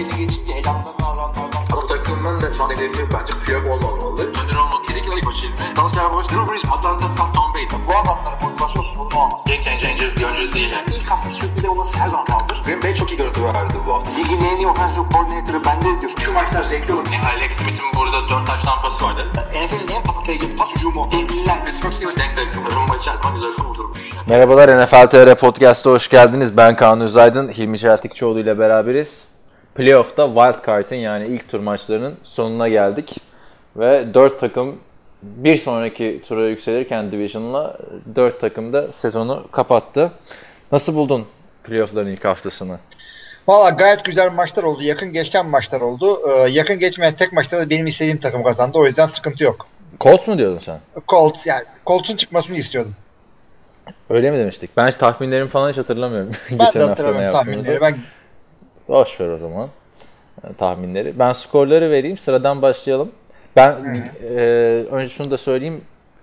belli geçince elanlarını alanlardan. Ama takımın da şu an hedefi bence Piyok olmamalı. Önder olmak kesinlikle ilk maçı ilmi. Dallas Cowboys, Drew Brees, Atlanta, Tom, Tom Brady. Bu adamların motivasyon sorunu olmaz. Game changer bir oyuncu değil yani. İlk hafta sürpriz olması her zaman kaldır. Green Bay çok iyi görüntü verdi bu hafta. Ligin en iyi offensive coordinator'ı bende diyor. Şu maçlar zevkli olur. Yani Alex Smith'in burada 4 taş tampası vardı. NFL'in en patlayıcı pas hücumu. Devliler. Pittsburgh Steelers denk denk. Rumba içerisinde güzel vurdurmuş. Yani. Merhabalar NFL TR Podcast'a hoş geldiniz. Ben Kaan Özaydın, Hilmi Çeltikçioğlu ile beraberiz. Playoff'ta Wild Card'ın yani ilk tur maçlarının sonuna geldik. Ve 4 takım bir sonraki tura yükselirken Division'la 4 takım da sezonu kapattı. Nasıl buldun playoff'ların ilk haftasını? Valla gayet güzel maçlar oldu. Yakın geçen maçlar oldu. Ee, yakın geçmeyen tek maçta da benim istediğim takım kazandı. O yüzden sıkıntı yok. Colts mu diyordun sen? Colts yani Colts'un çıkmasını istiyordum. Öyle mi demiştik? Ben hiç tahminlerimi falan hiç hatırlamıyorum. Ben Geçen de hatırlamıyorum tahminleri. Ben Boş ver o zaman e, tahminleri. Ben skorları vereyim. Sıradan başlayalım. Ben e, önce şunu da söyleyeyim.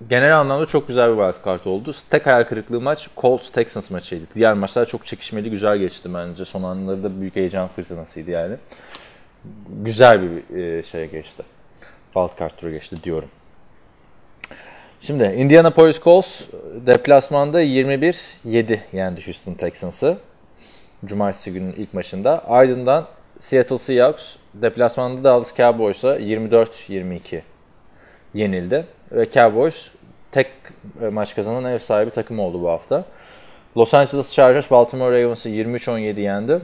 Genel anlamda çok güzel bir wild card oldu. Tek hayal kırıklığı maç Colts Texans maçıydı. Diğer maçlar çok çekişmeli, güzel geçti bence. Son anları da büyük heyecan fırtınasıydı yani. Güzel bir e, şeye geçti. Wild card turu geçti diyorum. Şimdi Indianapolis Colts deplasmanda 21-7 yendi Houston Texans'ı. Cumartesi günün ilk maçında. Ardından Seattle Seahawks deplasmanda Dallas Cowboys'a 24-22 yenildi. Ve Cowboys tek e, maç kazanan ev sahibi takım oldu bu hafta. Los Angeles Chargers Baltimore Ravens'ı 23-17 yendi.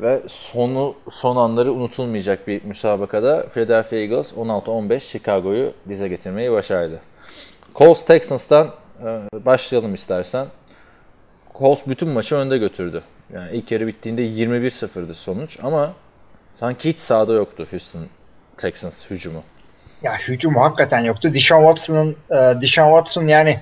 Ve sonu son anları unutulmayacak bir müsabakada Philadelphia Eagles 16-15 Chicago'yu dize getirmeyi başardı. Colts Texans'tan e, başlayalım istersen. Colts bütün maçı önde götürdü. Yani ilk yarı bittiğinde 21-0'dı sonuç ama sanki hiç sahada yoktu Houston Texans hücumu. ya hücum hakikaten yoktu. Deshaun Watson'ın e, Deshaun Watson yani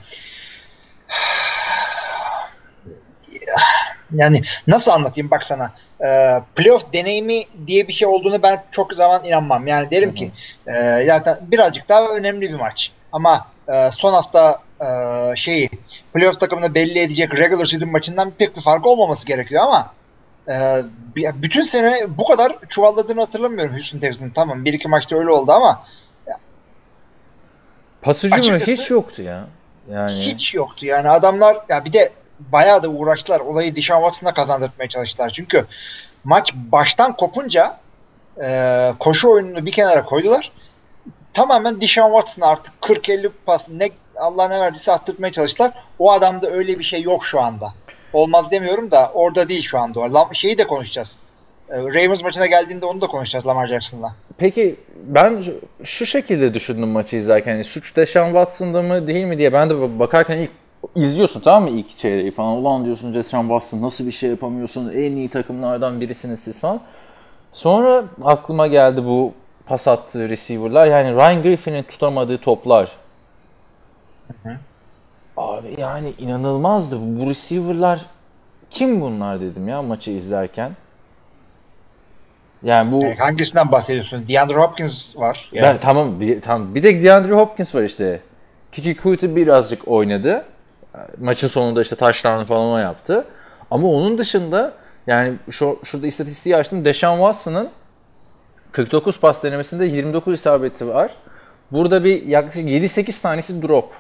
yani nasıl anlatayım bak sana e, playoff deneyimi diye bir şey olduğunu ben çok zaman inanmam. Yani derim ki e, zaten birazcık daha önemli bir maç. Ama e, son hafta e, şeyi playoff takımını belli edecek regular season maçından pek bir fark olmaması gerekiyor ama e, bütün sene bu kadar çuvalladığını hatırlamıyorum Houston Texans'ın. Tamam bir iki maçta öyle oldu ama Pas hücumu Açıkçası- hiç yoktu ya. Yani hiç yoktu. Yani adamlar ya bir de bayağı da uğraştılar. Olayı Deshaun Watson'a kazandırmaya çalıştılar. Çünkü maç baştan kopunca e, koşu oyununu bir kenara koydular. Tamamen Deshaun Watson'a artık 40-50 pas ne Allah ne verdiyse attırmaya çalıştılar. O adamda öyle bir şey yok şu anda. Olmaz demiyorum da orada değil şu anda. Şeyi de konuşacağız. E, Ravens maçına geldiğinde onu da konuşacağız Lamar Jackson'la. Peki ben şu- şekilde düşündüm maçı izlerken. Yani suç Deshaun Watson'da mı değil mi diye. Ben de bakarken ilk izliyorsun tamam mı ilk çeyreği falan. Ulan diyorsun Deshaun Watson nasıl bir şey yapamıyorsun. En iyi takımlardan birisiniz siz falan. Sonra aklıma geldi bu pas attığı receiver'lar. Yani Ryan Griffin'in tutamadığı toplar. Abi yani inanılmazdı. Bu receiver'lar kim bunlar dedim ya maçı izlerken. Yani bu E, hangisinden bahsediyorsun? DeAndre Hopkins var. Yani. ben, tamam, bir, tamam. Bir de DeAndre Hopkins var işte. Kiki Kuti birazcık oynadı. Maçın sonunda işte taşlarını falan yaptı. Ama onun dışında yani şu, şurada istatistiği açtım. Deshaun Watson'ın 49 pas denemesinde 29 isabeti var. Burada bir yaklaşık 7-8 tanesi drop.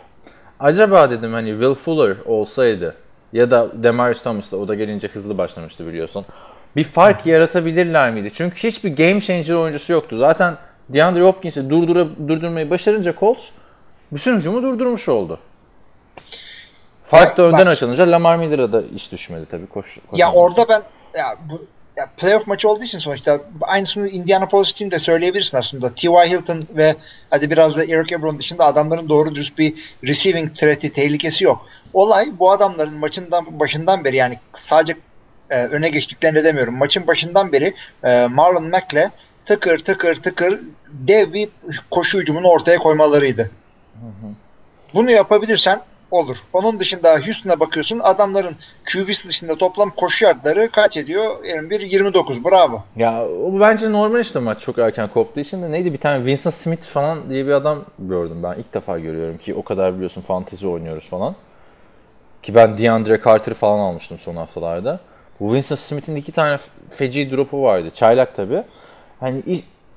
Acaba dedim hani Will Fuller olsaydı ya da Demarius Thomas'la o da gelince hızlı başlamıştı biliyorsun. Bir fark yaratabilirler miydi? Çünkü hiçbir game changer oyuncusu yoktu. Zaten DeAndre Hopkins'i durdura, durdurmayı başarınca Colts bütün hücumu durdurmuş oldu. Fark da Ya önden bak- açılınca Lamar Miller'a da iş düşmedi tabii. Koş, Ya koşamadı. orada ben ya bu ya playoff maçı olduğu için sonuçta aynısını Indianapolis için de söyleyebilirsin aslında. T.Y. Hilton ve hadi biraz da Eric Ebron dışında adamların doğru dürüst bir receiving threat'i, tehlikesi yok. Olay bu adamların maçından başından beri yani sadece e, öne geçtiklerini demiyorum. Maçın başından beri e, Marlon Mack'le tıkır tıkır tıkır dev bir koşu hücumunu ortaya koymalarıydı. Bunu yapabilirsen olur. Onun dışında Houston'a bakıyorsun adamların QB'si dışında toplam koşu yardları kaç ediyor? 21 29. Bravo. Ya o bence normal işte maç çok erken koptuğu için de neydi bir tane Vincent Smith falan diye bir adam gördüm ben. ilk defa görüyorum ki o kadar biliyorsun fantezi oynuyoruz falan. Ki ben DeAndre Carter'ı falan almıştım son haftalarda. Winston Smith'in iki tane feci drop'u vardı. Çaylak tabii. Hani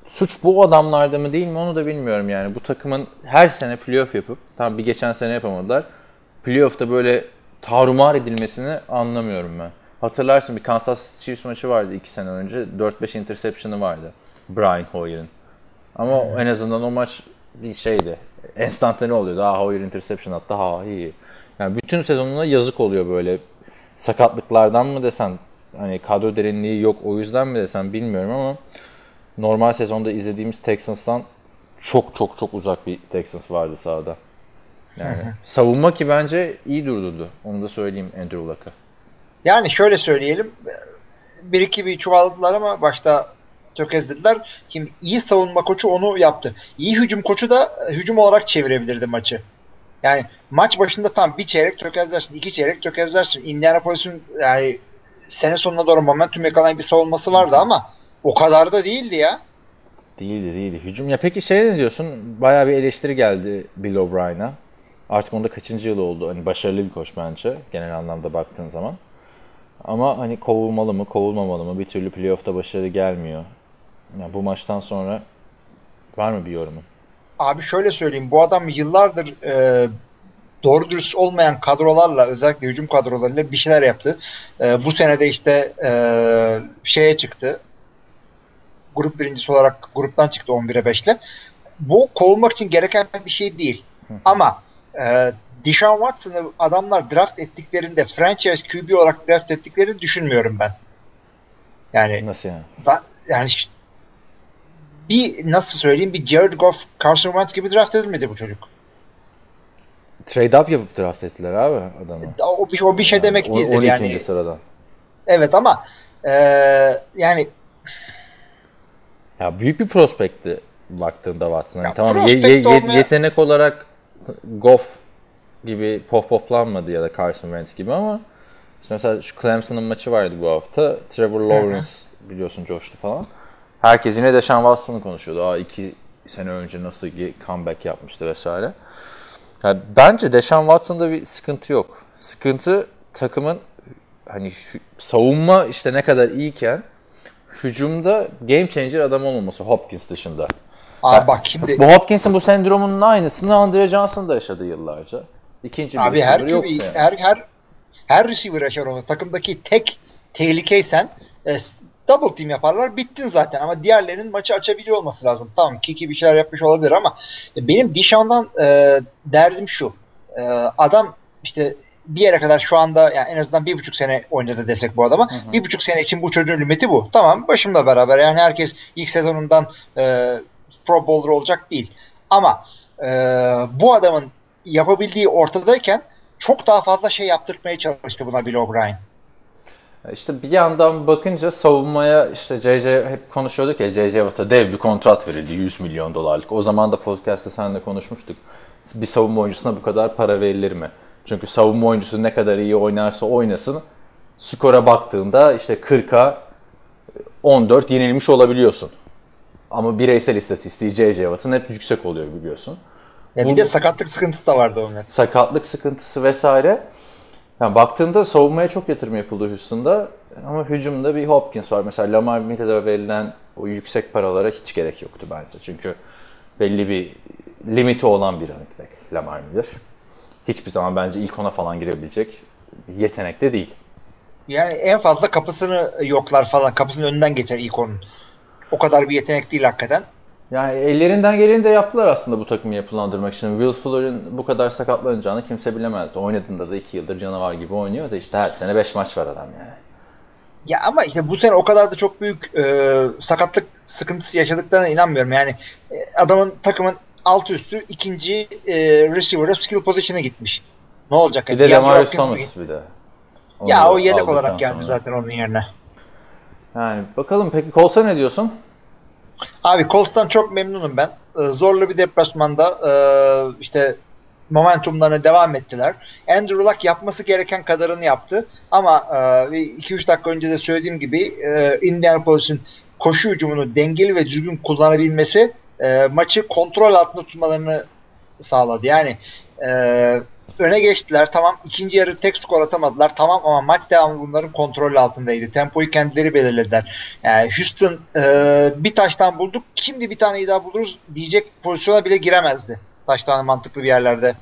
suç bu adamlarda mı değil mi onu da bilmiyorum yani. Bu takımın her sene playoff yapıp, tam bir geçen sene yapamadılar. Playoff'ta böyle tarumar edilmesini anlamıyorum ben. Hatırlarsın bir Kansas Chiefs maçı vardı iki sene önce. 4-5 interception'ı vardı. Brian Hoyer'ın. Ama en azından o maç bir şeydi. Enstantane oluyordu. Ha Hoyer interception attı. Ha iyi. Yani bütün sezonuna yazık oluyor böyle. Sakatlıklardan mı desen hani kadro derinliği yok o yüzden mi desen bilmiyorum ama normal sezonda izlediğimiz Texans'tan çok çok çok uzak bir Texans vardı sahada. Yani savunma ki bence iyi durdurdu. Onu da söyleyeyim Andrew Luck'a. Yani şöyle söyleyelim. Bir iki bir çuvalladılar ama başta tökezlediler. Şimdi iyi savunma koçu onu yaptı. İyi hücum koçu da e, hücum olarak çevirebilirdi maçı. Yani maç başında tam bir çeyrek tökezlersin, iki çeyrek tökezlersin. Indianapolis'in yani sene sonuna doğru momentum yakalayan bir savunması vardı ama o kadar da değildi ya. Değildi değildi. Hücum. Ya peki şey ne diyorsun? Bayağı bir eleştiri geldi Bill O'Brien'a. Artık onda kaçıncı yıl oldu? Hani başarılı bir koç bence genel anlamda baktığın zaman. Ama hani kovulmalı mı, kovulmamalı mı? Bir türlü playoff'ta başarı gelmiyor. Ya bu maçtan sonra var mı bir yorumun? Abi şöyle söyleyeyim. Bu adam yıllardır e, doğru dürüst olmayan kadrolarla özellikle hücum kadrolarıyla bir şeyler yaptı. E, bu sene de işte e, şeye çıktı. Grup birincisi olarak gruptan çıktı 11'e 5'le. Bu kovulmak için gereken bir şey değil. Ama e, Deshaun Watson'ı adamlar draft ettiklerinde franchise QB olarak draft ettiklerini düşünmüyorum ben. Yani Nasıl yani? yani bir nasıl söyleyeyim bir Jared Goff, Carson Wentz gibi draft edilmedi bu çocuk. Trade up yapıp draft ettiler abi adamı. O bir, o bir şey demek O- değildir 12. yani. sıradan. Evet ama e, yani Ya büyük bir prospekti baktığında Watson. Hani Ya tamam ye- ye- ye- yetenek olarak Goff gibi pop poplanmadı ya da Carson Wentz gibi ama işte mesela şu Clemson'ın maçı vardı bu hafta. Trevor Lawrence biliyorsun coştu falan. Herkes yine Deshaun Watson'ı konuşuyordu. Aa iki sene önce nasıl ge- comeback yapmıştı vesaire. Ya bence Deshaun Watson'da bir sıkıntı yok. Sıkıntı takımın hani savunma işte ne kadar iyiyken hücumda game changer adam olmaması Hopkins dışında. Abi bak şimdi Bu Hopkins'in bu sendromunun aynısını Andre Johnson da yaşadı yıllarca. İkinci bir abi her yoktu QB, yani. her her her receiver yaşar onu. Takımdaki tek tehlikeysen e, double team yaparlar bittin zaten ama diğerlerinin maçı açabiliyor olması lazım. Tamam Kiki bir şeyler yapmış olabilir ama e, benim Dishon'dan e, derdim şu. E, adam işte bir yere kadar şu anda yani en azından bir buçuk sene oynadı desek bu adama. Bir buçuk sene için bu çocuğun limiti bu. Tamam başımla beraber yani herkes ilk sezonundan e, Pro Bowler olacak değil. Ama e, bu adamın yapabildiği ortadayken çok daha fazla şey yaptırmaya çalıştı buna Bill O'Brien. İşte bir yandan bakınca savunmaya işte JJ hep konuşuyorduk ya JJ Watt'a dev bir kontrat verildi 100 milyon dolarlık. O zaman da podcast'te seninle konuşmuştuk. Bir savunma oyuncusuna bu kadar para verilir mi? Çünkü savunma oyuncusu ne kadar iyi oynarsa oynasın skora baktığında işte 40'a 14 yenilmiş olabiliyorsun. Ama bireysel istatistiği JJ Watt'ın hep yüksek oluyor biliyorsun. Ya Bu- bir de sakatlık sıkıntısı da vardı onun. sakatlık sıkıntısı vesaire. Yani baktığında savunmaya çok yatırım yapıldı Houston'da ama hücumda bir Hopkins var. Mesela Lamar Mille'de verilen o yüksek paralara hiç gerek yoktu bence. Çünkü belli bir limiti olan bir running back Lamar Miller. Hiçbir zaman bence ilk ona falan girebilecek yetenek de değil. Yani en fazla kapısını yoklar falan. Kapısının önünden geçer ilk onun. O kadar bir yetenek değil hakikaten. Yani ellerinden geleni de yaptılar aslında bu takımı yapılandırmak için. Will Fuller'ın bu kadar sakatlanacağını kimse bilemezdi. Oynadığında da 2 yıldır canavar gibi oynuyor da işte her sene 5 maç var adam yani. Ya ama işte bu sene o kadar da çok büyük e, sakatlık sıkıntısı yaşadıklarına inanmıyorum. Yani e, adamın takımın alt üstü ikinci e, receiver'a skill position'a gitmiş. Ne olacak? Bir de Demarius Thomas bir de. Ya Onu o yedek olarak geldi sonra. zaten onun yerine. Yani bakalım peki Colts'a ne diyorsun? Abi Colts'tan çok memnunum ben. Ee, Zorlu bir deplasmanda e, işte momentumlarına devam ettiler. Andrew Luck yapması gereken kadarını yaptı. Ama 2-3 dakika önce de söylediğim gibi e, Indianapolis'in koşu hücumunu dengeli ve düzgün kullanabilmesi e, maçı kontrol altında tutmalarını sağladı. Yani e, öne geçtiler. Tamam ikinci yarı tek skor atamadılar. Tamam ama maç devamı bunların kontrol altındaydı. Tempoyu kendileri belirlediler. Yani Houston e, bir taştan bulduk. Şimdi bir taneyi daha buluruz diyecek pozisyona bile giremezdi. Taştan mantıklı bir yerlerde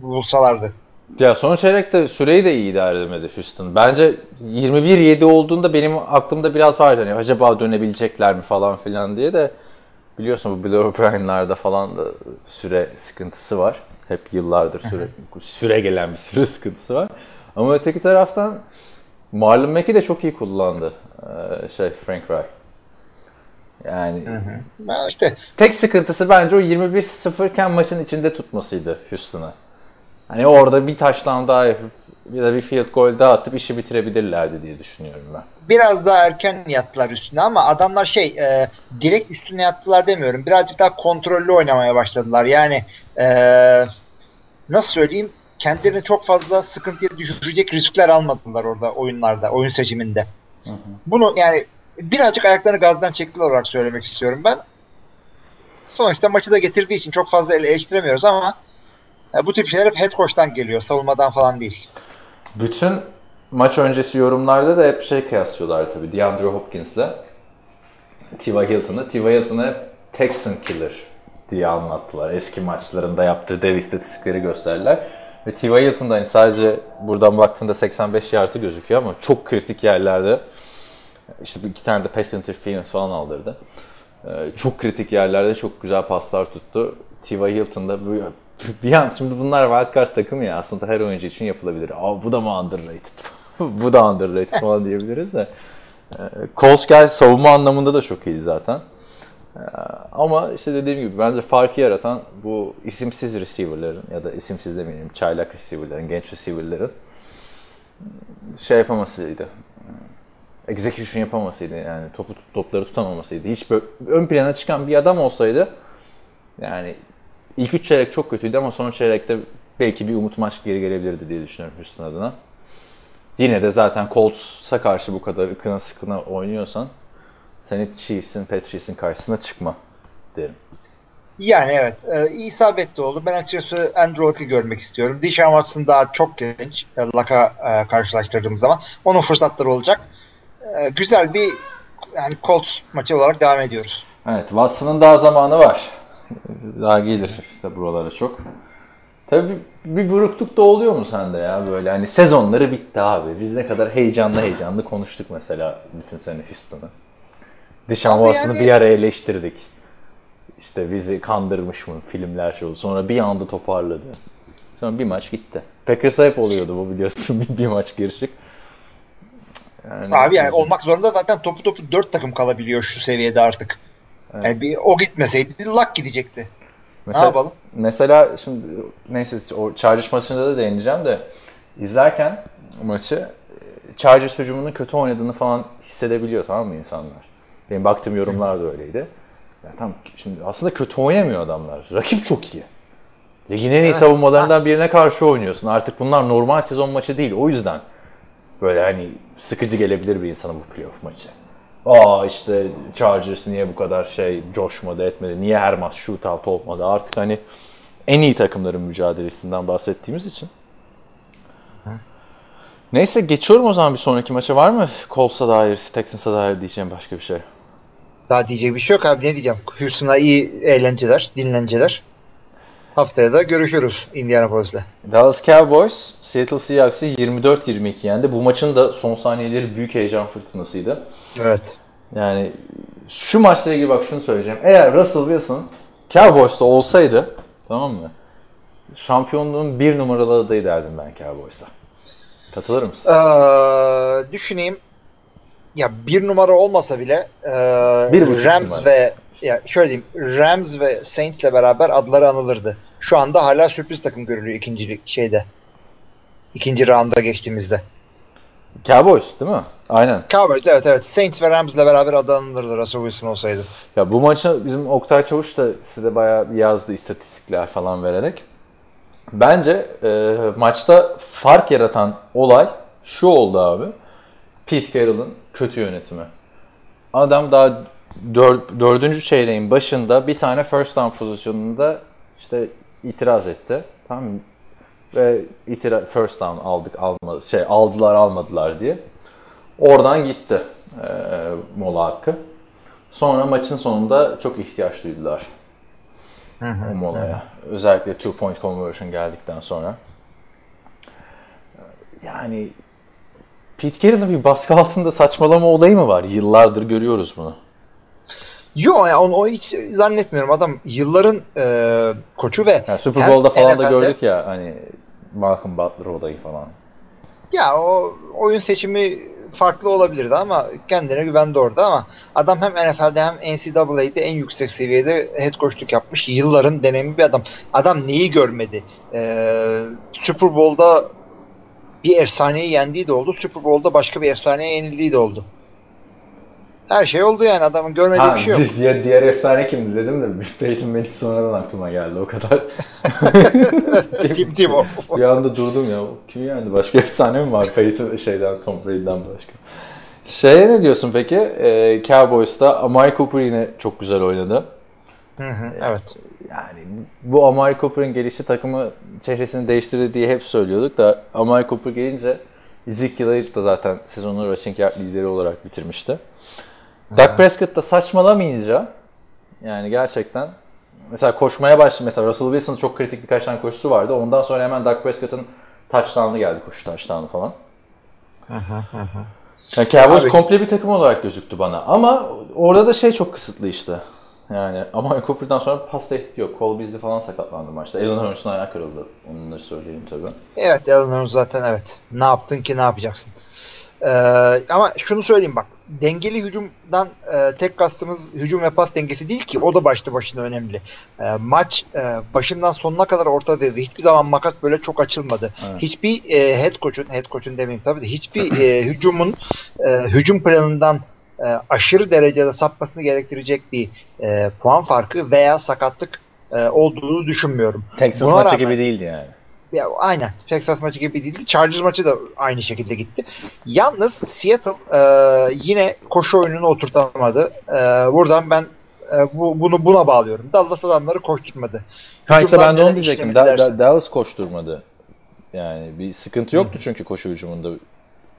bulsalardı. Ya son çeyrekte süreyi de iyi idare edemedi Houston. Bence 21-7 olduğunda benim aklımda biraz vardı. Hani acaba dönebilecekler mi falan filan diye de biliyorsun bu Bill O'Brien'larda falan da süre sıkıntısı var. Hep yıllardır süre, süre gelen bir süre sıkıntısı var. Ama öteki taraftan Marlon Mack'i de çok iyi kullandı. Ee, şey Frank Reich. Yani Ya işte tek sıkıntısı bence o 21-0 iken maçın içinde tutmasıydı Houston'a. Hani orada bir taştan daha yapıp bir de bir field goal daha atıp işi bitirebilirlerdi diye düşünüyorum ben. biraz daha erken yattılar üstüne ama adamlar şey e, direkt üstüne yattılar demiyorum. Birazcık daha kontrollü oynamaya başladılar. Yani e, nasıl söyleyeyim kendilerini çok fazla sıkıntıya düşürecek riskler almadılar orada oyunlarda, oyun seçiminde. Bunu yani birazcık ayaklarını gazdan çektiler olarak söylemek istiyorum ben. Sonuçta maçı da getirdiği için çok fazla ele eleştiremiyoruz ama e, bu tip şeyler hep head coach'tan geliyor. Savunmadan falan değil. Bütün maç öncesi yorumlarda da hep şey kıyaslıyorlar tabii. DeAndre Hopkins'le T.Y. Hilton'ı. T.Y. Hilton'ı Texan Killer diye anlattılar. Eski maçlarında yaptığı dev istatistikleri gösterdiler. Ve T.Y. Hilton da hani sadece buradan baktığında 85 yardı gözüküyor ama çok kritik yerlerde işte iki tane de pass interference falan aldırdı. Ee, çok kritik yerlerde çok güzel paslar tuttu. T.Y. Hilton da bu bir an şimdi bunlar wildcard takımı ya aslında her oyuncu için yapılabilir. Aa bu da mı underrated? bu da underrated falan diyebiliriz de. Ee, Kolskay savunma anlamında da çok iyi zaten. Ee, ama işte dediğim gibi bence farkı yaratan bu isimsiz receiver'ların ya da isimsiz demeyelim çaylak receiver'ların, genç receiver'ların şey yapamasıydı. Execution yapamasıydı yani topu topları tutamamasıydı. Hiç böyle ön plana çıkan bir adam olsaydı yani ilk üç çeyrek çok kötüydü ama son çeyrekte belki bir umut maç geri gelebilirdi diye düşünüyorum Houston adına. Yine de zaten Colts'a karşı bu kadar ıkına sıkına oynuyorsan sen hep Chiefs'in, Patriots'in karşısına çıkma derim. Yani evet. E, isabetli oldu. Ben açıkçası Andrew Luck'ı görmek istiyorum. Deshaun Watson daha çok genç. E, Luck'a e, karşılaştırdığım zaman. Onun fırsatları olacak. E, güzel bir yani Colts maçı olarak devam ediyoruz. Evet, Watson'ın daha zamanı var. Daha gelir işte buralara çok. Tabii bir, burukluk da oluyor mu sende ya böyle hani sezonları bitti abi. Biz ne kadar heyecanlı heyecanlı konuştuk mesela bütün sene Houston'ı. Abi Watson'ı yani- bir ara eleştirdik. İşte bizi kandırmış mı filmler şey oldu. Sonra bir anda toparladı. Sonra bir maç gitti. Packers'a hep oluyordu bu biliyorsun bir, bir maç girişik. Yani, Abi yani olmak zorunda zaten topu topu dört takım kalabiliyor şu seviyede artık. Yani bir o gitmeseydi Luck gidecekti. Mesela, Ne yapalım? Mesela şimdi neyse o Chargers maçında da değineceğim de izlerken maçı e, Chargers hücumunun kötü oynadığını falan hissedebiliyor tamam mı insanlar? Benim baktığım yorumlar da öyleydi. Ya tam şimdi aslında kötü oynamıyor adamlar. Rakip çok iyi. Ligin en iyi Evet. savunmalarından birine karşı oynuyorsun. Artık bunlar normal sezon maçı değil. O yüzden böyle hani sıkıcı gelebilir bir insana bu playoff maçı. Aa işte Chargers niye bu kadar şey coşmadı etmedi, niye her maç shootout olmadı artık hani en iyi takımların mücadelesinden bahsettiğimiz için. Neyse geçiyorum o zaman bir sonraki maça var mı? Colts'a dair, Texans'a dair diyeceğim başka bir şey. Daha diyecek bir şey yok abi ne diyeceğim. Houston'a iyi eğlenceler, dinlenceler. Haftaya da görüşürüz Indianapolis'le. Dallas Cowboys, Seattle Seahawks'ı 24-22 yendi. Bu maçın da son saniyeleri büyük heyecan fırtınasıydı. Evet. Yani şu maçla ilgili bak şunu söyleyeceğim. Eğer Russell Wilson Cowboys'ta olsaydı tamam mı? Şampiyonluğun bir numaralı adayı derdim ben Cowboys'ta. Katılır mısın? Ee, düşüneyim. Ya bir numara olmasa bile e, Bir Rams numara. ve ya şöyle diyeyim Rams ve Saints'le beraber adları anılırdı. Şu anda hala sürpriz takım görülüyor ikinci şeyde. İkinci rounda geçtiğimizde. Cowboys değil mi? Aynen. Cowboys evet evet Saints ve Rams'le beraber adı anılırdı Russell Wilson olsaydı. Ya bu maçı bizim Oktay Çavuş da size bayağı yazdı istatistikler falan vererek. Bence e, maçta fark yaratan olay şu oldu abi. Pete Carroll'ın kötü yönetimi. Adam daha dör, dördüncü çeyreğin başında bir tane first down pozisyonunda işte itiraz etti. Tamam mı? ve itira first down aldık almadı şey aldılar almadılar diye. Oradan gitti e, mola hakkı. Sonra maçın sonunda çok ihtiyaç duydular o molaya. Özellikle two point conversion geldikten sonra. Yani Pete Carroll'ın bir baskı altında saçmalama olayı mı var? Yıllardır görüyoruz bunu. Yok yani onu, o hiç zannetmiyorum. Adam yılların e, koçu ve Yani Super Bowl'da falan da NFL'de gördük ya hani Malcolm Butler olayı falan. Ya o oyun seçimi farklı olabilirdi ama kendine güvendi orada ama adam hem NFL'de hem NCAA'de en yüksek seviyede head coachluk yapmış. Yılların deneyimli bir adam. Adam neyi görmedi? Ee, Super Bowl'da bir efsaneyi yendiği de oldu. Super Bowl'da başka bir efsaneye yenildiği de oldu. Her şey oldu yani adamın görmediği bir şey yok. diğer, diğer efsane kimdi dedim de Peyton Manning sonradan aklıma geldi o kadar. Tim Tebow. bir anda durdum ya. Kim yani? Başka efsane mi var Peyton şeyden Tom Brady'den başka? Şeye ne diyorsun peki? Ee, Cowboys'ta Amari Cooper yine çok güzel oynadı. Hı hı, evet. Yani bu Amari Cooper'ın gelişi takımı çehresini değiştirdi diye hep söylüyorduk da Amari Cooper gelince Ezekiel Elliott da zaten sezonu rushing yard lideri olarak bitirmişti. Dak Prescott da saçmalamayınca yani gerçekten mesela koşmaya başladı. Mesela Russell Wilson'ın çok kritik birkaç tane koşusu vardı. Ondan sonra hemen Dak Prescott'ın touchdown'ı geldi koşu touchdown'ı falan. Yani Cowboys Abi- komple bir takım olarak gözüktü bana. Ama orada da şey çok kısıtlı işte. Yani ama Cooper'dan sonra pas tehdit yok. Cole Beasley falan sakatlandı maçta. Alan Hurst'un ayağı kırıldı. Onları söyleyeyim tabii. Evet Alan Hurns zaten evet. Ne yaptın ki ne yapacaksın? Ee, ama şunu söyleyeyim bak. Dengeli hücumdan e, tek kastımız hücum ve pas dengesi değil ki. O da başlı başına önemli. E, maç e, başından sonuna kadar ortadaydı. Hiçbir zaman makas böyle çok açılmadı. Evet. Hiçbir e, head coach'un, head coach'un demeyeyim tabii de hiçbir e, hücumun e, hücum planından e, aşırı derecede sapmasını gerektirecek bir e, puan farkı veya sakatlık e, olduğunu düşünmüyorum. Texas Buna maçı rağmen- gibi değildi yani. Ya, aynen. Texas maçı gibi değildi. Chargers maçı da aynı şekilde gitti. Yalnız Seattle e, yine koşu oyununu oturtamadı. E, buradan ben e, bu, bunu buna bağlıyorum. Dallas adamları koşturmadı. Ha işte Hücumdan ben de onu diyecektim. Da- Da- Dallas koşturmadı. Yani bir sıkıntı yoktu çünkü koşu hücumunda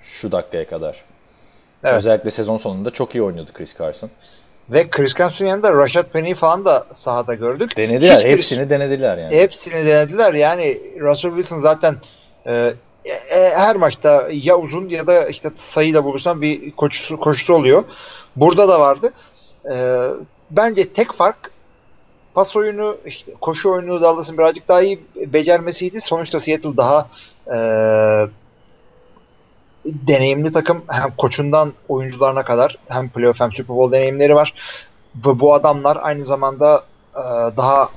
şu dakikaya kadar. Evet. Özellikle sezon sonunda çok iyi oynuyordu Chris Carson. Ve Chris Carson'ın yanında Rashad Penny'i falan da sahada gördük. Denediler. Hiçbir- Hepsini denediler yani. Hepsini denediler. Yani Russell Wilson zaten e, e, her maçta ya uzun ya da işte sayıyla buluşan bir koşusu, koşusu oluyor. Burada da vardı. E, bence tek fark pas oyunu, işte koşu oyunu Dallas'ın birazcık daha iyi becermesiydi. Sonuçta Seattle daha e, deneyimli takım. Hem koçundan oyuncularına kadar hem playoff hem Super Bowl deneyimleri var. Bu, bu adamlar aynı zamanda e, daha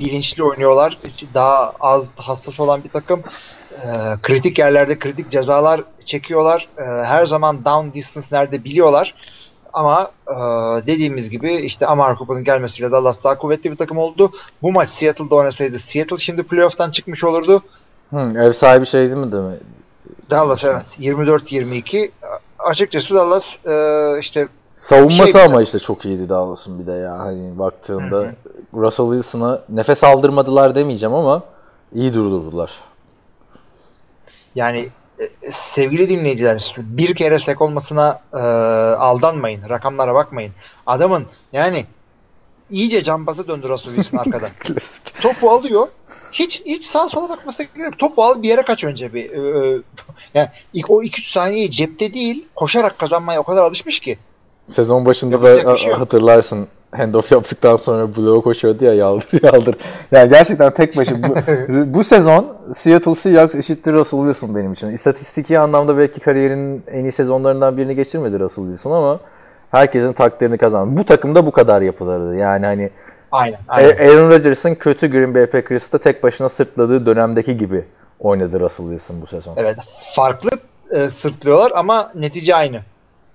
bilinçli oynuyorlar. Daha az hassas olan bir takım. E, kritik yerlerde kritik cezalar çekiyorlar. E, her zaman down distance nerede biliyorlar. Ama dediğimiz gibi işte Amar Cooper'ın gelmesiyle Dallas daha kuvvetli bir takım oldu. Bu maç Seattle'da oynasaydı Seattle şimdi playoff'tan çıkmış olurdu. Hı, ev sahibi şey değil mi? Dallas evet 24-22. Açıkçası Dallas e, işte Savunması Şey- ama işte çok iyiydi Dallas'ın bir de ya. Hani baktığında Russell Wilson'a nefes aldırmadılar demeyeceğim ama iyi durdurdular. Yani e, sevgili dinleyiciler bir kere sek olmasına e, aldanmayın. Rakamlara bakmayın. Adamın yani iyice cambazı döndü Russell Wilson arkada. Klasik. Topu alıyor. Hiç hiç sağa sola bakmasına gerek yok. Topu al bir yere kaç önce bir. E, e, yani ilk o 2-3 saniye cepte değil koşarak kazanmaya o kadar alışmış ki. Sezon başında Yapacak da şey hatırlarsın handoff yaptıktan sonra bloğa koşuyordu ya yaldır yaldır. Yani gerçekten tek başı bu, bu sezon Seattle Seahawks eşittir Russell Wilson benim için. İstatistiki anlamda belki kariyerinin en iyi sezonlarından birini geçirmedi Russell Wilson ama herkesin takdirini kazandı. Bu takımda bu kadar yapılırdı. Yani hani Aynen. A- aynen. Aaron Rodgers'ın kötü Green Bay Packers'ta tek başına sırtladığı dönemdeki gibi oynadı Russell Wilson bu sezon. Evet. Farklı e, sırtlıyorlar ama netice aynı.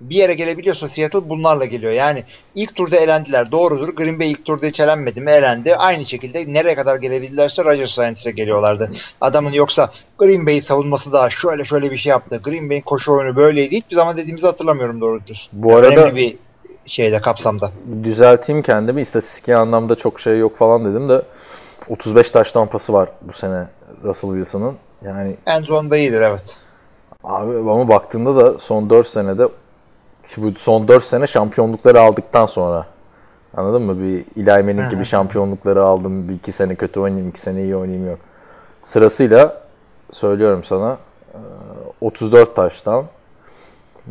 Bir yere gelebiliyorsa Seattle bunlarla geliyor. Yani ilk turda elendiler. Doğrudur. Green Bay ilk turda hiç elenmedi mi? Elendi. Aynı şekilde nereye kadar gelebildilerse Rodgers sayesinde geliyorlardı. Adamın yoksa Green Bay savunması da şöyle şöyle bir şey yaptı. Green Bay'in koşu oyunu böyleydi. Hiçbir zaman dediğimizi hatırlamıyorum doğru dürüst. Bu arada- Önemli bir şeyde kapsamda. Düzelteyim kendimi. İstatistiki anlamda çok şey yok falan dedim de 35 taş tampası var bu sene Russell Wilson'ın. Yani En zonda iyidir evet. abi ama baktığında da son 4 senede ki bu son 4 sene şampiyonlukları aldıktan sonra anladın mı? Bir Manning gibi şampiyonlukları aldım. Bir iki sene kötü oynayayım, iki sene iyi oynayayım yok. Sırasıyla söylüyorum sana e, 34 taştan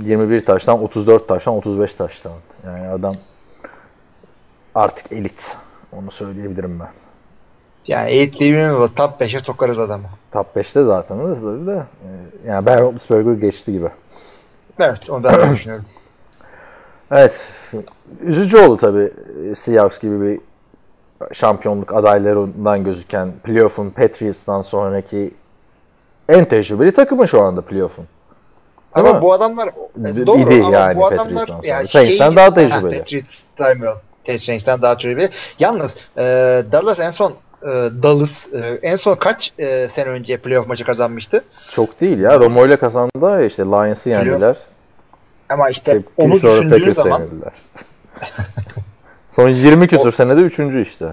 21 taştan 34 taştan 35 taştan. Yani adam artık elit. Onu söyleyebilirim ben. Yani eğitliğimi mi top 5'e sokarız adamı. Top 5'te zaten de tabii de. e, Yani Ben Roethlisberger geçti gibi. Evet onu ben de düşünüyorum. Evet. Üzücü oldu tabii e, Seahawks gibi bir şampiyonluk adaylarından gözüken playoff'un Patriots'tan sonraki en tecrübeli takımı şu anda playoff'un. Ama mi? bu adamlar e, İdi doğru ama yani bu adamlar Patriots'tan yani Saints'ten şey- daha Ha, tecrübeli. Patriots saymıyorum. Saints'ten daha tecrübeli. Yalnız e, Dallas en son e, Dallas e, en son kaç e, sene önce playoff maçı kazanmıştı? Çok değil ya. Romo ile kazandılar ya işte Lions'ı yendiler. Ama işte İşte onu kimse orada düşündüğün zaman. Son 20 küsur senede üçüncü işte.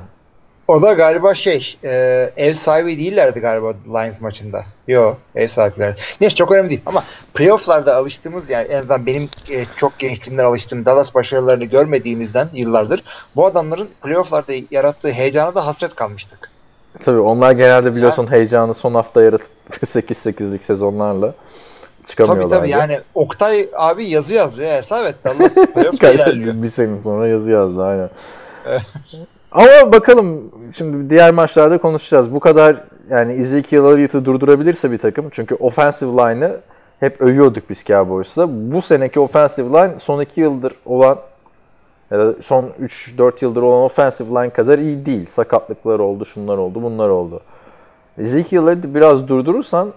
o da galiba şey e, ev sahibi değillerdi galiba Lions maçında. Yo ev sahipleri. Neyse çok önemli değil ama playofflarda alıştığımız yani en azından benim e, çok gençliğimden alıştığım Dallas başarılarını görmediğimizden yıllardır bu adamların playofflarda yarattığı heyecana da hasret kalmıştık. Tabii onlar genelde biliyorsun heyecanı son hafta yaratıp 8-8'lik sezonlarla Tabii çıkamıyorlardı. tabii yani Oktay abi yazı yazdı ya hesap et Dallas playoff'ta ilerliyor. bir sene sonra yazı yazdı aynen. Ama bakalım şimdi diğer maçlarda konuşacağız. Bu kadar yani Ezekiel Elliott'ı durdurabilirse bir takım. Çünkü offensive line'ı hep övüyorduk biz Cowboys'ta. Bu seneki offensive line son 2 yıldır olan ya da son 3-4 yıldır olan offensive line kadar iyi değil. Sakatlıklar oldu, şunlar oldu, bunlar oldu. Ezekiel Elliott'ı biraz durdurursan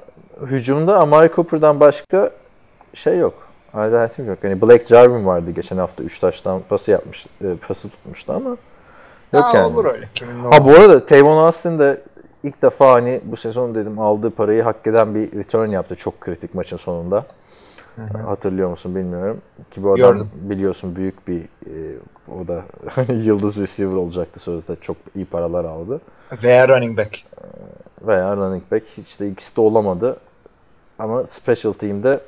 hücumda Amari Cooper'dan başka şey yok. Alternatif yok. Yani Black Jarvin vardı geçen hafta 3 taştan pası yapmış, e, pası tutmuştu ama yok Ha, yani. olur öyle. Kimin Ha bu arada Tavon Austin de ilk defa hani bu sezon dedim aldığı parayı hak eden bir return yaptı çok kritik maçın sonunda. Hatırlıyor musun bilmiyorum. Ki bu adam Gördüm. biliyorsun büyük bir e, o da yıldız receiver olacaktı sözde çok iyi paralar aldı. Veya running back. Veya running back hiç de ikisi de olamadı. Ama special team'de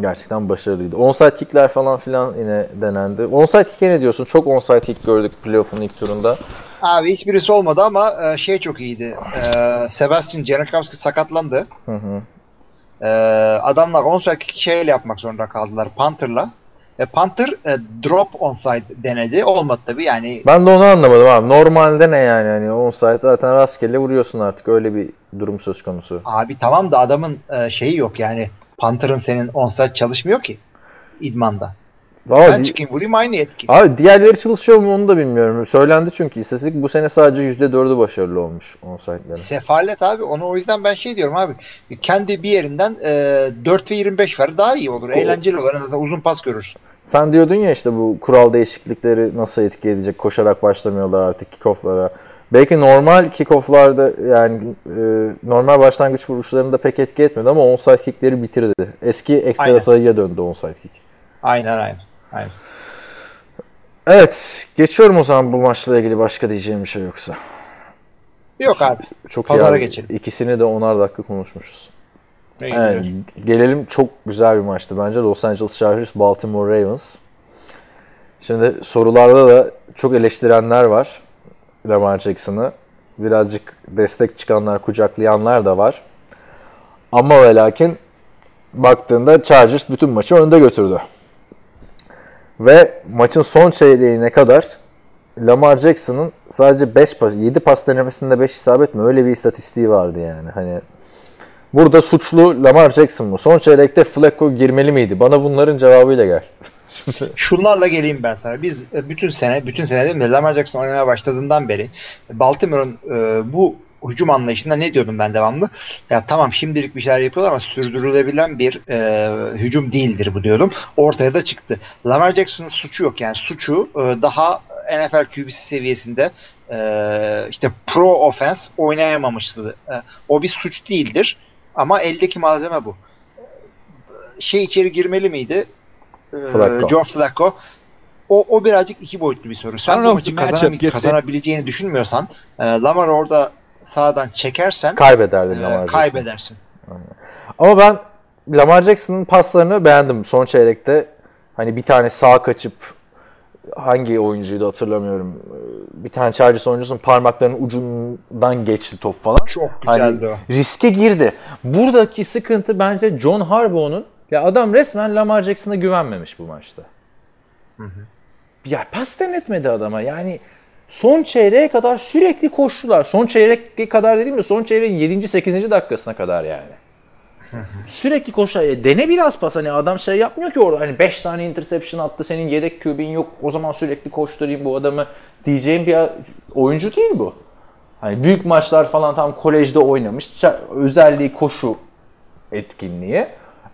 gerçekten başarılıydı. Onside kickler falan filan yine denendi. Onside kick'e ne diyorsun? Çok onside kick gördük playoff'un ilk turunda. Abi hiçbirisi olmadı ama e, şey çok iyiydi. E, Sebastian Janikowski sakatlandı. Hı hı. E, adamlar onside kick şeyle yapmak zorunda kaldılar. Panther'la. E, Panther e, drop onside denedi. Olmadı tabii yani. Ben de onu anlamadım abi. Normalde ne yani? Hani onside zaten rastgele vuruyorsun artık. Öyle bir durum söz konusu. Abi tamam da adamın e, şeyi yok yani. Panther'ın senin onside çalışmıyor ki idmanda. Ama Ben çıkayım vurayım aynı etki. Abi diğerleri çalışıyor mu onu da bilmiyorum. Söylendi çünkü istatistik bu sene sadece %4'ü başarılı olmuş onsite'lerin. Sefalet abi. Onu o yüzden ben şey diyorum abi. Kendi bir yerinden e, 4 ve 25 ver daha iyi olur. Eğlenceli olur. En azından uzun pas görürsün. Sen diyordun ya işte bu kural değişiklikleri nasıl etki edecek? Koşarak başlamıyorlar artık kickoff'lara. Belki normal kickoff'larda yani e, normal başlangıç vuruşlarında pek etki etmedi ama onside kickleri bitirdi. Eski ekstra Aynen. sayıya döndü onside kick. Aynen aynen. Aynen. Evet, geçiyorum o zaman bu maçla ilgili başka diyeceğim bir şey yoksa. Yok abi. Çok Pazara geçelim. İkisini de onar dakika konuşmuşuz. Ne Evet, güzel. gelelim çok güzel bir maçtı bence. Los Angeles Chargers Baltimore Ravens. Şimdi sorularda da çok eleştirenler var Lamar Jackson'ı. Birazcık destek çıkanlar, kucaklayanlar da var. Ama ve lakin baktığında Chargers bütün maçı önde götürdü. Ve maçın son çeyreğine kadar Lamar Jackson'ın sadece 5 pas, 7 pas denemesinde 5 isabet mi? Öyle bir istatistiği vardı yani. Hani Burada suçlu Lamar Jackson mı? Son çeyrekte Flacco girmeli miydi? Bana bunların cevabıyla gel. Şunlarla geleyim ben sana. Biz e, bütün sene, bütün sene değil mi? Lamar Jackson oynamaya başladığından beri Baltimore'un e, bu hücum anlayışında ne diyordum ben devamlı? Ya tamam şimdilik bir şeyler yapıyorlar ama sürdürülebilen bir e, hücum değildir bu diyordum. Ortaya da çıktı. Lamar Jackson'ın suçu yok. Yani suçu e, daha NFL QB'si seviyesinde e, işte pro offense oynayamamıştı. E, o bir suç değildir. Ama eldeki malzeme bu. Şey içeri girmeli miydi? E, Flacco. Joe Flacco. O, o birazcık iki boyutlu bir soru. Sen bu maçı kazanabileceğini düşünmüyorsan e, Lamar orada sağdan çekersen e, Lamar Jackson. kaybedersin. Ama ben Lamar Jackson'ın paslarını beğendim son çeyrekte. Hani bir tane sağa kaçıp hangi oyuncuydu hatırlamıyorum. Bir tane Chargers oyuncusunun parmaklarının ucundan geçti top falan. Çok Hani güzeldi o. riske girdi. Buradaki sıkıntı bence John Harbaugh'un ya adam resmen Lamar Jackson'a güvenmemiş bu maçta. Ya pas denetmedi adama. Yani son çeyreğe kadar sürekli koştular. Son çeyreğe kadar dediğim de son çeyreğin 7. 8. dakikasına kadar yani. Sürekli koşar. E, dene biraz pas. Hani adam şey yapmıyor ki orada. Hani 5 tane interception attı. Senin yedek QB'in yok. O zaman sürekli koşturayım bu adamı diyeceğim bir oyuncu değil bu. Hani büyük maçlar falan tam kolejde oynamış. Özelliği koşu etkinliği.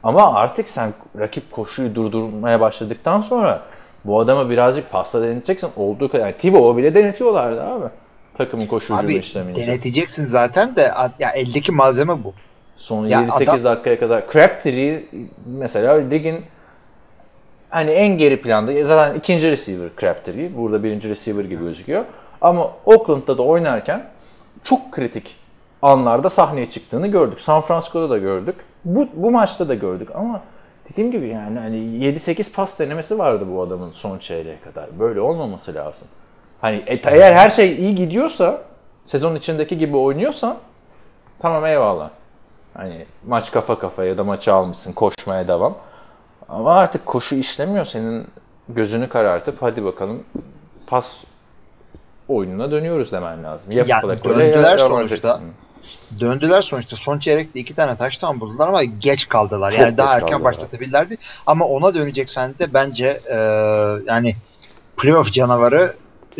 Ama artık sen rakip koşuyu durdurmaya başladıktan sonra bu adama birazcık pasta deneteceksin. Olduğu kadar. Yani Tibo'u bile denetiyorlardı abi. Takımın koşu Abi işlemini. deneteceksin zaten de ya eldeki malzeme bu. Son Ya 7-8 adam- dakikaya kadar. Crabtree mesela ligin hani en geri planda zaten ikinci receiver Crabtree. Burada birinci receiver gibi gözüküyor. Ama Oakland'da da oynarken çok kritik anlarda sahneye çıktığını gördük. San Francisco'da da gördük. Bu, bu maçta da gördük ama dediğim gibi yani hani 7-8 pas denemesi vardı bu adamın son çeyreğe kadar. Böyle olmaması lazım. Hani e, eğer her şey iyi gidiyorsa sezon içindeki gibi oynuyorsan tamam eyvallah. Hani maç kafa kafaya ya da maçı almışsın koşmaya devam. Ama artık koşu işlemiyor senin gözünü karartıp hadi bakalım pas oyununa dönüyoruz demen lazım. Ya Ya Flacco'yla ya döndüler sonuçta. Jackson. Döndüler sonuçta. Son çeyrekte iki tane taştan buldular ama geç kaldılar. Çok Yani daha erken kaldılar. başlatabilirlerdi. Ama ona döneceksen de bence e, yani playoff canavarı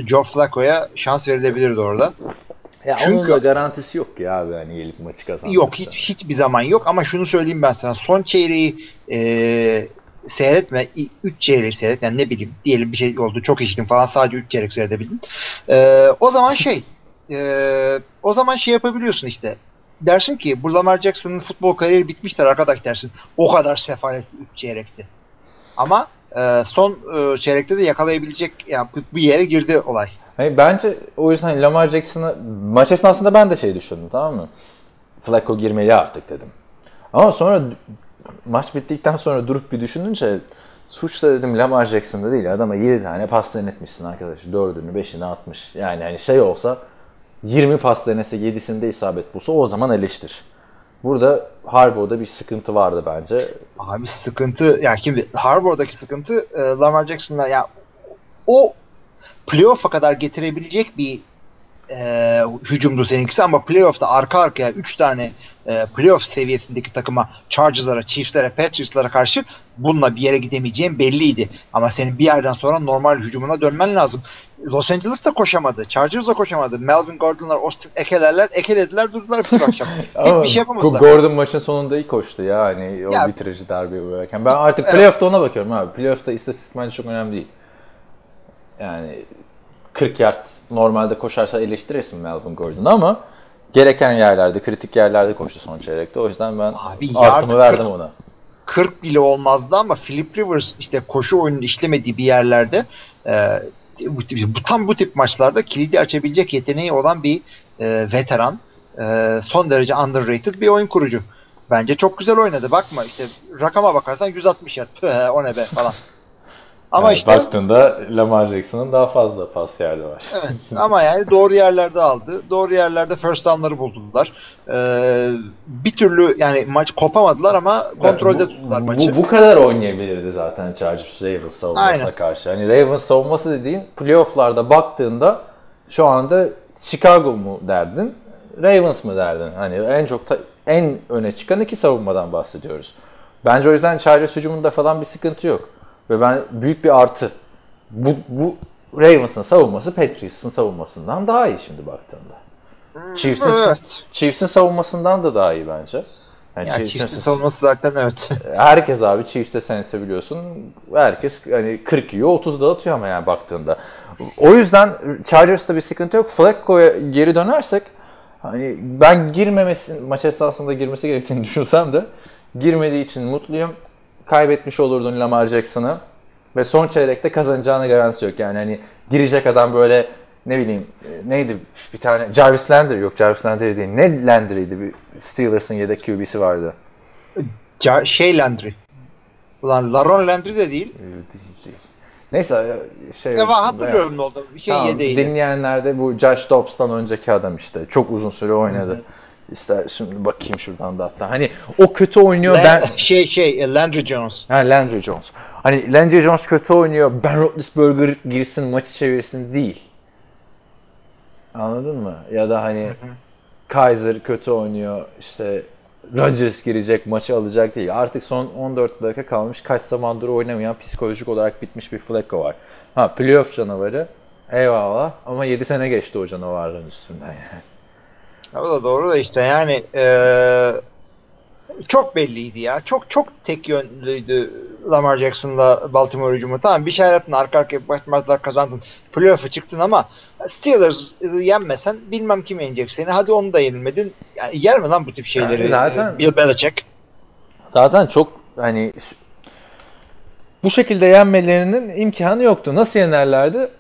Joe Flacco'ya şans verilebilirdi orada. Ya Çünkü- onun da garantisi yok ki abi hani gelip maçı kazanmak. Yok hiç hiçbir zaman yok ama şunu söyleyeyim ben sana. Son çeyreği e, seyretme. 3 çeyrek seyret. Yani ne bileyim diyelim bir şey oldu. Çok içtin falan sadece 3 çeyrek seyredebildin. E, o zaman şey e, o zaman şey yapabiliyorsun işte. Dersin ki bu Lamar Jackson'ın futbol kariyeri bitmiştir arkadaş dersin. O kadar sefalet 3 çeyrekti. Ama e, son e, çeyrekte de yakalayabilecek yani bir yere girdi olay. Hani bence o yüzden Lamar Jackson'ı maç esnasında ben de şey düşündüm tamam mı? Flacco girmeli artık dedim. Ama sonra maç bittikten sonra durup bir düşününce suç da dedim Lamar Jackson'da değil. Adama 7 tane pas denetmişsin arkadaş. 4'ünü 5'ini atmış. Yani hani şey olsa 20 pas denese 7'sinde isabet bulsa o zaman eleştir. Burada Harbaugh'da bir sıkıntı vardı bence. Abi sıkıntı yani şimdi Harbaugh'daki sıkıntı e, Lamar Jackson'la ya o playoff'a kadar getirebilecek bir e, hücumdu seninkisi ama playoff'ta arka arkaya 3 tane e, playoff seviyesindeki takıma Chargers'lara, Chiefs'lere, Patriots'lara karşı bununla bir yere gidemeyeceğin belliydi. Ama senin bir yerden sonra normal hücumuna dönmen lazım. Los Angeles da koşamadı. Chargers da koşamadı. Melvin Gordon'lar, Austin ekelerler, ekelediler durdular bir akşam. Hiçbir şey yapamadılar. Gordon maçın sonunda iyi koştu ya hani o Ya- bitirici darbeyi vurarken. Ben artık playoff'ta ona bakıyorum abi. Playoff'ta istatistik bence çok önemli değil. Yani 40 yard normalde koşarsa eleştirirsin Melvin Gordon'u ama gereken yerlerde, kritik yerlerde koştu son çeyrekte. O yüzden ben Abi artımı verdim ona. 40 bile olmazdı ama Philip Rivers işte koşu oyunun işlemediği bir yerlerde e, bu, bu- tam bu tip maçlarda kilidi açabilecek yeteneği olan bir e, veteran. E, son derece underrated bir oyun kurucu. Bence çok güzel oynadı. Bakma işte rakama bakarsan 160 yard. Püh, o ne be falan. Ama Yani işte Baktığında Lamar Jackson'ın daha fazla pas yerli var. evet ama yani doğru yerlerde aldı. Doğru yerlerde first down'ları buldular. E, bir türlü yani maç kopamadılar ama kontrolde Bu- tuttular bu, maçı. Bu, kadar oynayabilirdi zaten Chargers Ravens savunmasına Aynen. karşı. Hani Ravens savunması dediğin playoff'larda baktığında şu anda Chicago mu derdin, Ravens mı derdin? Hani en çok ta- en öne çıkan iki savunmadan bahsediyoruz. Bence o yüzden Chargers hücumunda falan bir sıkıntı yok. Ve ben büyük bir artı. Bu, bu Ravens'ın savunması Patriots'ın savunmasından daha iyi şimdi baktığında. Chiefs'in, Evet. Chiefs'in savunmasından da daha iyi bence. Yani Ya Chiefs'in- Chiefs'in savunması zaten evet. Herkes abi Chiefs'te sense biliyorsun. Herkes hani 40 yiyor 30 dağıtıyor ama yani baktığında. O yüzden Chargers'ta bir sıkıntı yok. Flacco'ya geri dönersek hani ben girmemesi maç esnasında girmesi gerektiğini düşünsem de girmediği için mutluyum. Kaybetmiş olurdun Lamar Jackson'ı ve son çeyrekte kazanacağına garantisi yok. Yani hani girecek adam böyle ne bileyim e, neydi bir tane Jarvis Landry yok Jarvis Landry değil. Ne Landry'di bir Steelers'ın yedek QB'si vardı. Ca- şey Landry. Ulan Laron Landry de değil. Neyse şey ben hatırlıyorum ne oldu. Bir şey Tamam, yedeydi. dinleyenler de bu Josh Dobbs'tan önceki adam işte. Çok uzun süre oynadı. İşte şimdi bakayım şuradan da hatta. Hani o kötü oynuyor Lan- ben Şey şey Landry Jones. Ha Landry Jones. Hani Landry Jones kötü oynuyor. Ben Roethlisberger girsin maçı çevirsin değil. Anladın mı? Ya da hani Kaiser kötü oynuyor. işte Rodgers girecek maçı alacak değil. Artık son 14 dakika kalmış. Kaç zamandır oynamayan psikolojik olarak bitmiş bir Flacco var. Ha playoff canavarı. Eyvallah. Ama 7 sene geçti o canavarların üstünden yani. O da doğru da işte yani eee, çok belliydi ya. Çok çok tek yönlüydü Lamar Jackson'la Baltimore hücumu. Tamam bir şey yaptın arka arkaya baş maçlar kazandın. Playoff'a çıktın ama Steelers yenmesen bilmem kim yenecek seni. Hadi onu da yenilmedin. Yani yer mi lan bu tip şeyleri? Yani zaten- Bill Belichick. Zaten çok hani bu şekilde yenmelerinin imkanı yoktu. Nasıl yenerlerdi?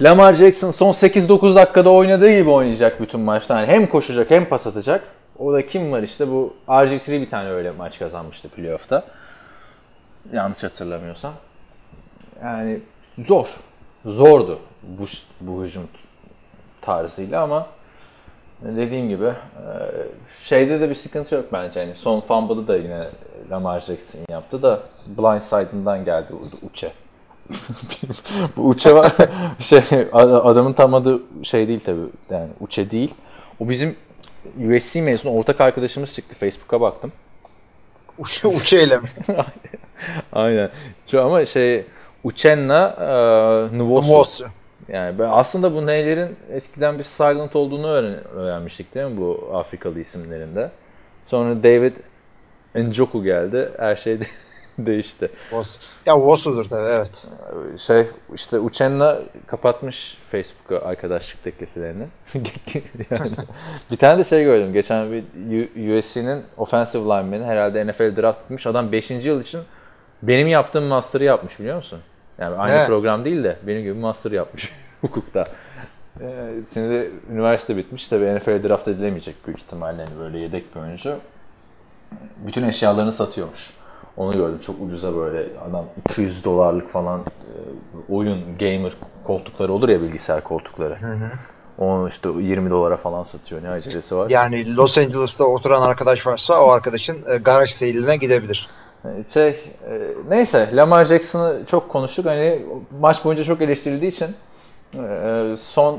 Lamar Jackson son 8-9 dakikada oynadığı gibi oynayacak bütün maçta. Yani hem koşacak hem pas atacak. O da kim var işte bu RG3 bir tane öyle maç kazanmıştı playoff'ta. Yanlış hatırlamıyorsam. Yani zor. Zordu bu, bu hücum tarzıyla ama dediğim gibi e, şeyde de bir sıkıntı yok bence. Yani son fumble'ı da yine Lamar Jackson yaptı da blindside'ından geldi uçe. Bu uçe var. şey ad- adamın tam adı şey değil tabii. Yani uçe değil. O bizim USC mezunu ortak arkadaşımız çıktı. Facebook'a baktım. Uç, uçeyle mi? Aynen. Şu ama şey Uchenna e, Nwosu. Moss. Yani ben aslında bu neylerin eskiden bir silent olduğunu öğren- öğrenmiştik değil mi bu Afrikalı isimlerinde. Sonra David Njoku geldi. Her şey değişti. Moss. Ya Moss'udur tabii evet. Şey işte Uchenna kapatmış Facebook'a arkadaşlık tekliflerini. yani, bir tane de şey gördüm. Geçen bir USC'nin offensive lineman'i herhalde NFL draft etmiş. Adam 5. yıl için benim yaptığım master'ı yapmış biliyor musun? Yani aynı Evet. program değil de benim gibi master yapmış hukukta. Ee, şimdi üniversite bitmiş tabii NFL draft edilemeyecek büyük ihtimalle hani böyle yedek bir oyuncu. Bütün eşyalarını satıyormuş. Onu gördüm çok ucuza böyle adam 200 dolarlık falan e, oyun gamer koltukları olur ya bilgisayar koltukları. Onu işte 20 dolara falan satıyor ne acelesi var. Yani Los Angeles'ta oturan arkadaş varsa o arkadaşın e, garaj seyirine gidebilir. Şey, e, neyse Lamar Jackson'ı çok konuştuk. Hani maç boyunca çok eleştirildiği için e, son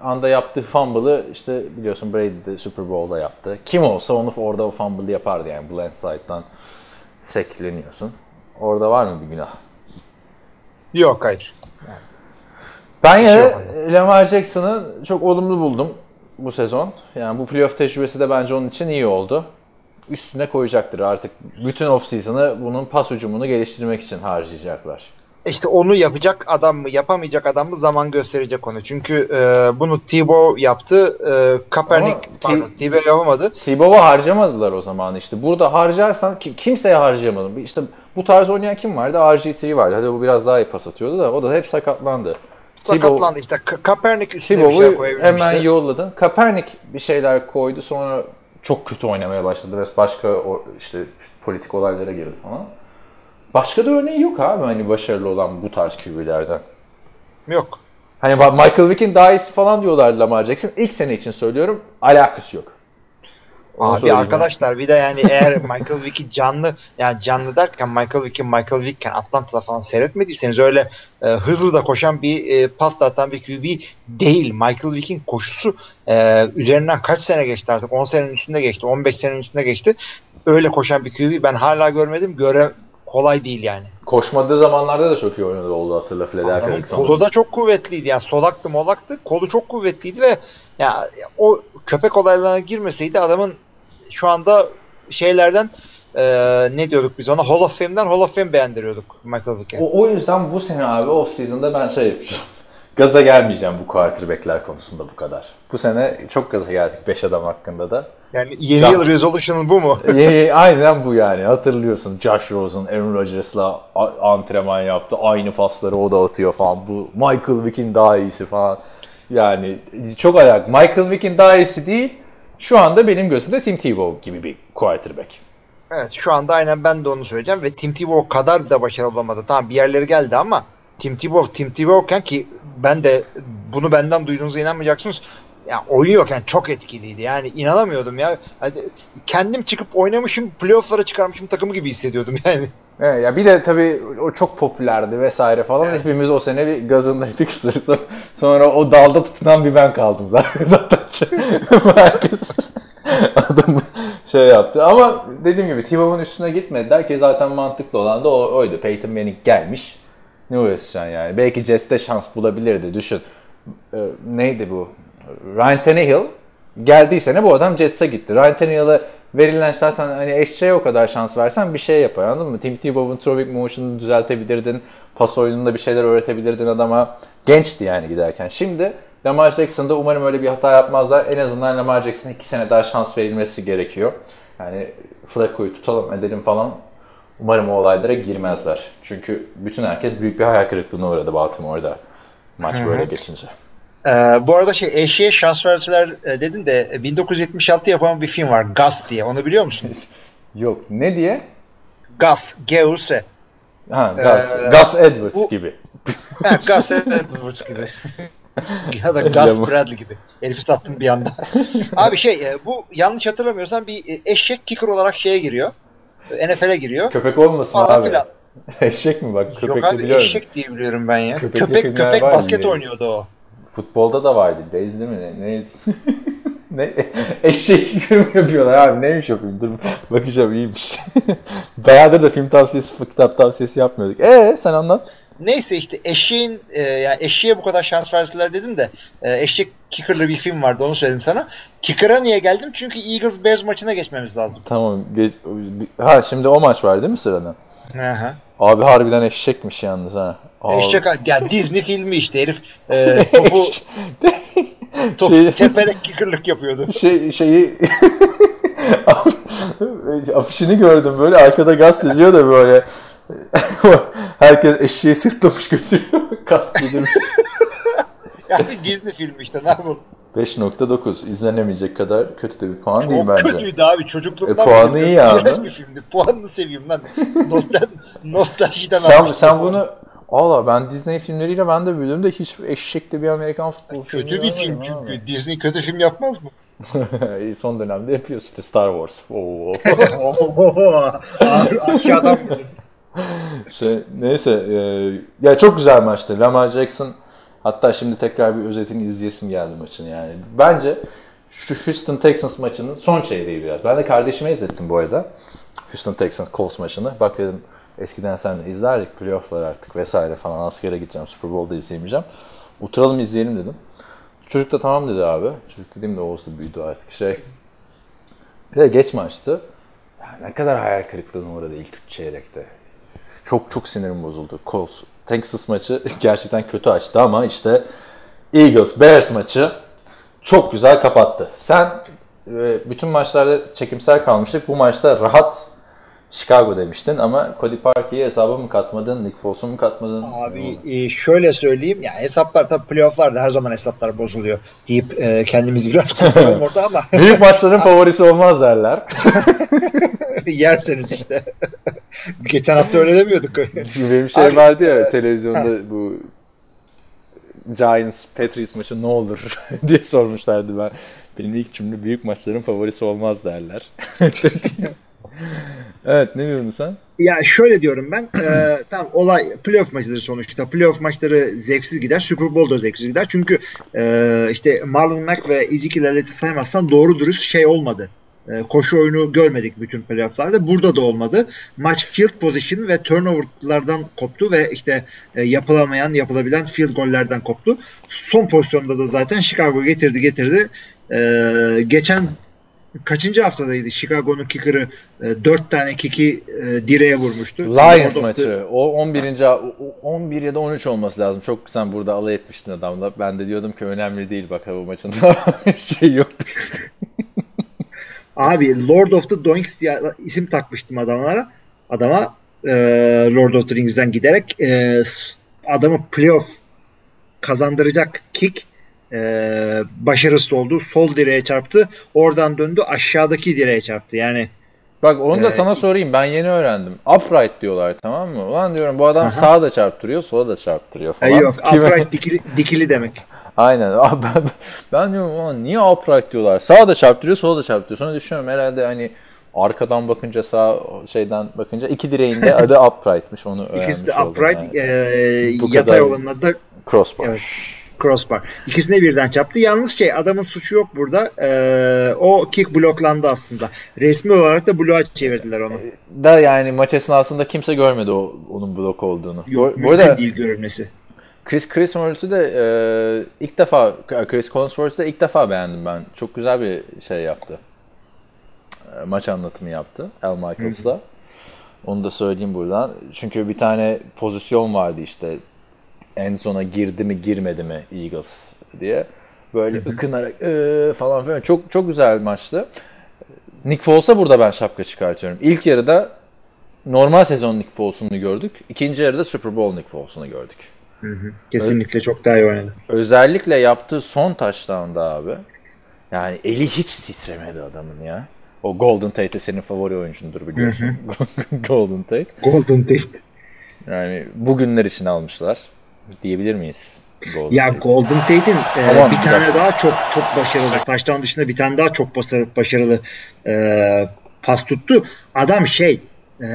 anda yaptığı fumble'ı işte biliyorsun Brady de Super Bowl'da yaptı. Kim olsa onu orada o fumble'ı yapardı yani blindside'dan sekleniyorsun. Orada var mı bir günah? Yok hayır. Ben Bir şey yine yok Lamar Jackson'ı çok olumlu buldum bu sezon. Yani bu playoff tecrübesi de bence onun için iyi oldu. Üstüne koyacaktır artık. Bütün offseason'ı bunun pas ucumunu geliştirmek için harcayacaklar. İşte onu yapacak adam mı yapamayacak adam mı zaman gösterecek onu. Çünkü e, bunu Tebow yaptı. E, Kaepernick Ama pardon T- Tebow yapamadı. T-Bow'a harcamadılar o zaman işte. Burada harcarsan ki, kimseye harcayamadım. İşte bu tarz oynayan kim vardı? RG3 vardı. Hadi bu biraz daha iyi pas atıyordu da o da hep sakatlandı. Sakatlandı işte. Ka- Kaepernick üstüne bir şey T-Bow'u koyabilmişti. hemen yolladın. Kaepernick bir şeyler koydu sonra çok kötü oynamaya başladı ve başka işte politik olaylara girdi falan. Başka da örneği yok abi hani başarılı olan bu tarz QB'lerden. Yok. Hani Michael Vick'in daha iyisi falan diyorlardı Lamar Jackson. İlk sene için söylüyorum alakası yok. Onu Abi arkadaşlar bir de yani eğer Michael Vick'i canlı yani canlı derken Michael Vick'i Michael Vick'ken Atlanta'da falan seyretmediyseniz öyle e, hızlı da koşan bir e, pas atan bir QB değil. Michael Vick'in koşusu e, üzerinden kaç sene geçti artık 10 senenin üstünde geçti 15 senenin üstünde geçti. Öyle koşan bir QB ben hala görmedim. Göre kolay değil yani. Koşmadığı zamanlarda da çok iyi oynadı oldu hatırla Philadelphia Adamın kolu da çok kuvvetliydi. Yani solaktı molaktı. Kolu çok kuvvetliydi ve ya o köpek olaylarına girmeseydi adamın şu anda şeylerden e, ne diyorduk biz ona Hall of Fame'den Hall of Fame beğendiriyorduk Michael Vick'e. O, o yüzden bu sene abi off season'da ben şey yapacağım. Gaza gelmeyeceğim bu quarterback'ler konusunda bu kadar. Bu sene çok gaza geldik 5 adam hakkında da. Yani yeni yıl resolution'ı bu mu? Aynen bu yani. Hatırlıyorsun Josh Rosen, Aaron Rodgers'la antrenman yaptı. Aynı pasları o da atıyor falan. Bu Michael Vick'in daha iyisi falan. Yani çok ayak. Michael Vick'in daha iyisi değil. Şu anda benim gözümde Tim Tebow gibi bir quarterback. Evet şu anda aynen ben de onu söyleyeceğim ve Tim Tebow kadar da başarılı olamadı. Tamam bir yerleri geldi ama Tim Tebow Tim Tebow'ken ki ben de bunu benden duyduğunuza inanmayacaksınız. Ya oynuyorken çok etkiliydi. Yani inanamıyordum ya. Hadi, kendim çıkıp oynamışım, playoff'lara çıkarmışım takımı gibi hissediyordum yani. Evet, ya bir de tabii o çok popülerdi vesaire falan. Evet. Hepimiz o sene bir gazındaydık. Sonra- Sonra o dalda tutunan bir ben kaldım zaten. zaten herkes adamı şey yaptı. Ama dediğim gibi Tebow'un üstüne gitmediler ki zaten mantıklı olan da o, oydu. Peyton Manning gelmiş. Ne uğraşacaksın yani? Belki Jets'te şans bulabilirdi. Düşün. Ee, neydi bu? Ryan Tannehill geldiyse ne bu adam Jets'e gitti. Ryan Tannehill'e verilen zaten hani eşeğe o kadar şans versen bir şey yapar anladın mı? Tim Tebow'un throwing motion'unu düzeltebilirdin. Pas oyununda bir şeyler öğretebilirdin adama. Gençti yani giderken. Şimdi Lamar Jackson'da umarım öyle bir hata yapmazlar. En azından Lamar Jackson'a iki sene daha şans verilmesi gerekiyor. Yani Flacco'yu tutalım edelim falan. Umarım o olaylara girmezler. Çünkü bütün herkes büyük bir hayal kırıklığına uğradı Baltimore'da. Maç böyle geçince. Ee, bu arada şey eşeğe şans verdiler e, dedin de e, 1976 yapılan bir film var Gus diye. Onu biliyor musun? Yok ne diye? Gus, G-U-S. Ha, Gus, Ee, Gus Edwards bu- gibi. Ha, Gus Edwards gibi. ya da Gus Bradley gibi. Herifi sattın bir anda. Abi şey e, bu yanlış hatırlamıyorsam bir e, eşek kicker olarak şeye giriyor. E, NFL'e giriyor. Köpek olmasın Falan abi. filan. Eşek mi bak? Yok Köpek abi biliyorum. eşek diye biliyorum ben ya. Köpekli köpek köpek basket diye. oynuyordu o. Futbolda da vardı. Days değil mi? Ne? ne? ne? Eşek yorum yapıyorlar abi. Neymiş o film? Dur bakacağım iyiymiş. Bayağıdır da film tavsiyesi, kitap tavsiyesi yapmıyorduk. Ee sen anlat. Neyse işte eşeğin e, yani eşeğe bu kadar şans verseler dedin de e, eşek kicker'lı bir film vardı onu söyledim sana. Kicker'a niye geldim? Çünkü Eagles Bears maçına geçmemiz lazım. Tamam. Geç, ha şimdi o maç var değil mi sırada? Hı. Abi harbiden eşekmiş yalnız ha. Abi. Eşek ya Disney filmi işte herif e, topu top, Şey- teperek kicker'lık yapıyordu. şey şeyi afişini gördüm böyle arkada gaz yazıyor da böyle herkes eşeği sırtlamış götürüyor kask giydirmiş. Yani Disney filmi işte ne yapalım. 5.9 izlenemeyecek kadar kötü de bir puan değil Çok bence. kötüydü abi çocukluğumdan. E, puanı iyi abi. bir filmdi. Puanını seveyim lan. Nostal nostaljiden Sen, sen bunu Allah ben Disney filmleriyle ben de büyüdüm de hiç eşekli bir Amerikan futbol filmi Kötü bir film görmedim abi. çünkü. Disney kötü film yapmaz mı? Son dönemde yapıyor işte Star Wars. Oo. Aşağıdan şey, neyse e, ya çok güzel maçtı. Lamar Jackson hatta şimdi tekrar bir özetini izleyesim geldi maçın yani. Bence şu Houston Texans maçının son çeyreği biraz. Ben de kardeşime izlettim bu arada. Houston Texans Colts maçını. Bak dedim eskiden sen de izlerdik playofflar artık vesaire falan askere gideceğim Super Bowl'da izleyemeyeceğim. Oturalım izleyelim dedim. Çocuk da tamam dedi abi. Çocuk dediğim de Oğuz da büyüdü artık. Şey, bir de geç maçtı. Ya ne kadar hayal kırıklığına uğradı ilk üç çeyrekte. Çok çok sinirim bozuldu. Colts, Texas maçı gerçekten kötü açtı ama işte Eagles, Bears maçı çok güzel kapattı. Sen e, bütün maçlarda çekimsel kalmıştık. Bu maçta rahat Chicago demiştin ama Cody Parkey'i hesaba mı katmadın, Nick Foles'u mu katmadın? Abi e, şöyle söyleyeyim yani hesaplar tabii playofflarda her zaman hesaplar bozuluyor deyip e, kendimizi biraz kurtaralım orada ama Büyük maçların favorisi olmaz derler. yerseniz işte. Geçen hafta öyle demiyorduk. Şimdi benim şey Abi, vardı ya televizyonda bu Giants Patriots maçı ne olur diye sormuşlardı ben. Benim ilk cümle büyük maçların favorisi olmaz derler. evet ne diyordun sen? Ya şöyle diyorum ben. E, tamam olay playoff maçıdır sonuçta. Playoff maçları zevksiz gider. Super Bowl da zevksiz gider. Çünkü e, işte Marlon Mack ve Ezekiel Elliott'i saymazsan doğru dürüst şey olmadı. E, koşu oyunu görmedik bütün playofflarda. Burada da olmadı. Maç field position ve turnoverlardan koptu ve işte e, yapılamayan, yapılabilen field gollerden koptu. Son pozisyonda da zaten Chicago getirdi getirdi. E, geçen kaçıncı haftadaydı Chicago'nun kicker'ı e, 4 tane kiki e, direğe vurmuştu. Lions Lord of the- maçı. O 11. o- o- 11 ya da 13 olması lazım. Çok sen burada alay etmiştin adamla. Ben de diyordum ki önemli değil bak bu maçın şey yok. Abi Lord of the Doings diye isim takmıştım adamlara. Adama e, Lord of the Rings'den giderek e, adamı playoff kazandıracak kick e, başarısız oldu. Sol direğe çarptı. Oradan döndü aşağıdaki direğe çarptı. Yani Bak onu da Ee, sana sorayım. Ben yeni öğrendim. Upright diyorlar tamam mı? Ulan diyorum bu adam sağa da çarptırıyor, sola da çarptırıyor falan. Ay yok upright dikili, dikili demek. Aynen. Ben, ben diyorum ulan niye upright diyorlar? Sağa da çarptırıyor, sola da çarptırıyor. Sonra düşünüyorum herhalde hani arkadan bakınca sağ şeyden bakınca iki direğin de adı upright'mış. Onu öğrenmiş İkisi de upright. yani. e, Bu yatay da Crossbar. Evet. Crossbar. İkisine birden çarptı. Yalnız şey adamın suçu yok burada. E, o kick bloklandı aslında. Resmi olarak da bloğa çevirdiler onu. Da yani maç esnasında kimse görmedi o onun blok olduğunu. Yok, bu, arada değil görülmesi. Chris Collinsworth'u da e, ilk defa Chris Collinsworth'u da ilk defa beğendim ben. Çok güzel bir şey yaptı. E, maç anlatımı yaptı Al Michaels'la. Onu da söyleyeyim buradan. Çünkü bir tane pozisyon vardı işte en sona girdi mi girmedi mi Eagles diye. Böyle ıkınarak "Iı" falan filan. Çok çok güzel bir maçtı. Nick Foles'a burada ben şapka çıkartıyorum. İlk yarıda normal sezon Nick Foles'unu gördük. İkinci yarıda Super Bowl Nick Foles'unu gördük. Kesinlikle çok daha iyi oynadı. Özellikle yaptığı son touchdown'da abi. Yani eli hiç titremedi adamın ya. O Golden Tate senin favori oyuncundur biliyorsun. Golden Tate. Golden Tate. Yani bugünler için almışlar diyebilir miyiz? Golden Ya. Golden Tate'in e, Tamam, bir tane daha çok çok başarılı. Taştan dışında bir tane daha çok başarılı, başarılı e, pas tuttu. Adam şey e,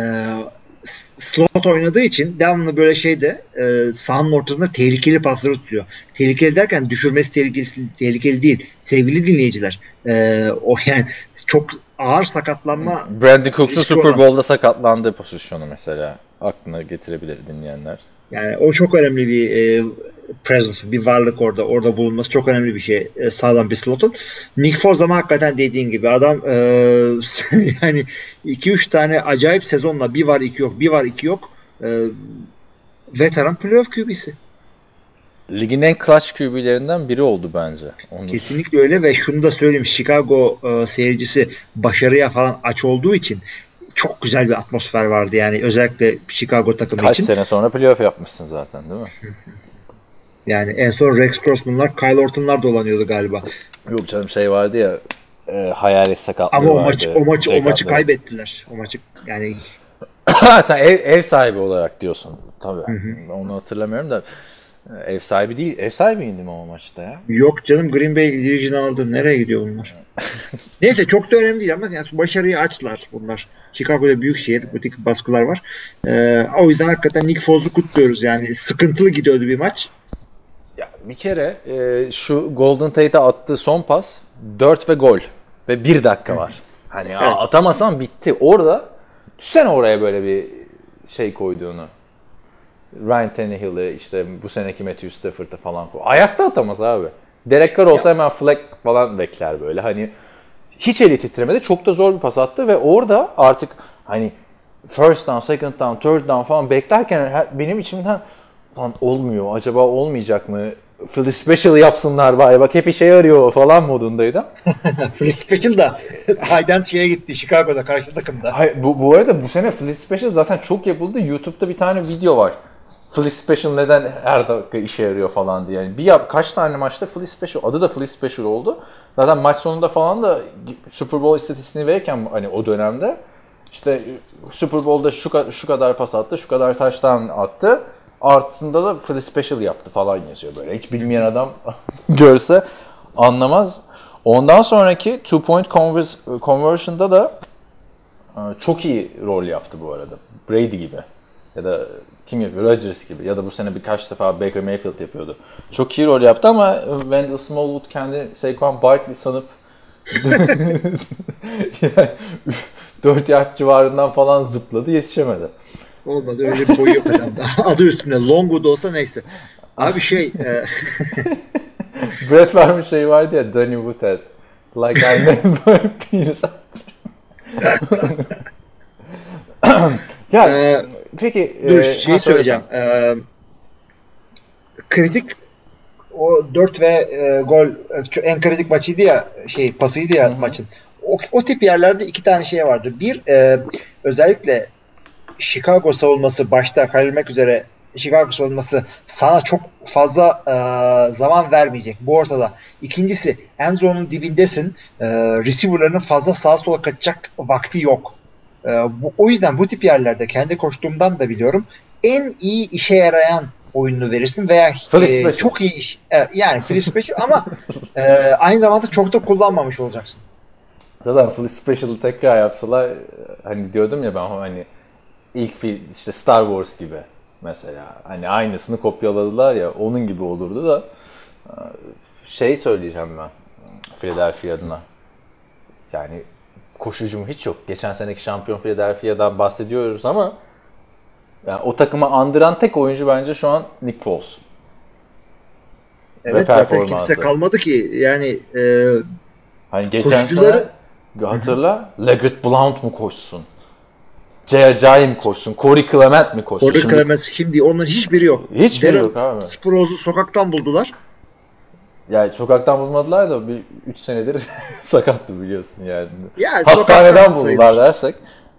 slot oynadığı için devamlı böyle şeyde e, sahanın ortasında tehlikeli pasları tutuyor. Tehlikeli derken düşürmesi tehlikeli, tehlikeli değil. Sevgili dinleyiciler. E, o yani çok ağır sakatlanma Brandon Cooks'un Super. Bowl'da sakatlandığı pozisyonu mesela aklına getirebilir dinleyenler. Yani o çok önemli bir e, presence, bir varlık orada. Orada bulunması çok önemli bir şey. E, sağlam bir slotun. Nick Foles ama hakikaten dediğin gibi adam e, yani 2-3 tane acayip sezonla bir var iki yok, bir var iki yok. E, veteran playoff QB'si. Ligin en clutch QB'lerinden biri oldu bence. Onu Kesinlikle öyle ve şunu da söyleyeyim. Chicago e, seyircisi başarıya falan aç olduğu için çok güzel bir atmosfer vardı yani özellikle Chicago takımı Kaç için. sene sonra playoff yapmışsın zaten değil mi? Yani en son Rex Grossman'lar, Kyle Orton'lar dolanıyordu galiba. Yok canım şey vardı ya e, hayalet sakatlığı Ama o vardı. maçı o maçı o maçı kaybettiler. O maçı yani Sen ev, ev sahibi olarak diyorsun. Tabii. Onu hatırlamıyorum da e, ev sahibi değil. Ev sahibiydim o maçta ya. yok canım Green Bay Division aldı. Nereye gidiyor bunlar? Neyse çok da önemli değil ama yani başarıyı açtılar bunlar. Chicago'da büyük şehir, butik baskılar var. Ee, o yüzden hakikaten Nick Foles'u kutluyoruz yani. Sıkıntılı gidiyordu bir maç. Ya bir kere e, şu Golden Tate'e attığı son pas 4 ve gol ve 1 dakika var. Hani ya atamasan bitti. Orada düşsene oraya böyle bir şey koyduğunu. Ryan Tannehill'i işte bu seneki Matthew Stafford'ı falan koy. Ayakta atamaz abi. Derek Carr olsa hemen flag falan bekler böyle. Hani hiç eli titremedi. Çok da zor bir pas attı ve orada artık hani first down, second down, third down falan beklerken benim içimden lan olmuyor. Acaba olmayacak mı? Philly Special yapsınlar bari. Bak hep işe yarıyor falan modundaydım. Philly Special da Hayden şeye gitti Chicago'da karşı takımda. Hayır, bu, bu arada bu sene Philly Special zaten çok yapıldı. YouTube'da bir tane video var. Philly Special neden her dakika işe yarıyor falan diye. Yani bir yap, kaç tane maçta Philly Special, adı da Philly Special oldu. Zaten maç sonunda falan da Super Bowl istatistiğini verirken hani o dönemde işte Super Bowl'da şu, şu kadar pas attı, şu kadar taştan attı. Altında da Philly Special yaptı falan yazıyor böyle. Hiç bilmeyen adam görse anlamaz. Ondan sonraki two point convers- conversion'da da e, çok iyi rol yaptı bu arada. Brady gibi. Ya da kim yapıyor? Rodgers gibi. Ya da bu sene birkaç defa Baker Mayfield yapıyordu. Çok iyi rol yaptı ama Wendell Smallwood kendi Saquon Barkley sanıp yani 4 yard civarından falan zıpladı yetişemedi. Olmadı öyle bir boyu yok adamda. Adı üstünde Longwood olsa neyse. Abi şey e, Brett Favre'ın şey vardı ya Danny Woodhead. Like I never penis ya e, peki dur e, şeyi söyleyeceğim. E, kritik o 4 ve e, gol en kritik maçıydı ya şey pasıydı ya maçın. O, o tip yerlerde iki tane şey vardı. Bir e, özellikle Chicago savunması başta kaybetmek üzere Chicago savunması sana çok fazla e, zaman vermeyecek. Bu ortada. İkincisi en zone'un dibindesin. E, receiver'ların fazla sağa sola kaçacak vakti yok. E, bu, o yüzden bu tip yerlerde kendi koştuğumdan da biliyorum. En iyi işe yarayan oyununu verirsin veya Free e, çok iyi iş. e, yani free special ama e, aynı zamanda çok da kullanmamış olacaksın. Zaten Full Special'ı tekrar yapsalar hani diyordum ya ben hani ilk film işte Star Wars gibi mesela hani aynısını kopyaladılar ya onun gibi olurdu da e, şey söyleyeceğim ben Philadelphia adına yani koşucum hiç yok. Geçen seneki şampiyon Philadelphia'dan bahsediyoruz ama yani o takımı andıran tek oyuncu bence şu an Nick Foles. Evet zaten kimse kalmadı ki yani e, Hani geçen Koşucuları- sene hatırla Leggett Blount mu koşsun? Jay mi koşsun? Corey Clement mi koşsun? Corey Şimdi- Clemens kimdi? Onların hiçbiri yok. Hiçbiri yok abi. Sprouls'u sokaktan buldular. Yani sokaktan bulmadılar da bir 3 senedir sakattı biliyorsun yani. Ya, Hastaneden buldular dersek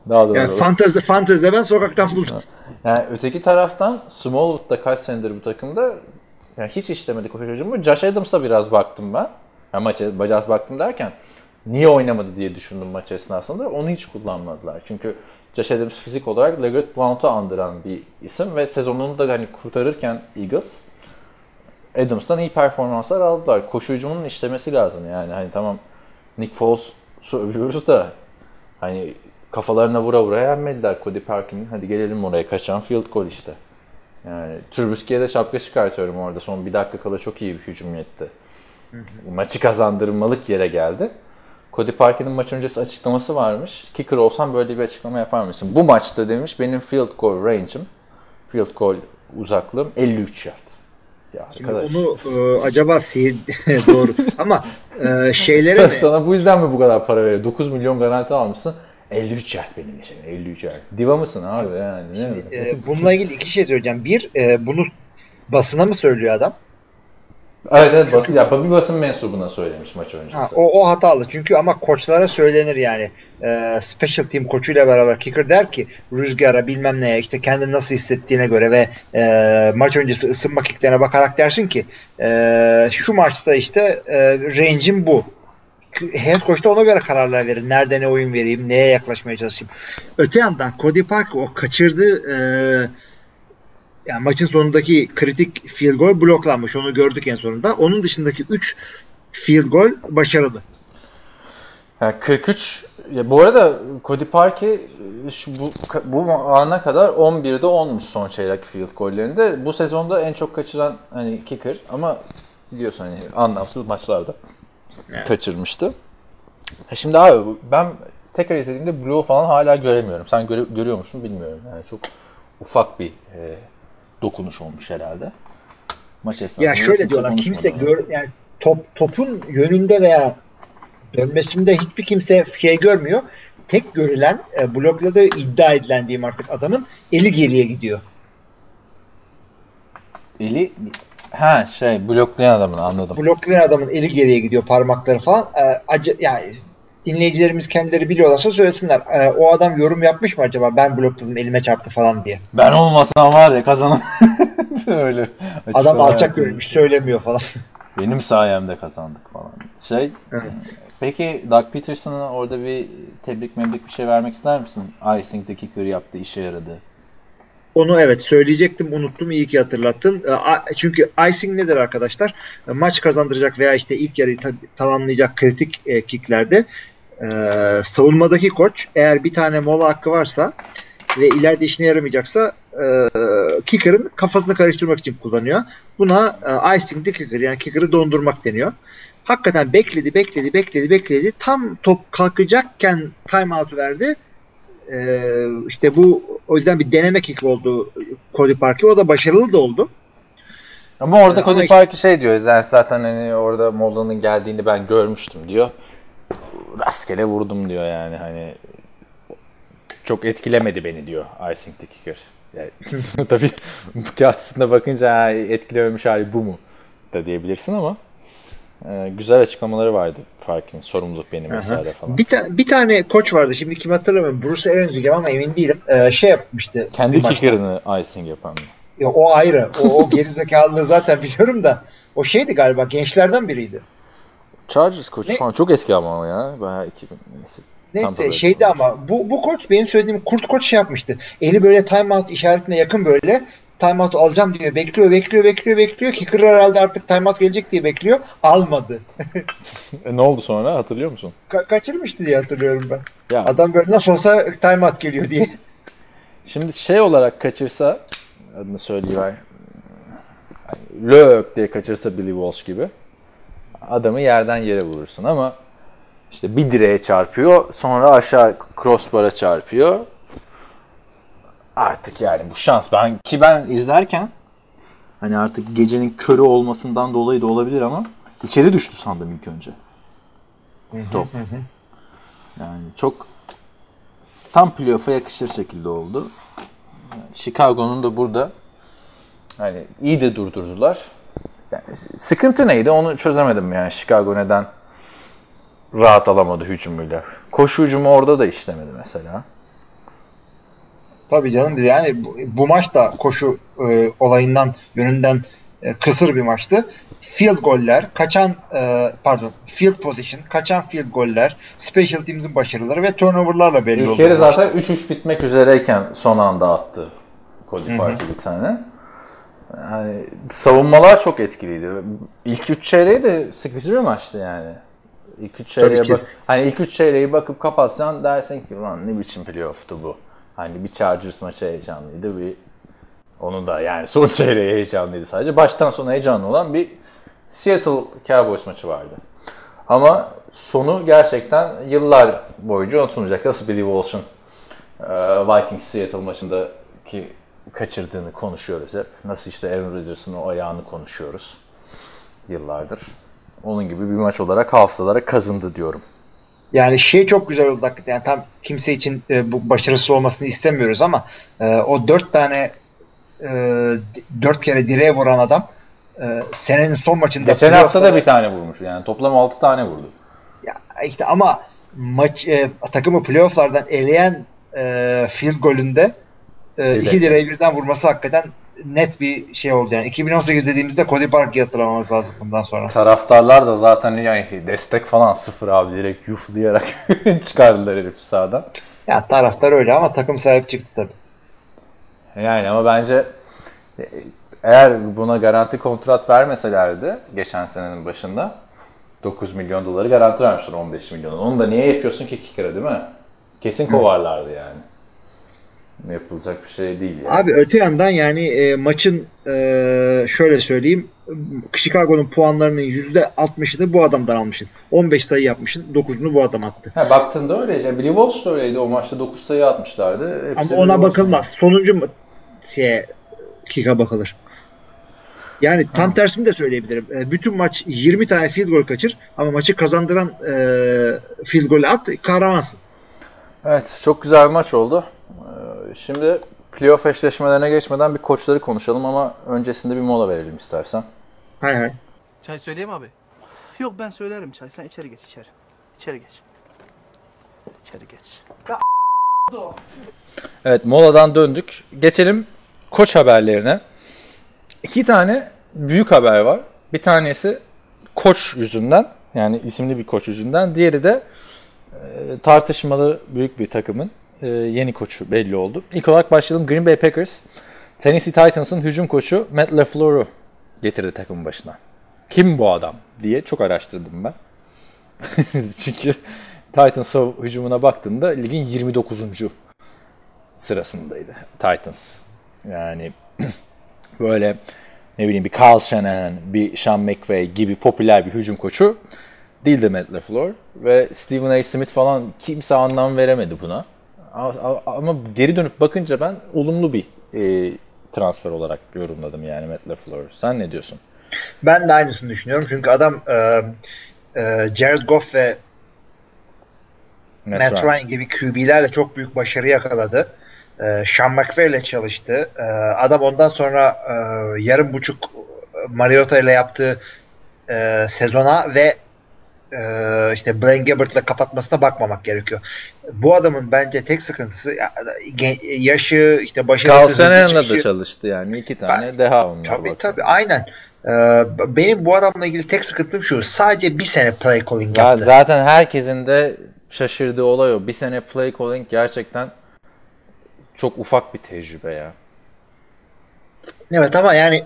daha doğru. Yani olur. fantezi fantezide ben sokaktan buldum. Yani öteki taraftan Smallwood'da kaç senedir bu takımda yani hiç işlemedi koşucumu. Josh Adams'a biraz baktım ben. Yani maça biraz baktım derken niye oynamadı diye düşündüm maç esnasında. Onu hiç kullanmadılar. Çünkü Josh Adams fizik olarak Legarrette Blount'u andıran bir isim ve sezonunu da hani kurtarırken Eagles Adams'tan iyi performanslar aldılar. Koşucunun işlemesi lazım yani. Hani tamam Nick Foles'u övüyoruz da hani kafalarına vura vura yenmediler Cody Parkin'in. Hadi gelelim oraya kaçan field goal işte. Yani Trubisky'ye de şapka çıkartıyorum orada. Son bir dakika kala çok iyi bir hücum yetti. Maçı kazandırmalık yere geldi. Cody Parkin'in maç öncesi açıklaması varmış. Kicker olsam böyle bir açıklama yapar mısın? Bu maçta demiş benim field goal range'im, field goal uzaklığım 53 yard. Ya arkadaş. Onu e, acaba sihir doğru ama e, şeylere Sen- mi? Sana bu yüzden mi bu kadar para veriyor? 9 milyon garanti almışsın. 53 yard benim için. 53 yard. Diva mısın abi yani? mi? E, bununla ilgili iki şey söyleyeceğim. Bir, e, bunu basına mı söylüyor adam? Evet evet basın, ya, bir basın mensubuna söylemiş maç öncesi. Ha, o, o hatalı çünkü ama koçlara söylenir yani. E, special team koçuyla beraber kicker der ki rüzgara bilmem neye işte kendini nasıl hissettiğine göre ve e, maç öncesi ısınma kicklerine bakarak dersin ki e, şu maçta işte e, range'im bu. Head coach da ona göre kararlar verir. Nerede ne oyun vereyim, neye yaklaşmaya çalışayım. Öte yandan Cody Parker o kaçırdığı e, yani maçın sonundaki kritik field goal bloklanmış. Onu gördük en sonunda. Onun dışındaki 3 field goal başarılı. Yani 43 ya bu arada Cody Parkey şu bu bu ana kadar 11'de 10'muş son çeyrek field gollerinde. Bu sezonda en çok kaçıran hani kicker ama biliyorsun hani anlamsız maçlarda kaçırmıştı. Ha Şimdi abi ben tekrar izlediğimde Blue falan hala göremiyorum. Sen göre, görüyor musun bilmiyorum. Yani çok ufak bir e, dokunuş olmuş herhalde. Maç esnasında. Ya şöyle diyorlar kimse gör yani top topun yönünde veya dönmesinde hiçbir kimse şey görmüyor. Tek görülen e, blokladığı iddia edilen diyeyim artık adamın eli geriye gidiyor. Eli ha şey bloklayan adamın anladım. Bloklayan adamın eli geriye gidiyor parmakları falan. E, acı yani dinleyicilerimiz kendileri biliyorlarsa söylesinler. E, o adam yorum yapmış mı acaba ben blokladım elime çarptı falan diye. Ben olmasam var ya kazanım. Öyle. Adam alçak görünmüş söylemiyor falan. Benim sayemde kazandık falan. Şey, evet. peki Doug Peterson'a orada bir tebrik mebrik bir şey vermek ister misin? Icing'de kicker yaptı, işe yaradı. Onu evet söyleyecektim unuttum iyi ki hatırlattın. E, a- Çünkü icing nedir arkadaşlar? E, Maç kazandıracak veya işte ilk yarıyı ta- tamamlayacak kritik e, kicklerde e, savunmadaki koç eğer bir tane mola hakkı varsa ve ileride işine yaramayacaksa e, kicker'ın kafasını karıştırmak için kullanıyor. Buna icing the kicker yani kicker'ı dondurmak deniyor. Hakikaten bekledi, bekledi, bekledi, bekledi. Tam top kalkacakken timeout verdi. Ee, işte bu o yüzden bir deneme kick oldu Cody Parkey. O da başarılı da oldu. Ama orada Ama Cody Parkey şey diyor, yani zaten hani orada Molla'nın geldiğini ben görmüştüm diyor. Rastgele vurdum diyor yani hani çok etkilemedi beni diyor Icing the kicker. Yani, tabii bu kağıt bakınca ha, etkilememiş hali bu mu da diyebilirsin ama e, güzel açıklamaları vardı Parkey'in sorumluluk benim vesaire falan. Bir, ta- bir tane koç vardı. Şimdi kim hatırlamıyorum. Bruce Arians diyeceğim ama emin değilim. Ee, şey yapmıştı. Kendi kicker'ını icing yapan mı? Ya, o ayrı. O, o gerizekalılığı zaten biliyorum da. O şeydi galiba gençlerden biriydi. Chargers koçu Ne? falan çok eski ama o ya. Bayağı 2000 neyse. Tampa Neyse şeydi ama bu, bu koç benim söylediğim kurt koç şey yapmıştı. Eli böyle timeout işaretine yakın böyle timeout alacağım diyor. Bekliyor bekliyor bekliyor bekliyor. Kicker herhalde artık timeout gelecek diye bekliyor. Almadı. E, ne oldu sonra hatırlıyor musun? Ka- kaçırmıştı diye hatırlıyorum ben. Ya Adam böyle nasıl olsa timeout geliyor diye. Şimdi şey olarak kaçırsa adını söyleyiver. Hani Lök diye kaçırsa Billy Walsh gibi adamı yerden yere vurursun ama işte bir direğe çarpıyor sonra aşağı crossbar'a çarpıyor. Artık yani bu şans. Ben ki ben izlerken hani artık gecenin körü olmasından dolayı da olabilir ama içeri düştü sandım ilk önce. Top. Yani çok tam playoff'a yakışır şekilde oldu. Chicago'nun da burada hani iyi de durdurdular. Yani sıkıntı neydi onu çözemedim yani Chicago neden rahat alamadı hücumuyla. Koşu hücumu orada da işlemedi mesela. Tabii canım yani bu, bu maç da koşu e, olayından yönünden e, kısır bir maçtı. Field goller, kaçan e, pardon field position, kaçan field goller, special teams'in başarıları ve turnover'larla belli oldu. Maçta. zaten 3-3 bitmek üzereyken son anda attı Cody Parkey bir tane. Yani savunmalar çok etkiliydi. İlk 3 çeyreği de sıkıcı bir maçtı yani. İlk 3 çeyreğe bak hani ilk 3 çeyreği bakıp kapatsan dersin ki lan ne biçim playoff'tu bu. Hani bir Chargers maçı heyecanlıydı bir onun da yani son çeyreği heyecanlıydı sadece. Baştan sona heyecanlı olan bir Seattle Cowboys maçı vardı. Ama sonu gerçekten yıllar boyunca unutulmayacak. Nasıl Billy Walsh'un e, Vikings Seattle maçındaki kaçırdığını konuşuyoruz hep. Nasıl işte Aaron Rodgers'ın o ayağını konuşuyoruz yıllardır. Onun gibi bir maç olarak hafızalara kazındı diyorum. Yani şey çok güzel oldu hakikaten. Yani tam kimse için e, bu başarısız olmasını istemiyoruz ama e, o dört tane e, dört kere direğe vuran adam e, senenin son maçında Geçen hafta da bir tane vurmuş. Yani toplam 6 tane vurdu. Ya işte ama maç e, takımı playofflardan eleyen e, field golünde e, iki direği birden vurması hakikaten net bir şey oldu yani. 2018 dediğimizde Cody Parkey'i hatırlamamız lazım bundan sonra. Taraftarlar da zaten yani destek falan sıfır abi direkt yuflayarak çıkardılar herifi sahadan. Ya taraftar öyle ama takım sahip çıktı tabii. Yani ama bence e, eğer buna garanti kontrat vermeselerdi geçen senenin başında 9 milyon doları garanti vermişler 15 milyon. Onu da niye yapıyorsun ki kicker'a değil mi? Kesin kovarlardı yani. Yapılacak bir şey değil yani. Abi öte yandan yani e, maçın e, şöyle söyleyeyim Chicago'nun puanlarının %60'ını bu adamdan almışsın. 15 sayı yapmışsın. 9'unu bu adam attı. Ha, baktığında öyle. Yani Billy Walsh da öyleydi. O maçta 9 sayı atmışlardı. Hepsi Ama ona bakılmaz. Sonuncu mu- şeye kika bakılır. Yani tam tersini de söyleyebilirim. E, bütün maç 20 tane field goal kaçır ama maçı kazandıran e, field goal at kahramansın. Evet, çok güzel bir maç oldu. Şimdi playoff eşleşmelerine geçmeden bir koçları konuşalım ama öncesinde bir mola verelim istersen. Hay hay. Çay söyleyeyim abi. Yok ben söylerim çay. Sen içeri geç içeri. İçeri geç. İçeri geç. Evet, moladan döndük. Geçelim koç haberlerine. İki tane büyük haber var. Bir tanesi koç yüzünden, yani isimli bir koç yüzünden. Diğeri de e, tartışmalı büyük bir takımın e, yeni koçu belli oldu. İlk olarak başlayalım. Green Bay Packers, Tennessee Titans'ın hücum koçu Matt LaFleur'u getirdi takımın başına. Kim bu adam diye çok araştırdım ben. Çünkü Titans hücumuna baktığında ligin 29 sırasındaydı Titans. Yani böyle ne bileyim bir Carl Shanahan, bir Sean McVay gibi popüler bir hücum koçu değildi Matt LaFleur. Ve Stephen A. Smith falan kimse anlam veremedi buna. Ama geri dönüp bakınca ben olumlu bir e, transfer olarak yorumladım yani Matt LaFleur. Sen ne diyorsun? Ben de aynısını düşünüyorum. Çünkü adam e, e, Jared Goff ve Matt Matt Ryan. Ryan gibi QB'lerle çok büyük başarı yakaladı. Ee, Sean McVay ile çalıştı. Ee, adam ondan sonra e, yarım buçuk Mariota ile yaptığı e, sezona ve e, işte Blaine Gabbert'la kapatmasına bakmamak gerekiyor. Bu adamın bence tek sıkıntısı yaşı işte başarısız Carl Shanahan'la da çıkışı- çalıştı yani. iki tane Ben- deha onlar. Tabii bak. tabii aynen. Ee, benim bu adamla ilgili tek sıkıntım şu. Sadece bir sene play calling Ya yaptı. zaten herkesin de şaşırdığı olay o. Bir sene play calling gerçekten çok ufak bir tecrübe ya. Evet ama yani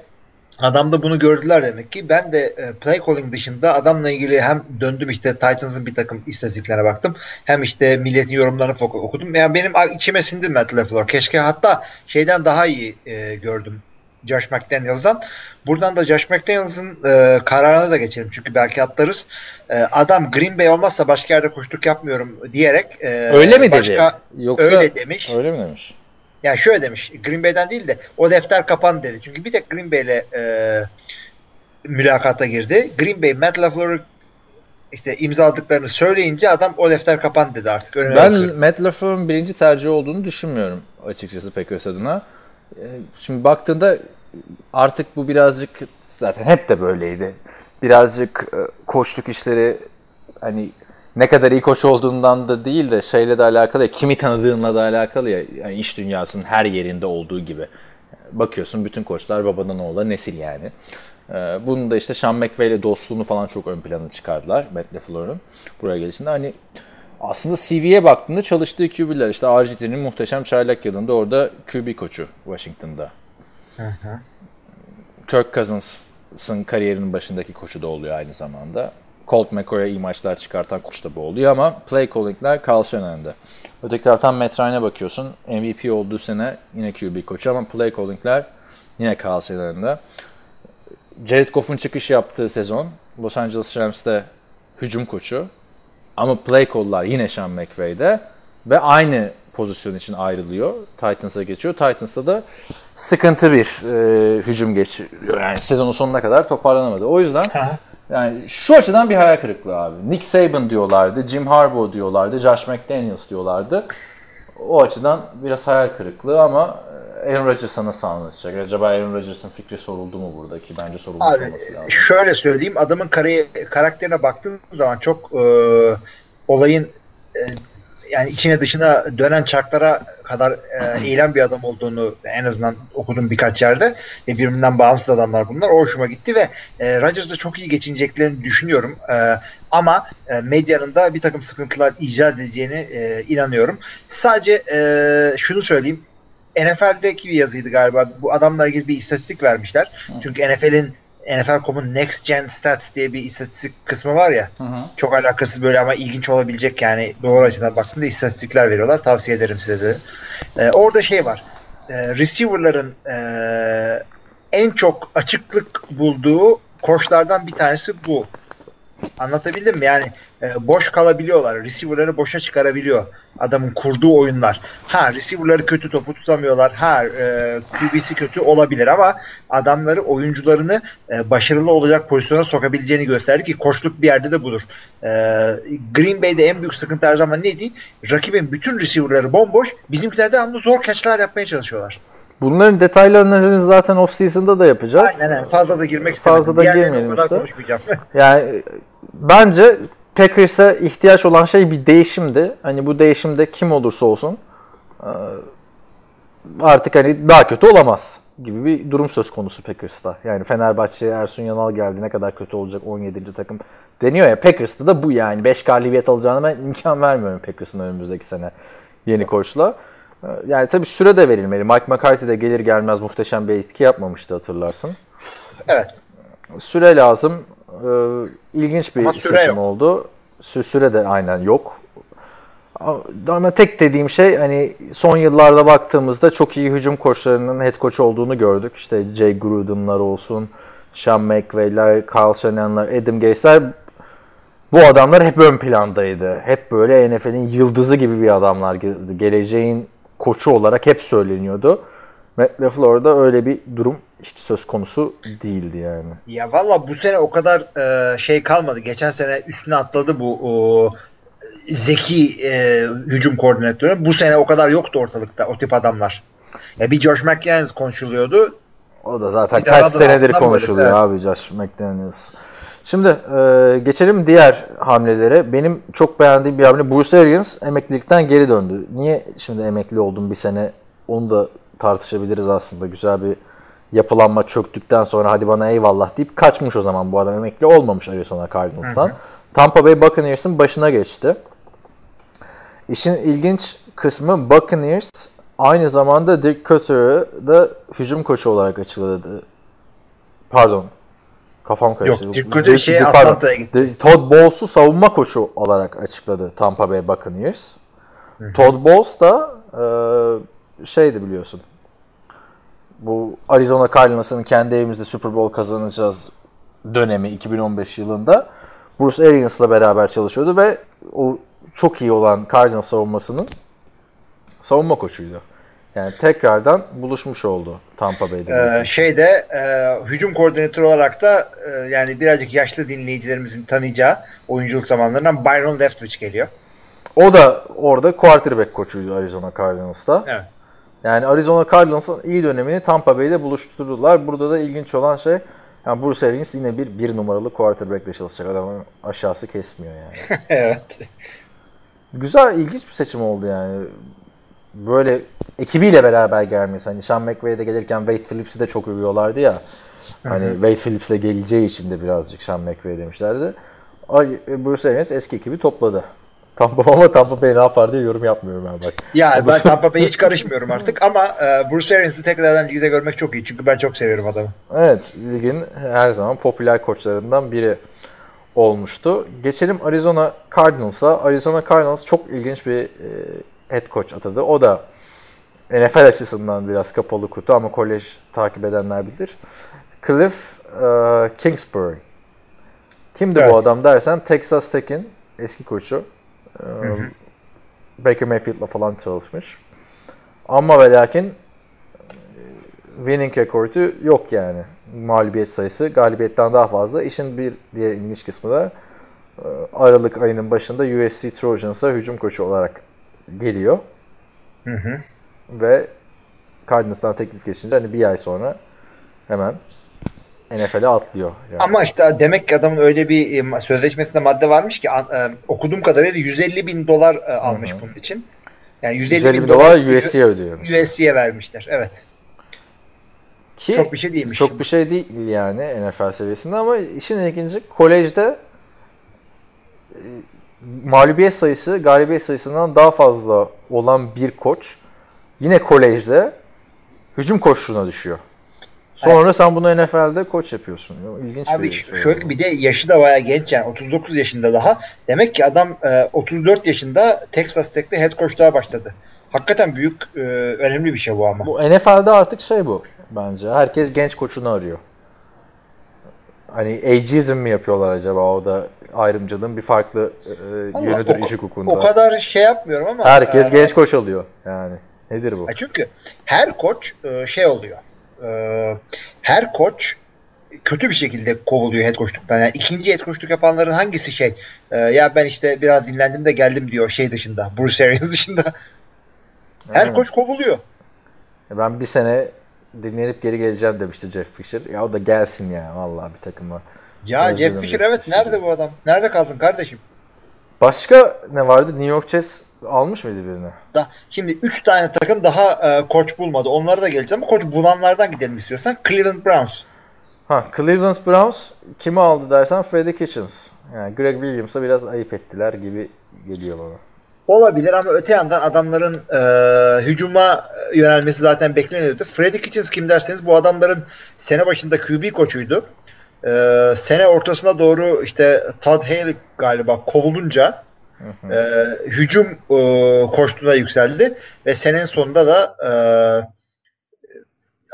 adamda bunu gördüler demek ki. Ben de e, play calling dışında adamla ilgili hem döndüm işte Titans'ın bir takım istatistiklerine baktım. Hem işte milletin yorumlarını okudum. Yani benim içime sindi Matt LaFleur. Keşke hatta şeyden daha iyi e, gördüm. Josh McDaniels'dan. Buradan da Josh McDaniels'ın e, kararına da geçelim. Çünkü belki atlarız. E, adam Green Bay olmazsa başka yerde koştuk yapmıyorum diyerek e, Öyle mi dedi? başka, Yoksa öyle demiş. Öyle mi demiş? Yani şöyle demiş. Green Bay'den değil de o defter kapan dedi. Çünkü bir tek Green Bay'le e, mülakata girdi. Green Bay Matt LaFleur'u işte imzaladıklarını söyleyince adam o defter kapan dedi artık. Önüne Ben bakıyor. Matt LaFleur'un birinci tercih olduğunu düşünmüyorum açıkçası Packers adına. Ee, Şimdi baktığında artık bu birazcık zaten hep de böyleydi. Birazcık e, koçluk işleri hani ne kadar iyi koç olduğundan da değil de şeyle de alakalı ya, kimi tanıdığınla da alakalı ya yani iş dünyasının her yerinde olduğu gibi. Bakıyorsun bütün koçlar babadan oğula nesil yani. Ee, Bunun da işte Sean McVay ile dostluğunu falan çok ön plana çıkardılar Matt LaFleur'un buraya gelişinde. Hani aslında CV'ye baktığında çalıştığı QB'ler işte RG3'nin muhteşem çaylak yılında orada QB koçu Washington'da. Kirk Cousins'ın kariyerinin başındaki koçu da oluyor aynı zamanda. Colt McCoy'a iyi maçlar çıkartan koç da bu oluyor ama play calling'ler Carl Shanahan'da. Öteki taraftan Matt Ryan'a bakıyorsun. MVP olduğu sene yine QB koçu ama play calling'ler yine Carl Shanahan'da. Jared Goff'un çıkış yaptığı sezon Los Angeles Rams'te hücum koçu. Ama play call'lar yine Sean McVay'de ve aynı pozisyon için ayrılıyor. Titans'a geçiyor. Titans'ta da sıkıntı bir e, hücum geçiriyor. Yani sezonun sonuna kadar toparlanamadı. O yüzden. Yani şu açıdan bir hayal kırıklığı abi. Nick Saban diyorlardı, Jim Harbaugh diyorlardı, Josh McDaniels diyorlardı. O açıdan biraz hayal kırıklığı ama Aaron Rodgers'a nasıl anlaşacak? Acaba Aaron Rodgers'ın fikri soruldu mu buradaki? Bence sorulmuş Abi olması lazım. şöyle söyleyeyim adamın kare, karakterine baktığım zaman çok e, olayın e, yani içine dışına dönen çarklara kadar e, eğilen bir adam olduğunu en azından okudum birkaç yerde ve birbirinden bağımsız adamlar bunlar. O hoşuma gitti ve e, Rodgers'la çok iyi geçineceklerini düşünüyorum. E, ama e, medyanın da bir takım sıkıntılar icat edeceğine e, inanıyorum. Sadece e, şunu söyleyeyim. NFL'deki bir yazıydı galiba. Bu adamla ilgili bir istatistik vermişler. Çünkü NFL'in NFL.com'un Next Gen Stats diye bir istatistik kısmı var ya. Hı hı. Çok alakasız böyle ama ilginç olabilecek yani doğru açıdan baktığında istatistikler veriyorlar. Tavsiye ederim size de. Ee, orada şey var. Ee, receiver'ların ee, en çok açıklık bulduğu koçlardan bir tanesi bu. Anlatabildim mi? Yani e, boş kalabiliyorlar. Receiver'ları boşa çıkarabiliyor adamın kurduğu oyunlar. Ha receiver'ları kötü topu tutamıyorlar. Ha e, QB'si kötü olabilir ama adamları oyuncularını e, başarılı olacak pozisyona sokabileceğini gösterdi ki koçluk bir yerde de budur. E, Green Bay'de en büyük sıkıntı her zaman neydi? Rakibin bütün receiver'ları bomboş. Bizimkiler de zor catch'lar yapmaya çalışıyorlar. Bunların detaylı analizini zaten off-season'da da yapacağız. Aynen öyle. Fazla da girmek istemedim. Fazla da girmeyelim kadar işte. konuşmayacağım. Yani e, bence Packers'a ihtiyaç olan şey bir değişimdi. Hani bu değişimde kim olursa olsun e, artık hani daha kötü olamaz gibi bir durum söz konusu Packers'ta. Yani Fenerbahçe'ye Ersun Yanal geldi ne kadar kötü olacak 17. takım deniyor ya Packers'ta da bu yani 5 galibiyet alacağını ben imkan vermiyorum Packers'ın önümüzdeki sene yeni koçla. E, Yani tabii süre de verilmeli. Mike McCarthy de gelir gelmez muhteşem bir etki yapmamıştı hatırlarsın evet. süre lazım. Ee, ilginç bir Ama süre seçim yok. oldu. Sü- süre de aynen yok. Ama tek dediğim şey hani son yıllarda baktığımızda çok iyi hücum koçlarının head coach olduğunu gördük. İşte Jay Gruden'lar olsun, Sean McVay'ler, Kyle Shanahan'lar, Adam Gase'ler bu adamlar hep ön plandaydı. Hep böyle NFL'in yıldızı gibi bir adamlar. Ge- Geleceğin koçu olarak hep söyleniyordu. Matt LaFleur'da öyle bir durum hiç söz konusu değildi yani. Ya valla bu sene o kadar e, şey kalmadı. Geçen sene üstüne atladı bu o, zeki e, hücum koordinatörü. Bu sene o kadar yoktu ortalıkta o tip adamlar. Ya bir Josh McDaniels konuşuluyordu. O da zaten Bir kaç senedir konuşuluyor böyle, abi Josh McDaniels. Şimdi e, geçelim diğer hamlelere. Benim çok beğendiğim bir hamle Bruce Arians emeklilikten geri döndü. Niye şimdi emekli oldum bir sene onu da tartışabiliriz aslında. Güzel bir yapılanma çöktükten sonra hadi bana eyvallah deyip kaçmış o zaman bu adam emekli olmamış Arizona Cardinals'tan. Tampa Bay Buccaneers'ın başına geçti. İşin ilginç kısmı Buccaneers aynı zamanda Dirk Cutter'ı da hücum koçu olarak açıkladı. Pardon. Kafam karıştı. Yok, Dirk şeye. Atlanta'ya gitti. Todd Bowles'u savunma koçu olarak açıkladı Tampa Bay Buccaneers. Todd Bowles da e, şeydi biliyorsun. Bu Arizona Cardinals'ın kendi evimizde Super Bowl kazanacağız dönemi 2015 yılında Bruce Arians'la beraber çalışıyordu ve o çok iyi olan Cardinals savunmasının savunma koçuydu. Yani tekrardan buluşmuş oldu Tampa Bay'de. Ee, şeyde e, hücum koordinatörü olarak da e, yani birazcık yaşlı dinleyicilerimizin tanıyacağı oyunculuk zamanlarından Byron Leftwich geliyor. O da orada quarterback koçuydu Arizona Cardinals'ta. Evet. Yani Arizona Cardinals'ın iyi dönemini Tampa Bay'de buluşturdular. Burada da ilginç olan şey yani Bruce Arians yine bir bir numaralı quarterback'le çalışacak. Adamın aşağısı kesmiyor yani. evet. Güzel, ilginç bir seçim oldu yani. Böyle ekibiyle beraber gelmesi. Hani Sean McVay'e de gelirken Wade Phillips'i de çok övüyorlardı ya. Hani Wade Phillips'le geleceği için de birazcık Sean McVay demişlerdi. Ay, Bruce Arians eski ekibi topladı. Tampa ama Tampa Bay ne yapar diye yorum yapmıyorum ben bak. Ya ben Tampa Bay'e hiç karışmıyorum artık ama e, Bruce Arians'ı tekrardan ligde görmek çok iyi. Çünkü ben çok seviyorum adamı. Evet, ligin her zaman popüler koçlarından biri olmuştu. Geçelim Arizona Cardinals'a. Arizona Cardinals çok ilginç bir e, head coach atadı. O da NFL açısından biraz kapalı kutu ama kolej takip edenler bilir. Cliff e, Kingsbury. Kimdi Evet. bu adam dersen Texas Tech'in eski koçu. E, Baker Mayfield'la falan çalışmış. Ama ve lakin winning rekordu yok yani. Mağlubiyet sayısı galibiyetten daha fazla. İşin bir diğer ilginç kısmı da e, Aralık ayının başında USC Trojans'a hücum koçu olarak geliyor. Ve Cardinals'tan teklif geçince hani bir ay sonra hemen NFL'e atlıyor. Yani. Ama işte demek ki adamın öyle bir e, sözleşmesinde madde varmış ki e, okuduğum kadarıyla 150 bin dolar e, almış bunun için. Yani 150, 150 bin bin dolar USC'ye ödüyor. USC'ye vermişler. Evet. Ki Çok bir şey değilmiş. Çok bir şey değil yani NFL seviyesinde ama işin ilginci kolejde mağlubiyet sayısı galibiyet sayısından daha fazla olan bir koç yine kolejde hücum koçluğuna düşüyor. Sonra sen bunu NFL'de koç yapıyorsun. İlginç Abi bir şey. şöyle bir de yaşı da bayağı genç yani 39 yaşında daha. Demek ki adam e, 34 yaşında Texas Tech'te head coach'luğa başladı. Hakikaten büyük e, önemli bir şey bu ama. Bu NFL'de artık şey bu bence. Herkes genç koçunu arıyor. Hani ageism mi yapıyorlar acaba? O da ayrımcılığın bir farklı e, Ama yönüdür iş hukukunda. o kadar şey yapmıyorum ama Herkes e, genç koç alıyor yani. Nedir bu? çünkü her koç e, şey oluyor. E, her koç kötü bir şekilde kovuluyor head coachluktan. Yani ikinci head coachluk yapanların hangisi şey? e, ya ben işte biraz dinlendim de geldim diyor şey dışında. Bruce Arians dışında. Her Evet. koç kovuluyor. Ben bir sene dinlenip geri geleceğim demişti Jeff Fisher. Ya o da gelsin ya vallahi bir takıma. Ya Özledim Jeff Fisher evet nerede bu adam? Nerede kaldın kardeşim? Başka ne vardı? New York Jets almış mıydı birini? Da, şimdi 3 tane takım daha e, koç bulmadı. Onlara da geleceğiz ama koç bulanlardan gidelim istiyorsan. Cleveland Browns. Ha Cleveland Browns kimi aldı dersen Freddie Kitchens. Yani Greg Williams'a biraz ayıp ettiler gibi geliyor bana. Olabilir ama öte yandan adamların e, hücuma yönelmesi zaten bekleniyordu. Freddie Kitchens kim derseniz bu adamların sene başında QB koçuydu. E, sene ortasına doğru işte Todd Haley galiba kovulunca e, hücum e, koçluğuna yükseldi ve senenin sonunda da e,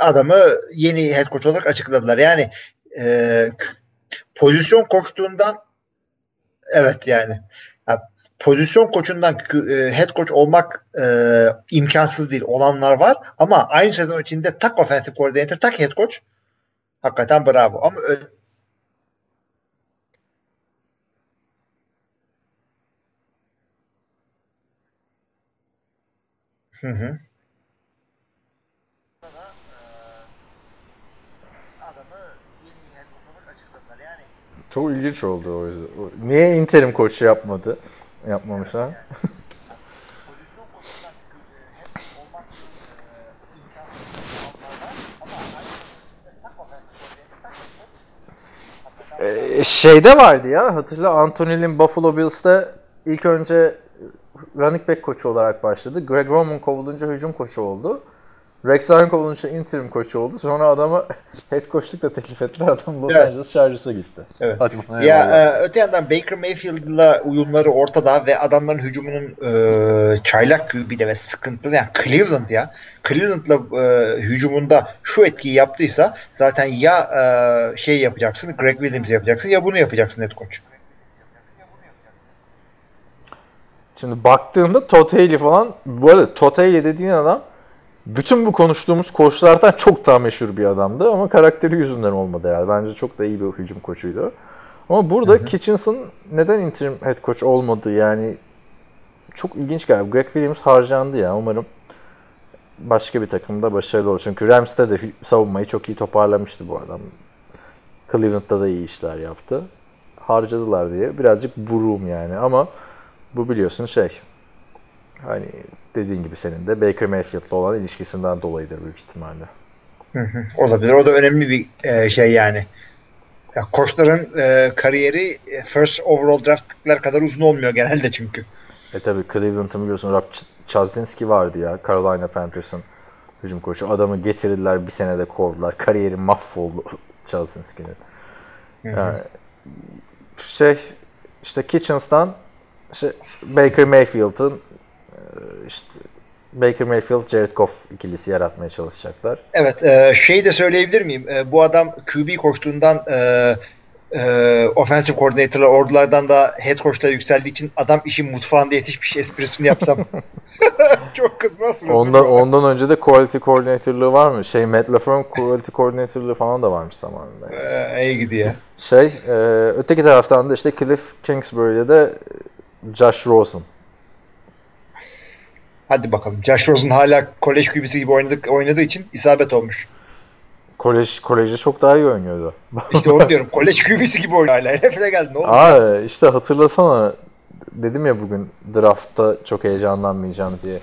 adamı yeni head coach olarak açıkladılar. Yani e, pozisyon koçluğundan evet yani Ya, pozisyon koçundan e, head coach olmak e, imkansız değil. Olanlar var ama aynı sezon içinde tak offensive coordinator tak head coach hakikaten bravo. Ama Hı hı. adamı yeni head coach olarak açıkladılar. Yani Çok ilginç oldu o yüzden. Niye interim koçu yapmadı? Yapmamışlar. aynı takma ben Ee, şeyde vardı ya hatırla Anthony'nin Buffalo Bills'te ilk önce running back koçu olarak başladı. Greg Roman kovulunca hücum koçu oldu. Rex Ryan kovulunca interim koçu oldu. Sonra adama head coachluk da teklif ettiler. Adam Los Evet. Angeles Chargers'a gitti. Evet. Hadi bana Ya e, öte yandan Baker Mayfield'la uyumları ortada ve adamların hücumunun e, çaylak QB'de ve sıkıntılı yani Cleveland ya Cleveland'la e, hücumunda şu etkiyi yaptıysa zaten ya e, şey yapacaksın Greg Williams yapacaksın ya bunu yapacaksın head coach. Şimdi baktığında Todd Haley falan bu arada Todd Haley dediğin adam bütün bu konuştuğumuz koçlardan çok daha meşhur bir adamdı ama karakteri yüzünden olmadı yani. Bence çok da iyi bir hücum koçuydu. Ama burada Kitchens'ın neden interim head coach olmadı yani çok ilginç galiba. Greg Williams harcandı ya umarım başka bir takımda başarılı olur. Çünkü Rams'te de savunmayı çok iyi toparlamıştı bu adam. Cleveland'da da iyi işler yaptı. Harcadılar diye birazcık buruğum yani ama bu biliyorsun şey hani dediğin gibi senin de Baker Mayfield'la olan ilişkisinden dolayıdır büyük ihtimalle. Olabilir. O da önemli bir e, şey yani. Ya, koçların e, kariyeri e, first overall draftlar kadar uzun olmuyor genelde çünkü. E tabi Cleveland'ın biliyorsun Rob Ch- Chazzinski vardı ya Carolina Panthers'ın hücum koçu. Adamı getirdiler bir senede kovdular. Kariyeri mahvoldu Chazzinski'nin. Yani, şey işte Kitchens'tan işte Baker Mayfield'ın e, işte Baker Mayfield Jared Goff ikilisi yaratmaya çalışacaklar. Evet, e, şey de söyleyebilir miyim? E, bu adam QB koştuğundan e, e, offensive coordinator'lar ordulardan da head coach'la yükseldiği için adam işin mutfağında yetişmiş esprisini yapsam. Çok kızmazsınız. Ondan ondan önce de quality coordinator'lığı var mı? Şey Matt LaFleur quality coordinator'lığı falan da varmış zamanında. yani. E, iyi gidiyor. Şey, e, öteki taraftan da işte Cliff Kingsbury'de de Josh Rosen. Hadi bakalım. Josh Rosen hala kolej QB'si gibi oynadık, oynadığı için isabet olmuş. Kolej, kolejde çok daha iyi oynuyordu. İşte onu diyorum. Kolej QB'si gibi oynuyor hala. NFL'e geldi. Ne oldu? Aa işte hatırlasana dedim ya bugün draftta çok heyecanlanmayacağım diye.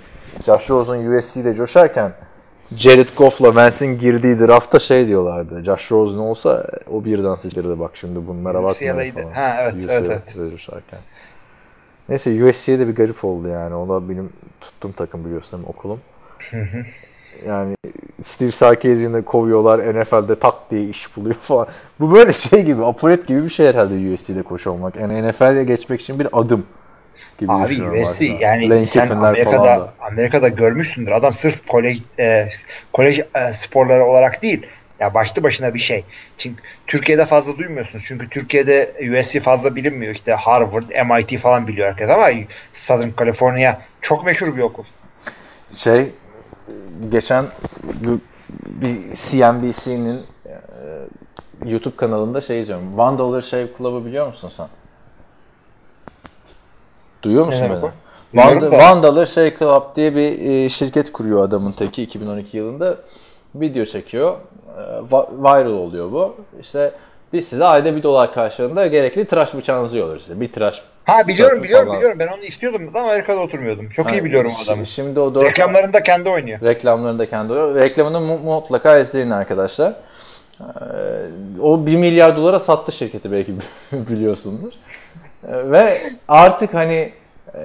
Josh Rosen USC'de coşarken Jared Goff'la Vance'in girdiği draftta şey diyorlardı. Josh Rosen olsa o birden sıçrırdı bak şimdi bunlara UCLA'ydı. falan. Ha, evet, evet, evet. Neyse USC'ye de bir garip oldu yani. O da benim tuttuğum takım biliyorsun okulum. yani Steve Sarkisian'ı kovuyorlar. NFL'de tak diye iş buluyor falan. Bu böyle şey gibi, apolet gibi bir şey herhalde USC'de koç olmak. Yani NFL'ye geçmek için bir adım gibi Abi USC yani Lane sen Amerika'da da. Amerika'da görmüşsündür. Adam sırf kolej e, kolej e, sporları olarak değil. Ya başlı başına bir şey. Çünkü Türkiye'de fazla duymuyorsunuz. Çünkü Türkiye'de USC fazla bilinmiyor. İşte Harvard, MIT falan biliyor herkes ama Southern California çok meşhur bir okul. Şey, geçen bu- bir CNBC'nin e, YouTube kanalında şey izliyorum. One Dollar Shave Club'ı biliyor musun sen? Duyuyor musun Ne beni? One Dollar Shave Club diye bir e, şirket kuruyor adamın teki 2012 yılında. Video çekiyor. E, viral oluyor bu. İşte biz size ayda bir dolar karşılığında gerekli tıraş bıçağınızı yollarız size. Bir tıraş Ha biliyorum biliyorum falan. biliyorum. Ben onu istiyordum ama Amerika'da oturmuyordum. Çok iyi biliyorum adamı. Şimdi o dört- Reklamlarında kendi oynuyor. Reklamlarını da kendi oluyor. Reklamını mu- mutlaka izleyin arkadaşlar. Ee, o 1 milyar dolara sattı şirketi belki biliyorsundur. Ee, Ve artık hani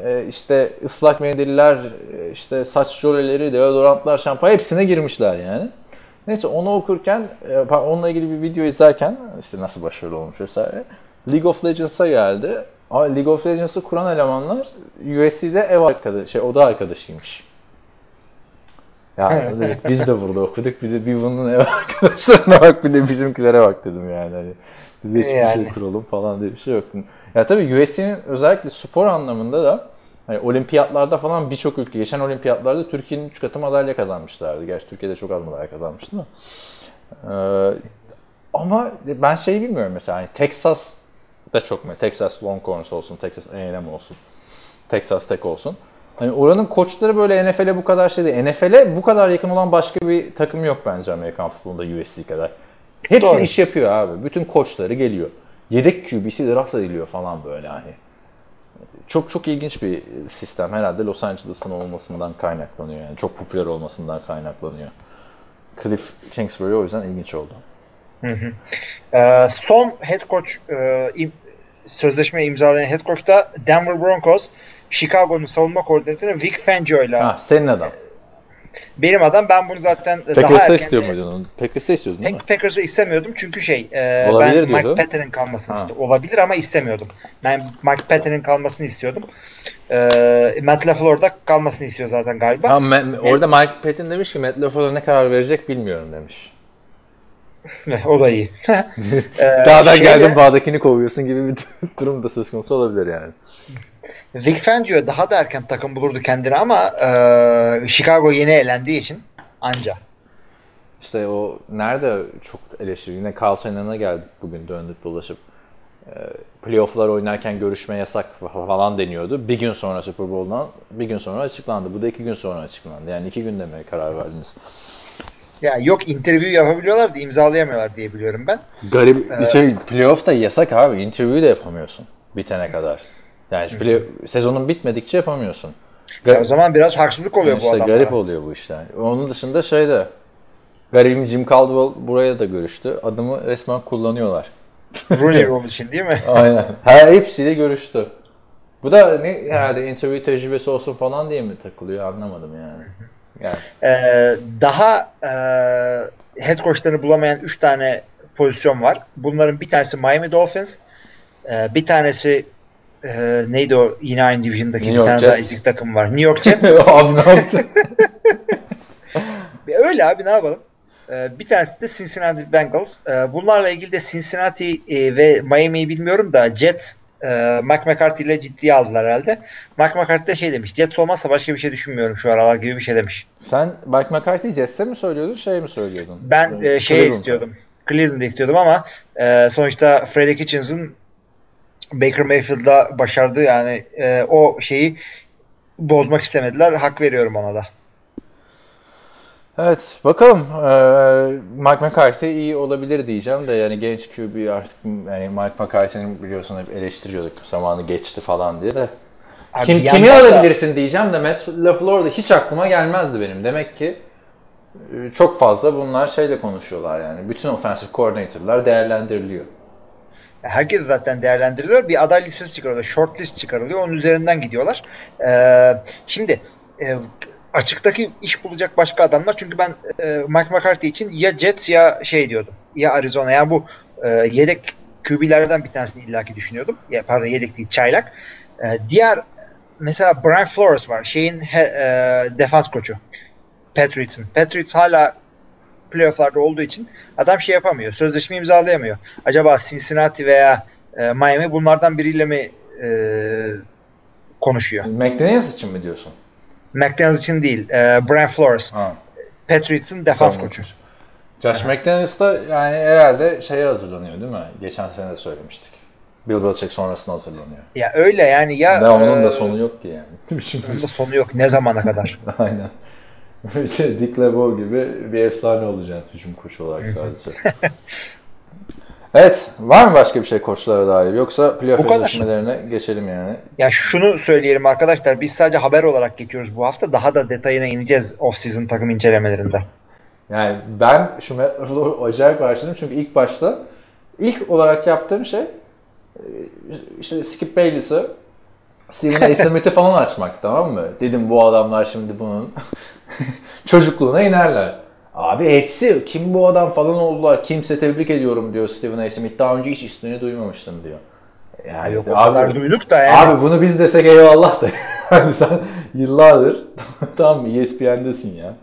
e, işte ıslak mendiller, e, işte saç jöleleri, deodorantlar, şampuan hepsine girmişler yani. Neyse onu okurken, e, onunla ilgili bir video izlerken işte nasıl başarılı olmuş vesaire. League of Legends'a geldi. Aa, League of Legends'ı kuran elemanlar USC'de ev arkadaşı, şey oda arkadaşıymış. Ya dedik, biz de burada okuduk bir de bir bunun ev arkadaşlarına bak bir de bizimkilere bak dedim yani. Hani biz de hiçbir şey Yani. kuralım falan diye bir şey yoktu. Ya tabii USC'nin özellikle spor anlamında da hani olimpiyatlarda falan birçok ülke geçen olimpiyatlarda Türkiye'nin 3 katı madalya kazanmışlardı. Gerçi Türkiye'de çok az madalya kazanmıştı da. Ee, ama ben şeyi bilmiyorum mesela hani Texas da çok mu? Texas Longhorns olsun, Texas A&M olsun, Texas Tech olsun. Hani oranın koçları böyle NFL'e bu kadar şey değil. NFL'e bu kadar yakın olan başka bir takım yok bence Amerikan futbolunda USC kadar. Hepsi Doğru. iş yapıyor abi. Bütün koçları geliyor. yedek QB'si draft ediliyor falan böyle hani. Çok çok ilginç bir sistem herhalde Los Angeles'ın olmasından kaynaklanıyor yani çok popüler olmasından kaynaklanıyor. Cliff Kingsbury o yüzden ilginç oldu. Ee, son head coach e, im- sözleşme imzalayan head coach da Denver Broncos Chicago'nun savunma koordinatörü Vic Fangio ile Ha senin adam. Benim adam ben bunu zaten daha Packers'a erken istiyor muydun onu? Packers'a istiyordun değil mi? Pack- Packers'ı istemiyordum çünkü şey e, Olabilir ben Mike diyordu. Patton'ın kalmasını istiyordum. Olabilir ama istemiyordum. Ben Mike Patton'ın kalmasını istiyordum. E, Matt LaFleur da kalmasını istiyor zaten galiba. Ha, Ma- orada Mike Patton demiş ki Matt LaFleur'a ne karar verecek bilmiyorum demiş. o da iyi. E, Dağdan şeyde- geldin bağdakini kovuyorsun gibi bir durum da söz konusu olabilir yani. Vic Fangio daha da erken takım bulurdu kendine ama e, Chicago yeni elendiği için anca. İşte o nerede çok eleştiri. Yine Carl Shannon'a geldik bugün döndük dolaşıp. Ee, playoff'lar oynarken görüşme yasak falan deniyordu. Bir gün sonra Super Bowl'dan bir gün sonra açıklandı. Bu da iki gün sonra açıklandı. Yani iki gün demeye karar verdiniz. Ya yok interview yapabiliyorlar da imzalayamıyorlar diye biliyorum ben. Garip. Şey, playoff da yasak abi. Interview'u de yapamıyorsun bitene kadar. Yani play, sezonun bitmedikçe yapamıyorsun. Ya o zaman biraz haksızlık oluyor bu işte adamlara. garip oluyor bu işler. Onun dışında şeyde garibim Jim Caldwell buraya da görüştü. Adımı resmen kullanıyorlar. Rooney Rule için değil mi? Aynen. Her hepsiyle görüştü. Bu da ne herhalde interview tecrübesi olsun falan diye mi takılıyor anlamadım yani. Yani Ee, daha e, head coachlarını bulamayan 3 tane pozisyon var. Bunların bir tanesi Miami Dolphins, e, bir tanesi e, neydi o yine aynı division'daki New bir York tane Jets. daha ezik takım var. New York Jets. abi ne yaptı? Öyle abi ne yapalım? Ee, bir tanesi de Cincinnati Bengals. Ee, bunlarla ilgili de Cincinnati e, ve Miami'yi bilmiyorum da Jets e, Mike McCarthy ile ciddiye aldılar herhalde. Mike McCarthy de şey demiş. Jets olmazsa başka bir şey düşünmüyorum şu aralar gibi bir şey demiş. Sen Mike McCarthy'yi Jets'e mi söylüyordun şey mi söylüyordun? Ben e, Cleveland'a. istiyordum. Cleveland'da istiyordum ama e, sonuçta Freddie Kitchens'ın Baker Mayfield'la başardığı yani e, o şeyi bozmak istemediler. Hak veriyorum ona da. Evet bakalım. Ee, Mike McCarthy iyi olabilir diyeceğim de yani genç QB artık yani Mike McCarthy'nin biliyorsun hep eleştiriyorduk zamanı geçti falan diye de. Abi Kim, kimi da- alabilirsin diyeceğim de Matt LaFleur hiç aklıma gelmezdi benim. Demek ki e, çok fazla bunlar şeyle konuşuyorlar yani. Bütün offensive coordinator'lar değerlendiriliyor. Herkes zaten değerlendiriliyor. Bir aday listesi çıkarılıyor. Short list çıkarılıyor. Onun üzerinden gidiyorlar. Ee, şimdi e, açıktaki iş bulacak başka adamlar. Çünkü ben e, Mike McCarthy için ya Jets ya şey diyordum. Ya Arizona. Yani bu e, yedek QB'lerden bir tanesini illaki düşünüyordum. Ya, pardon yedek değil çaylak. E, diğer mesela Brian Flores var. Şeyin defans koçu. Patriots'ın. Patriots hala playofflarda olduğu için adam şey yapamıyor. Sözleşme imzalayamıyor. Acaba Cincinnati veya e, Miami bunlardan biriyle mi e, konuşuyor? McDaniels için mi diyorsun? McDaniels için değil. E, Brian Flores. Ha. Patriots'ın defans koçu. Josh McDaniels da yani herhalde şeye hazırlanıyor değil mi? Geçen sene de söylemiştik. Bill Belichick sonrasında hazırlanıyor. Ya öyle yani ya Ve onun da e, sonu yok ki yani. Şimdi onun da sonu yok. Ne zamana kadar? Aynen. şey, Dick LeBeau gibi bir efsane olacaksın hücum koçu olarak sadece. evet. Var mı başka bir şey koçlara dair? Yoksa playoff eşleşmelerine geçelim yani. ya şunu söyleyelim arkadaşlar. Biz sadece haber olarak geçiyoruz bu hafta. Daha da detayına ineceğiz off-season takım incelemelerinde. Yani ben şu LaFleur'u acayip başladım çünkü ilk başta ilk olarak yaptığım şey e, işte Skip Bayless'ı Steven. Smith'i falan açmak tamam mı? Dedim bu adamlar şimdi bunun çocukluğuna inerler. Abi hepsi kim bu adam falan oldular. Kimse tebrik ediyorum diyor Steven A. Smith. Daha önce hiç ismini duymamıştım diyor. Yani Yok o abi- kadar duyduk da yani. Abi bunu biz desek eyvallah da. Hani sen yıllardır tam ESPN'desin ya.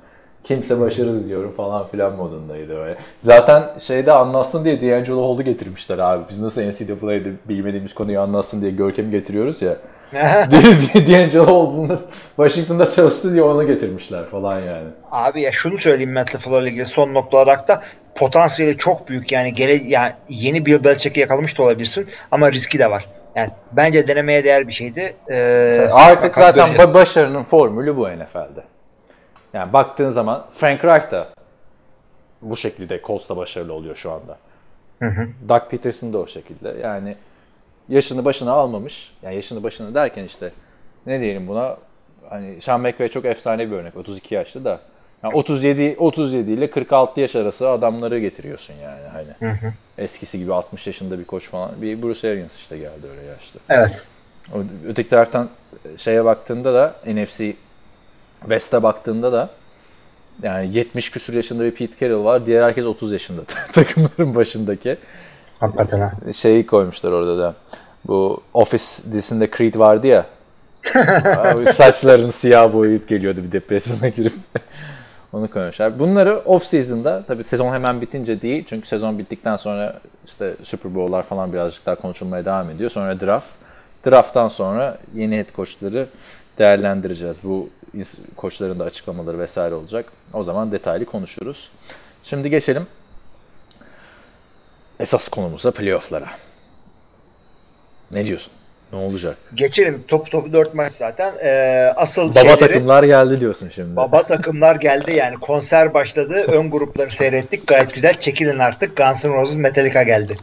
Kimse başarı diliyorum falan filan modundaydı öyle. Zaten şeyde anlatsın diye D'Angelo Hall'u getirmişler abi. Biz nasıl NCAA'de bilmediğimiz konuyu anlatsın diye Görkem'i getiriyoruz ya. D'Angelo bunu Washington'da çalıştı diye onu getirmişler falan yani. Abi ya şunu söyleyeyim Matt LaFleur'la ilgili son nokta olarak da potansiyeli çok büyük yani gele yani yeni Bill Belichick'i yakalamış da olabilirsin ama riski de var. Yani bence denemeye değer bir şeydi. Ee, Artık zaten ba- başarının formülü bu NFL'de. Yani baktığın zaman Frank Reich da bu şekilde Colts'ta başarılı oluyor şu anda. Doug Peterson da o şekilde. Yani yaşını başına almamış. Yani yaşını başına derken işte ne diyelim buna hani Sean McVay çok efsane bir örnek. 32 yaşlı da. Yani 37 37 ile 46 yaş arası adamları getiriyorsun yani hani. Eskisi gibi 60 yaşında bir koç falan. Bir Bruce Arians işte geldi öyle yaşlı. Evet. O- Öteki taraftan şeye baktığında da NFC West'e baktığında da yani 70 küsur yaşında bir Pete Carroll var. Diğer herkes 30 yaşında takımların başındaki. Hakikaten ha. Şeyi koymuşlar orada da. Bu Office dizisinde Creed vardı ya. Saçlarını siyah boyayıp geliyordu bir depresyona girip. Onu koymuşlar. Bunları off season'da tabii sezon hemen bitince değil. Çünkü sezon bittikten sonra işte Super Bowl'lar falan birazcık daha konuşulmaya devam ediyor. Sonra draft. Draft'tan sonra yeni head coachları değerlendireceğiz. Bu koçların da açıklamaları vesaire olacak. O zaman detaylı konuşuruz. Şimdi geçelim esas konumuza playoff'lara. Ne diyorsun? Ne olacak? Geçelim. Topu topu 4 maç zaten. Ee, asıl Baba şeyleri, takımlar geldi diyorsun şimdi. Baba takımlar geldi yani konser başladı. Ön grupları seyrettik. Gayet güzel. Çekilin artık. Guns N' Roses Metallica geldi.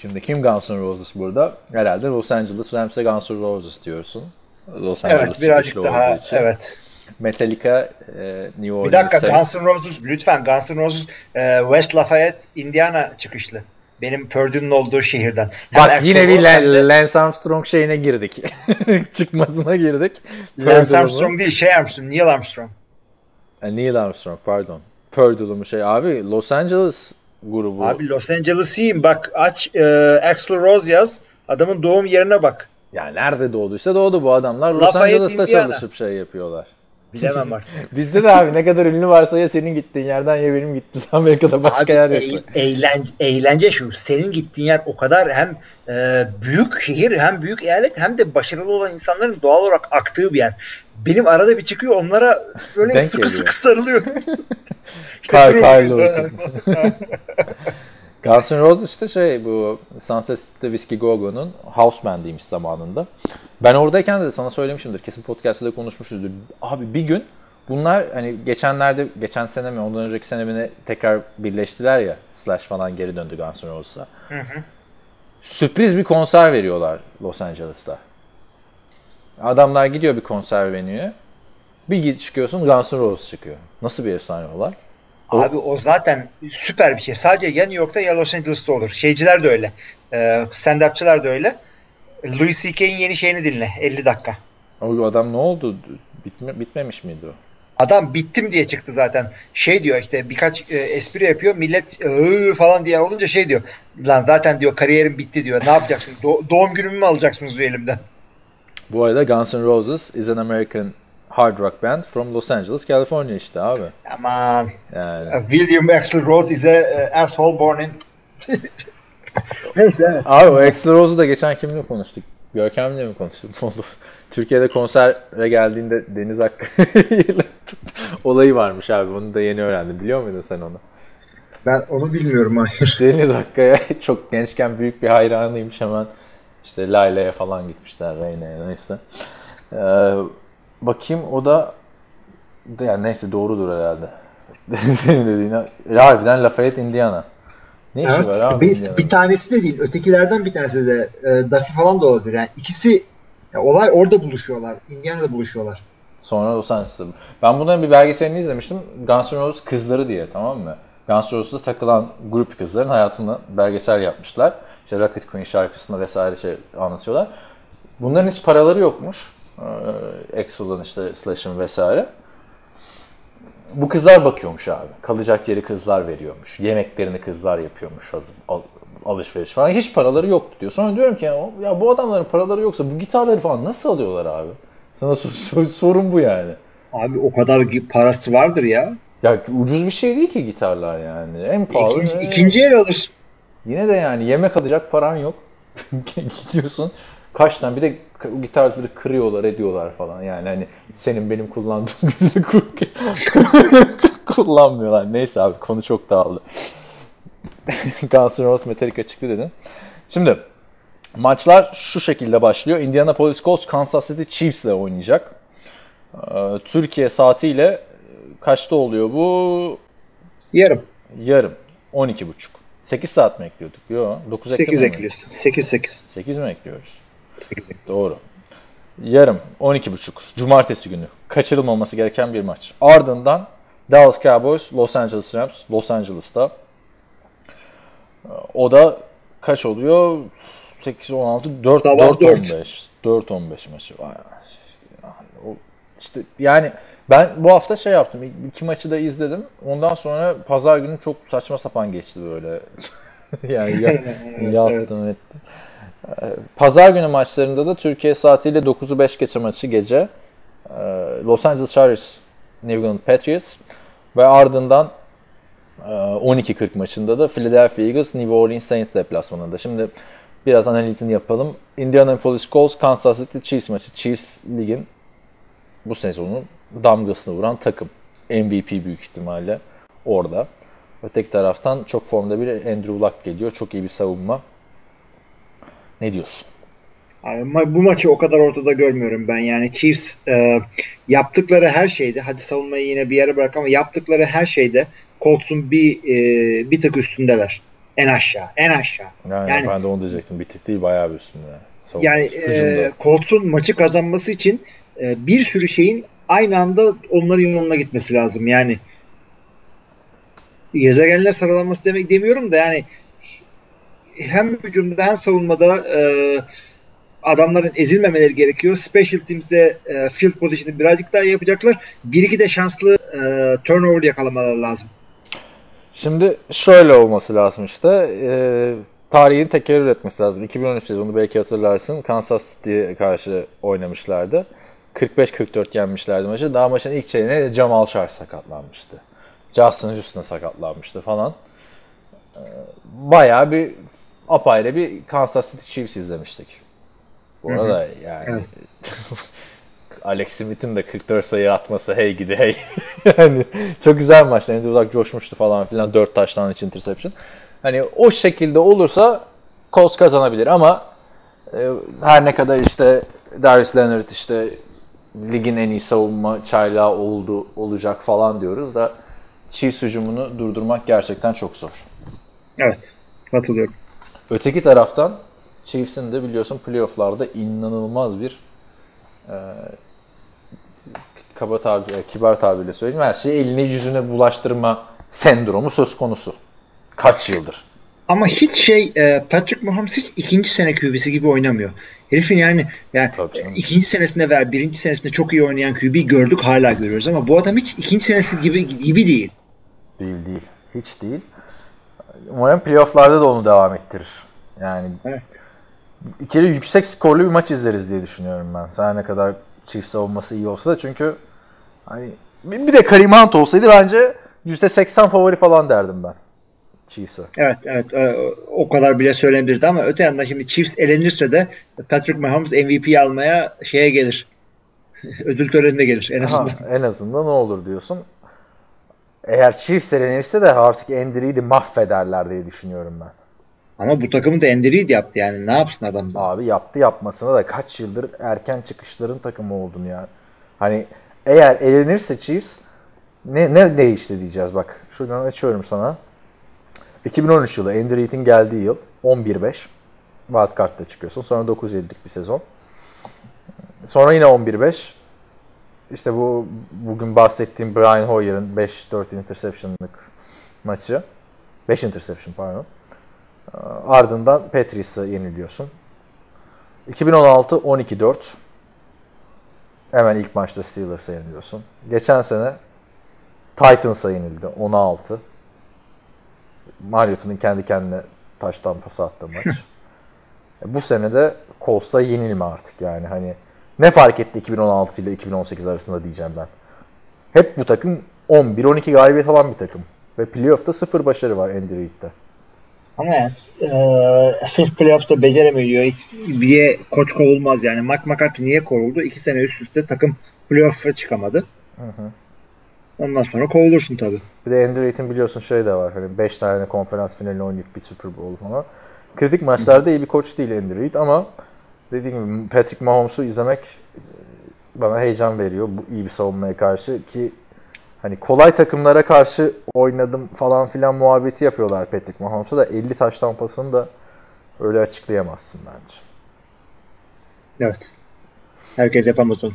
Şimdi kim Guns N' Roses burada? Herhalde Los Angeles Rams'e Guns N' Roses diyorsun. Los Evet Angeles birazcık çıkışlı daha evet. Metallica, e, New Orleans Bir dakika. Guns N' Roses lütfen Guns N' Roses e, West Lafayette Indiana çıkışlı. Benim Purdue'nun olduğu şehirden. Hem Bak Axl yine bir Lan- Lance Armstrong şeyine girdik. Çıkmasına girdik. Lance? Armstrong değil şey Armstrong, Neil Armstrong. E, Neil Armstrong pardon. Purdue'lu mu şey abi Los Angeles grubu. Abi Los Angeles'iyim bak aç e, Axl Rose yaz adamın doğum yerine bak. Yani nerede doğduysa doğdu bu adamlar. Los Lafayette, Angeles'ta Indiana. çalışıp şey yapıyorlar. Bilemem artık. Bizde de abi ne kadar ünlü varsa ya senin gittiğin yerden ya benim gittiğim Amerika'da başka Abi yer yoksa. eğlence, eğlence şu. Senin gittiğin yer o kadar hem e, büyük şehir hem büyük eyalet hem de başarılı olan insanların doğal olarak aktığı bir yer. Benim arada bir çıkıyor onlara böyle Denk sıkı geliyor. sıkı sarılıyor. işte Kar- Brees- Guns N' Roses işte şey bu Sunset Strip'te Whiskey Go-Go'nun house bandiymiş zamanında. Ben oradayken de sana söylemişimdir. Kesin podcast'ta da konuşmuşuzdur. Abi bir gün bunlar hani geçenlerde geçen sene mi ondan önceki sene mi tekrar birleştiler ya. Slash falan geri döndü Guns N' Roses'a. Sürpriz bir konser veriyorlar Los Angeles'ta. Adamlar gidiyor bir konser venue'ye. Bir git çıkıyorsun Guns N' Roses çıkıyor. Nasıl bir efsane olay? Abi o zaten süper bir şey. Sadece ya New York'ta ya Los Angeles'ta olur. Şeyciler de öyle. Ee, stand-upçılar da öyle. Louis C.K.'in yeni şeyini dinle. 50 dakika. O adam ne oldu? Bitme, bitmemiş miydi o? Adam bittim diye çıktı zaten. Şey diyor işte birkaç e, espri yapıyor. Millet "Iı" falan diye olunca şey diyor. Lan zaten diyor kariyerim bitti diyor. Ne yapacaksın? Do- doğum günümü mü alacaksınız elimden? Bu arada Guns N' Roses is an American hard rock band from Los Angeles, California işte abi. Aman. Yani. William Axl Rose is a e, asshole born in... Neyse. Abi o Axl Rose'u da geçen kimle konuştuk? Görkem'le mi konuştuk? Türkiye'de konsere geldiğinde Deniz Hakkı olayı varmış abi. Onu da yeni öğrendim. Biliyor muydun sen onu? Ben onu bilmiyorum hayır. Deniz Hakkı'ya çok gençken büyük bir hayranıymış hemen. İşte Layla'ya falan gitmişler Reyna'ya neyse. Ee, bakayım o da yani neyse doğrudur herhalde. Senin dediğine. Harbiden Lafayette Indiana. Ne Evet. var abi Bir, bir tanesi de değil. Ötekilerden bir tanesi de e, Duffy falan da olabilir. Yani ikisi ya olay orada buluşuyorlar. Indiana'da buluşuyorlar. Sonra Los Angeles'ta. Ben bunların bir belgeselini izlemiştim. Guns N' Roses kızları diye tamam mı? Guns N' Roses'ta takılan grup kızların hayatını belgesel yapmışlar. İşte Rocket Queen şarkısında vesaire şey anlatıyorlar. Bunların hiç paraları yokmuş. Ee, Axl'ın işte Slash'ın vesaire. Bu kızlar bakıyormuş abi. Kalacak yeri kızlar veriyormuş. Yemeklerini kızlar yapıyormuş. Hazır, al- alışveriş falan. Hiç paraları yoktu diyor. Sonra diyorum ki ya, ya bu adamların paraları yoksa bu gitarları falan nasıl alıyorlar abi? Sana sor- sor- sorun bu yani. Abi o kadar parası vardır ya. Ya ucuz bir şey değil ki gitarlar yani. En pahalı. İkinci, ne? ikinci el alır. Yine de yani yemek alacak paran yok. Gidiyorsun. Kaç tane bir de gitarları kırıyorlar ediyorlar falan. Yani hani senin benim kullandığım gibi ku- kullanmıyorlar. Neyse abi konu çok dağıldı. Guns N' Roses Metallica çıktı dedin. Şimdi maçlar şu şekilde başlıyor. Indianapolis Colts Kansas City Chiefs ile oynayacak. Ee, Türkiye saatiyle e, kaçta oluyor bu? Yarım. Yarım. 12.30. 8 saat mi ekliyorduk? Yok. 9 8 eklemiyor muyuz? ekliyorsun. 8 8. 8 mi ekliyoruz? 8 Doğru. Yarım 12.30 Cumartesi günü kaçırılmaması gereken bir maç. Ardından Dallas Cowboys, Los Angeles Rams, Los Angeles'ta. O da kaç oluyor? 8 16 4 Sabah 4 dört. 15. 4 15 maçı var. Yani işte yani ben bu hafta şey yaptım. İki maçı da izledim. Ondan sonra pazar günü çok saçma sapan geçti böyle. yani ya, yaptım ettim. Pazar günü maçlarında da Türkiye saatiyle 9'u 5 geçe maçı gece. Ee, Los Angeles Chargers, New England Patriots ve ardından e, 12.40 maçında da Philadelphia Eagles, New Orleans Saints deplasmanında. Şimdi biraz analizini yapalım. Indianapolis Colts, Kansas City Chiefs maçı. Chiefs ligin bu sezonun damgasını vuran takım. MVP büyük ihtimalle orada. Öteki taraftan çok formda bir Andrew Luck geliyor. Çok iyi bir savunma. Ne diyorsun? Abi, bu maçı o kadar ortada görmüyorum ben. Yani Chiefs e, yaptıkları her şeyde hadi savunmayı yine bir yere bırak ama yaptıkları her şeyde Colts'un bir e, bir tık üstündeler. En aşağı. En aşağı. Yani, Yani- ben de onu diyecektim. Bir tık değil bayağı bir üstünde. Savunma. Yani Hücumda. e, Colts'un maçı kazanması için e, bir sürü şeyin aynı anda onların yoluna gitmesi lazım. Yani gezegenler sıralanması demek demiyorum da yani hem hücumda hem savunmada e, adamların ezilmemeleri gerekiyor. Special Teams'de e, field position'ı birazcık daha yapacaklar. Bir iki de şanslı e, turnover yakalamaları lazım. Şimdi şöyle olması lazım işte. E, tarihin tekerrür etmesi lazım. 2013 sezonu belki hatırlarsın. Kansas City'ye karşı oynamışlardı. 45-44 yenmişlerdi maçı. Daha maçın ilk çeyreğinde Jamal Charles sakatlanmıştı. Justin Houston sakatlanmıştı falan. E, bayağı bir apayrı bir Kansas City Chiefs izlemiştik. Bu arada yani Alex Smith'in de 44 sayı atması hey gidi hey. yani çok güzel maçtı. Andrew Luck coşmuştu falan filan. 4 taştan için interception. Hani o şekilde olursa Colts kazanabilir ama e, her ne kadar işte Darius Leonard işte ligin en iyi savunma çaylağı oldu olacak falan diyoruz da Chiefs hücumunu durdurmak gerçekten çok zor. Evet. Katılıyorum. Öteki taraftan Chiefs'in de biliyorsun playoff'larda inanılmaz bir e, kaba tabi, e, kibar tabirle söyleyeyim her şeyi eline yüzüne bulaştırma sendromu söz konusu. Kaç yıldır. Ama hiç şey e, Patrick Mahomes hiç ikinci sene QB'si gibi oynamıyor. Herifin yani yani ikinci senesinde veya birinci senesinde çok iyi oynayan QB gördük hala görüyoruz ama bu adam hiç ikinci senesi gibi gibi değil. Değil değil. Hiç değil. Umarım playoff'larda da onu devam ettirir. Yani Evet. bir kere yüksek skorlu bir maç izleriz diye düşünüyorum ben. Sen ne kadar Chiefs savunması iyi olsa da çünkü hani bir de Kareem Hunt olsaydı bence %80 favori falan derdim ben Chiefs'e. Evet evet e, o kadar bile söylenebilirdi ama öte yandan şimdi Chiefs elenirse de Patrick Mahomes MVP almaya şeye gelir. Ödül törenine gelir en Ha, azından. en azından ne olur diyorsun. Eğer Chiefs elenirse de artık Andy Reid'i mahvederler diye düşünüyorum ben. Ama bu takımı da Andy Reid yaptı yani ne yapsın adam da. Abi yaptı yapmasına da kaç yıldır erken çıkışların takımı oldun ya. Hani eğer elenirse Chiefs ne, ne değişti diyeceğiz bak. Şuradan açıyorum sana. 2013 yılı Andy Reid'in geldiği yıl 11-5. Wildcard'da çıkıyorsun. Sonra 9-7'lik bir sezon. Sonra yine 11-5. İşte bu bugün bahsettiğim Brian Hoyer'ın 5-4 interception'lık maçı. 5 interception pardon. Ardından Patriots'a yeniliyorsun. 2016 12-4. Hemen ilk maçta Steelers'a yeniliyorsun. Geçen sene Titans'a yenildi 16. Mariota'nın kendi kendine taştan pas attığı maç. E, Bu sene de Colts'a yenilme artık yani hani ne fark etti 2016 ile 2018 arasında diyeceğim ben. Hep bu takım 11-12 galibiyet alan bir takım. Ve playoff'ta sıfır başarı var Andy Reid'de. Ama yani, e, sırf playoff'ta beceremiyor diye koç kovulmaz yani. Mike McCarthy niye kovuldu? İki sene üst üste takım playoff'a çıkamadı. Ondan sonra kovulursun tabii. Bir de Andy Reid'in biliyorsun şey de var. Hani 5 tane konferans finali oynayıp bir Super Bowl falan. Kritik maçlarda iyi bir koç değil Andy Reid ama dediğim gibi Patrick Mahomes'u izlemek e, bana heyecan veriyor. Bu iyi bir savunmaya karşı ki Hani kolay takımlara karşı oynadım falan filan muhabbeti yapıyorlar Patrick Mahomes'a da 50 taş tampasını da öyle açıklayamazsın bence. Evet. Herkes yapamaz onu.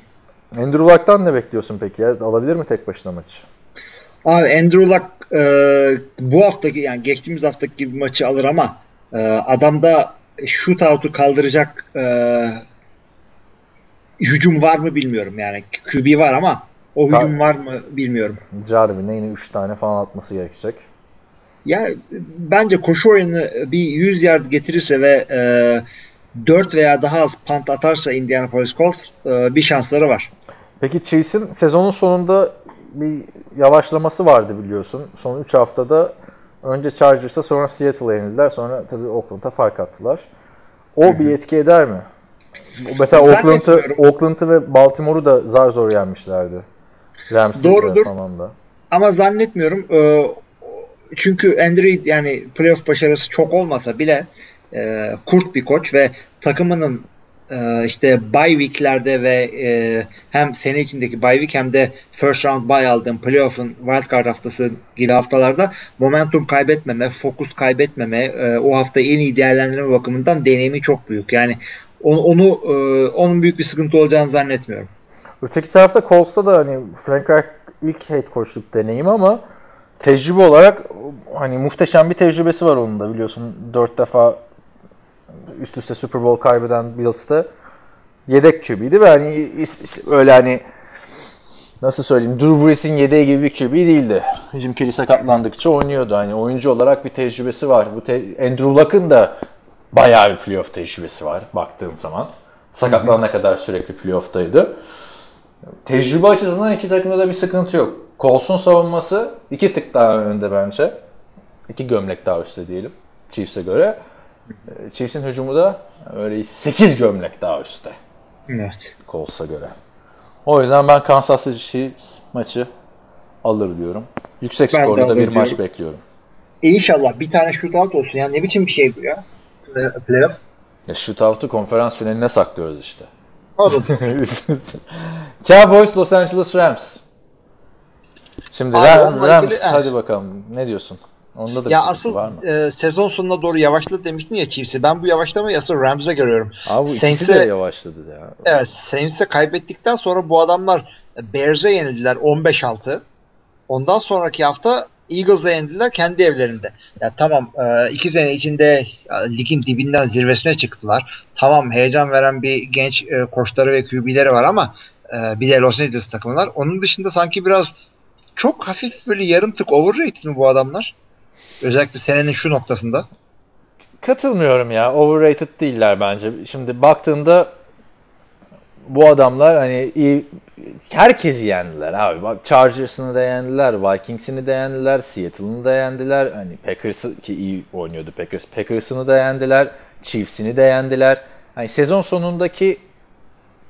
Andrew Luck'tan ne bekliyorsun peki ya? Alabilir mi tek başına maçı? Abi Andrew Luck e, bu haftaki yani geçtiğimiz haftaki gibi maçı alır ama e, adamda shootout'u kaldıracak e, hücum var mı bilmiyorum yani. QB var ama o Ta- hücum var mı bilmiyorum. Jarvin'e yine 3 tane falan atması gerekecek. Ya bence koşu oyunu bir 100 yard getirirse ve e, 4 veya daha az punt atarsa Indianapolis Colts e, bir şansları var. Peki Chiefs'in sezonun sonunda bir yavaşlaması vardı biliyorsun. Son 3 haftada önce Chargers'a sonra Seattle'a yenildiler. Sonra tabii Oakland'a fark attılar. O bir etki eder mi? Mesela Oakland'ı. Oakland'ı ve Baltimore'u da zar zor yenmişlerdi. Ramsey'de Doğrudur. falan da. Ama zannetmiyorum. E, çünkü Andrew yani playoff başarısı çok olmasa bile e, kurt bir koç ve takımının işte bye week'lerde ve e, hem sene içindeki bye week hem de first round bye aldığım playoff'un wildcard haftası gibi haftalarda momentum kaybetmeme, fokus kaybetmeme, e, o hafta en iyi değerlendirme bakımından deneyimi çok büyük. Yani onu, onu e, onun büyük bir sıkıntı olacağını zannetmiyorum. Öteki tarafta Colts'ta da hani Frank Reich ilk head coachluk deneyimi ama tecrübe olarak hani muhteşem bir tecrübesi var onun da biliyorsun. Dört defa üst üste Super Bowl kaybeden Bills'te yedek QB'ydi ve hani öyle hani nasıl söyleyeyim Drew Brees'in yedeği gibi bir QB değildi. Jim Kelly sakatlandıkça oynuyordu. Hani oyuncu olarak bir tecrübesi var. Bu te- Andrew Luck'ın da bayağı bir playoff tecrübesi var baktığın zaman. Sakatlanana kadar sürekli playoff'taydı. Tecrübe açısından iki takımda da bir sıkıntı yok. Colts'un savunması iki tık daha önde bence. İki gömlek daha üstte diyelim Chiefs'e göre. Ee, Chiefs'in hücumu da öyle 8 gömlek daha üstte Evet. Colts'a göre. O yüzden ben Kansas City Chiefs maçı alır diyorum. Yüksek Ben skorlu da bir maç diyorum. bekliyorum. E İnşallah bir tane shootout olsun. Ya ne biçim bir şey bu ya? Play- Playoff. Ya shootout'u konferans finaline saklıyoruz işte. Olur. Cowboys Los Angeles Rams. Şimdi Abi Rams eh. hadi bakalım ne diyorsun? Onda da ya asıl var mı? e, sezon sonuna doğru yavaşladı demiştin ya Chiefs'i. Ben bu yavaşlamayı asıl Rams'e görüyorum. Abi ikisi de Saints'e yavaşladı ya. evet Saints'e kaybettikten sonra bu adamlar Bears'e yenildiler 15-6. Ondan sonraki hafta Eagles'a yenildiler kendi evlerinde. Ya tamam e, iki sene içinde ya, ligin dibinden zirvesine çıktılar. Tamam heyecan veren bir genç e, koçları ve QB'leri var ama e, bir de Los Angeles takımı var. Onun dışında sanki biraz çok hafif böyle yarım tık overrated mi bu adamlar? Özellikle senenin şu noktasında. Katılmıyorum ya. Overrated değiller bence. Şimdi baktığında bu adamlar hani iyi herkesi yendiler abi. Bak Chargers'ını da yendiler, Vikings'ini de yendiler, Seattle'ını da yendiler. Hani Packers'ı ki iyi oynuyordu Packers. Packers'ını da yendiler, Chiefs'ini de yendiler. Hani sezon sonundaki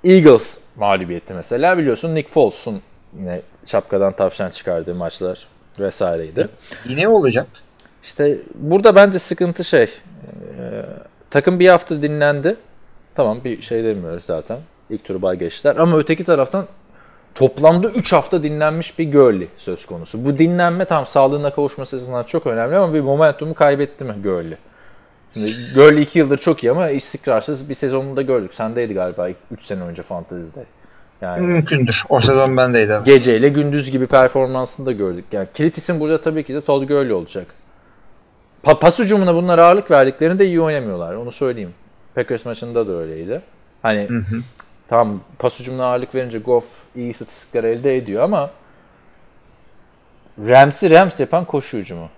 Eagles mağlubiyeti mesela biliyorsun Nick Foles'un yine şapkadan tavşan çıkardığı maçlar vesaireydi. Yine olacak. İşte burada bence sıkıntı şey. e, takım bir hafta dinlendi. Tamam bir şey demiyoruz zaten. İlk turu bay geçtiler. Ama öteki taraftan toplamda 3 hafta dinlenmiş bir Gurley söz konusu. Bu dinlenme tam sağlığına kavuşması açısından çok önemli ama bir momentumu kaybetti mi Gurley? Şimdi Gurley 2 yıldır çok iyi ama istikrarsız bir sezonunu da gördük. Sendeydi galiba 3 sene önce fantezide. Yani Mümkündür. O sezon bendeydi. evet. geceyle gündüz gibi performansını da gördük. Yani kilit isim burada tabii ki de Todd Gurley olacak. Pa- pas hücumuna bunlar ağırlık verdiklerinde iyi oynamıyorlar. Onu söyleyeyim. Packers maçında da öyleydi. Hani tamam pas hücumuna ağırlık verince Goff iyi istatistikler elde ediyor ama Rams'i Rams yapan koşu hücumu.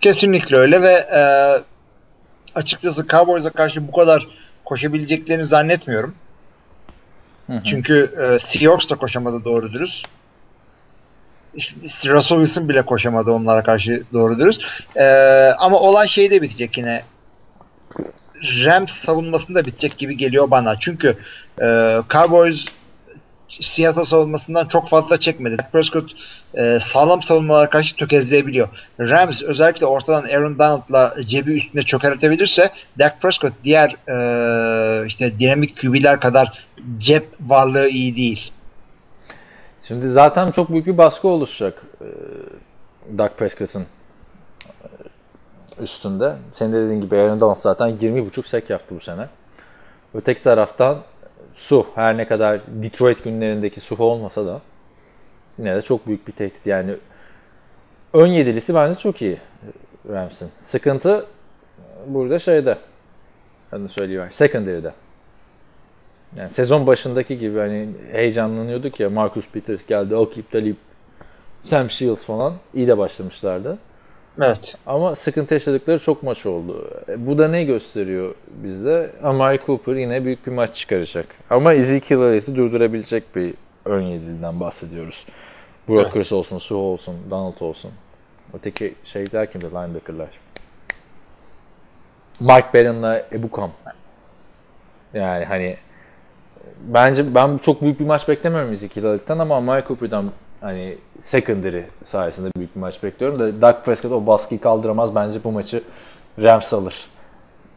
Kesinlikle öyle ve e, açıkçası Cowboys'a karşı bu kadar koşabileceklerini zannetmiyorum. Çünkü e, Seahawks da koşamadı doğru dürüst. Russell Wilson bile koşamadı onlara karşı doğru dürüst. E, ama olay şeyde bitecek yine. Rams savunmasında bitecek gibi geliyor bana. Çünkü e, Cowboys Seattle savunmasından çok fazla çekmedi. Prescott e, sağlam savunmalara karşı tökezleyebiliyor. Rams özellikle ortadan Aaron Donald'la cebi üstünde çökertebilirse Dak Prescott diğer e, işte dinamik QB'ler kadar cep varlığı iyi değil. Şimdi zaten çok büyük bir baskı oluşacak e, Dak Prescott'ın e, üstünde. Senin de dediğin gibi Aaron Donald zaten 20.5 sek yaptı bu sene. Öteki taraftan Su her ne kadar Detroit günlerindeki Su olmasa da yine de çok büyük bir tehdit. Yani ön yedilisi bence çok iyi Rams'in. Sıkıntı burada şeyde adını söylüyor. Secondary'de. Yani sezon başındaki gibi hani heyecanlanıyorduk ya Marcus Peters geldi, Akip Talib, Sam Shields falan iyi de başlamışlardı. Evet. Ama sıkıntı yaşadıkları çok maç oldu. E, Bu da ne gösteriyor bizde? Amari Cooper yine büyük bir maç çıkaracak. Ama Ezekiel Elliott'i durdurabilecek bir ön yediliden bahsediyoruz. Brock evet. olsun, Su olsun, Donald olsun. Öteki şeyler kimdi? Linebacker'lar. Mike Barron'la Ebu Kam. Yani hani bence ben çok büyük bir maç beklemiyorum Ezekiel Elliott'tan ama Amari Cooper'dan hani secondary sayesinde büyük bir maç bekliyorum da Dak Prescott o baskıyı kaldıramaz. Bence bu maçı Rams alır.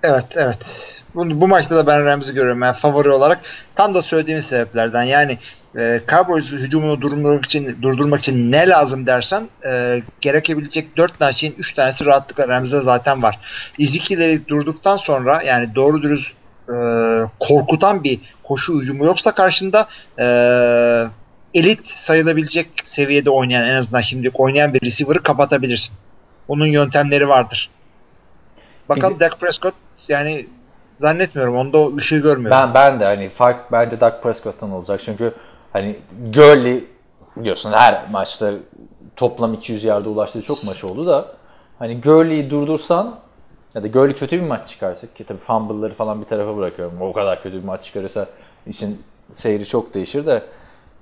Evet evet. Bu, bu maçta da ben Rams'i görüyorum yani favori olarak. Tam da söylediğimiz sebeplerden yani e, Cowboys hücumunu durdurmak için durdurmak için ne lazım dersen e, gerekebilecek 4 tane şeyin 3 tanesi rahatlıkla Rams'de zaten var. Ezekiel'i durduktan sonra yani doğru dürüst e, korkutan bir koşu hücumu yoksa karşında e, elit sayılabilecek seviyede oynayan en azından şimdi oynayan bir receiver'ı kapatabilirsin. Onun yöntemleri vardır. Bakalım Dak Prescott yani zannetmiyorum. Onda o ışığı görmüyorum. Ben ben de hani fark bence Dak Prescott'tan olacak. Çünkü hani Gurley biliyorsun her maçta toplam 200 yarda ulaştığı çok maç oldu da hani Gurley'i durdursan ya da Gurley kötü bir maç çıkarsa ki tabii fumble'ları falan bir tarafa bırakıyorum. O kadar kötü bir maç çıkarırsa için seyri çok değişir de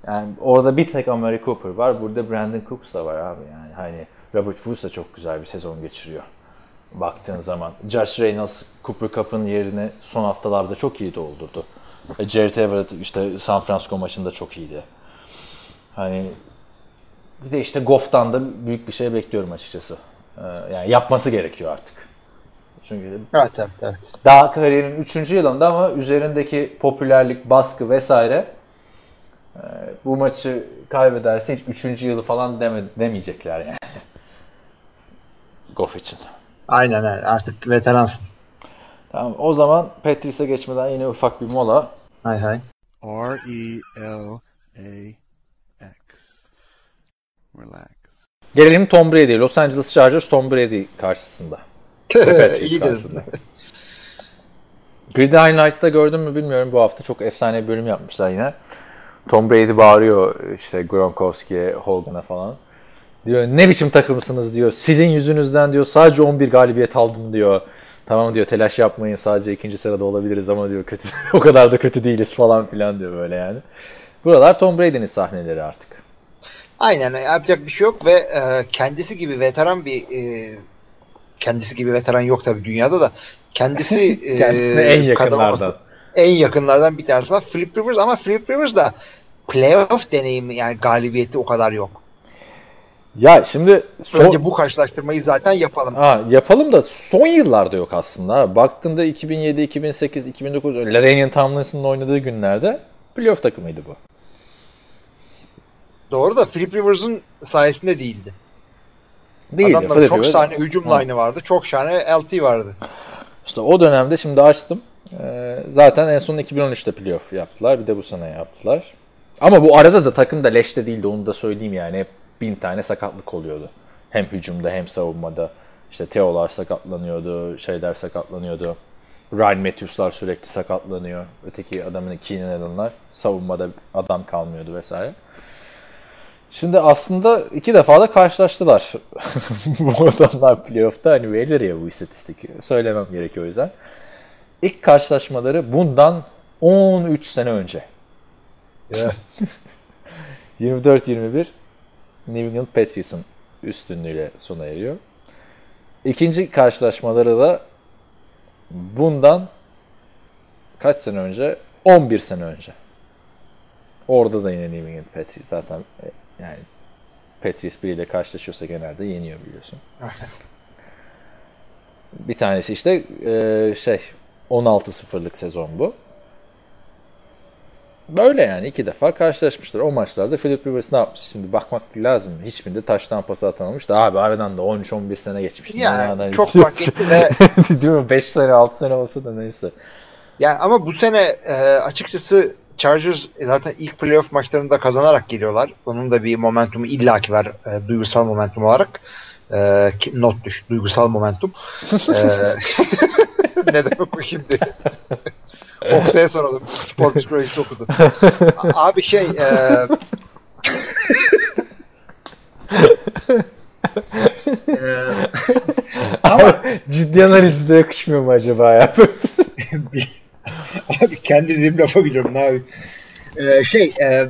yani orada bir tek Amari Cooper var. Burada Brandon Cooks da var abi yani. Hani Robert Woods da çok güzel bir sezon geçiriyor. Baktığın zaman. Josh Reynolds Cooper Cup'ın yerini son haftalarda çok iyi doldurdu. E, Jared Everett işte San Francisco maçında çok iyiydi. Hani bir de işte Goff'tan da büyük bir şey bekliyorum açıkçası. Ee, yani yapması gerekiyor artık. Çünkü evet, evet, evet. daha kariyerin 3. yılında ama üzerindeki popülerlik, baskı vesaire e, bu maçı kaybederse hiç 3. yılı falan deme, demeyecekler yani. Goff için. Aynen öyle. Artık veteransın. Tamam. O zaman Petris'e geçmeden yine ufak bir mola. Hay hay. R-E-L-A-X. Relax. Gelelim Tom Brady. Los Angeles Chargers Tom Brady karşısında. İyi diyorsun. Gridiron Nights'ta gördün mü bilmiyorum. Bu hafta çok efsane bir bölüm yapmışlar yine. Tom Brady bağırıyor işte Gronkowski'ye, Hogan'a falan. Diyor ne biçim takımsınız diyor. Sizin yüzünüzden diyor sadece 11 galibiyet aldım diyor. Tamam diyor telaş yapmayın sadece ikinci sırada olabiliriz ama diyor kötü o kadar da kötü değiliz falan filan diyor böyle yani. Buralar Tom Brady'nin sahneleri artık. Aynen yapacak bir şey yok ve e, kendisi gibi veteran bir e, kendisi gibi veteran yok tabii dünyada da kendisi kendisine e, en yakınlardan en yakınlardan bir tanesi var Philip Rivers ama Philip Rivers da playoff deneyimi yani galibiyeti o kadar yok. Ya şimdi son... önce bu karşılaştırmayı zaten yapalım. Ha, yapalım da son yıllarda yok aslında. Baktığında 2007, 2008, 2009 LaDainian Tomlinson'ın oynadığı günlerde playoff takımıydı bu. Doğru da Philip Rivers'ın sayesinde değildi. Adamların Philip çok Rivers. şahane hücum line'ı vardı. Çok şahane LT vardı. İşte o dönemde şimdi açtım. Ee, zaten en son 2013'te playoff yaptılar. Bir de bu sene yaptılar. Ama bu arada da takım da leşte değildi onu da söyleyeyim yani. Hep bin tane sakatlık oluyordu. Hem hücumda hem savunmada. İşte Teo'lar sakatlanıyordu, şeyler sakatlanıyordu. Ryan Matthews'lar sürekli sakatlanıyor. Öteki adamın Keenan Allen'lar savunmada adam kalmıyordu vesaire. Şimdi aslında iki defa da karşılaştılar. bu adamlar playoff'ta hani verilir ya bu istatistik. Söylemem gerekiyor o yüzden. İlk karşılaşmaları bundan 13 sene önce. Yeah. 24-21 New England Patriots'ın üstünlüğüyle sona eriyor. İkinci karşılaşmaları da bundan kaç sene önce? 11 sene önce. Orada da yine New England Patriots zaten e, yani Patriots biriyle karşılaşıyorsa genelde yeniyor biliyorsun. Bir tanesi işte e, şey 16-0'lık sezon bu. Böyle yani iki defa karşılaşmışlar. O maçlarda Philip Rivers ne yapmış şimdi bakmak lazım. Hiçbirinde taştan pası atamamış da abi aradan da 13-11 sene geçmiş. Yani çok fark etti ve Değil mi? 5 sene 6 sene olsa da neyse. Yani ama bu sene e, açıkçası Chargers zaten ilk playoff maçlarında kazanarak geliyorlar. Bunun da bir momentumu illaki var e, duygusal momentum olarak. E, not düş, duygusal momentum. E, ne demek bu şimdi? Oktay'a soralım. Spor psikolojisi okudu. A- Abi şey e, e, ama Ciddi analiz bize yakışmıyor mu acaba ya? Abi kendi dediğim lafa gülüyorum ne abi. Ee, şey e,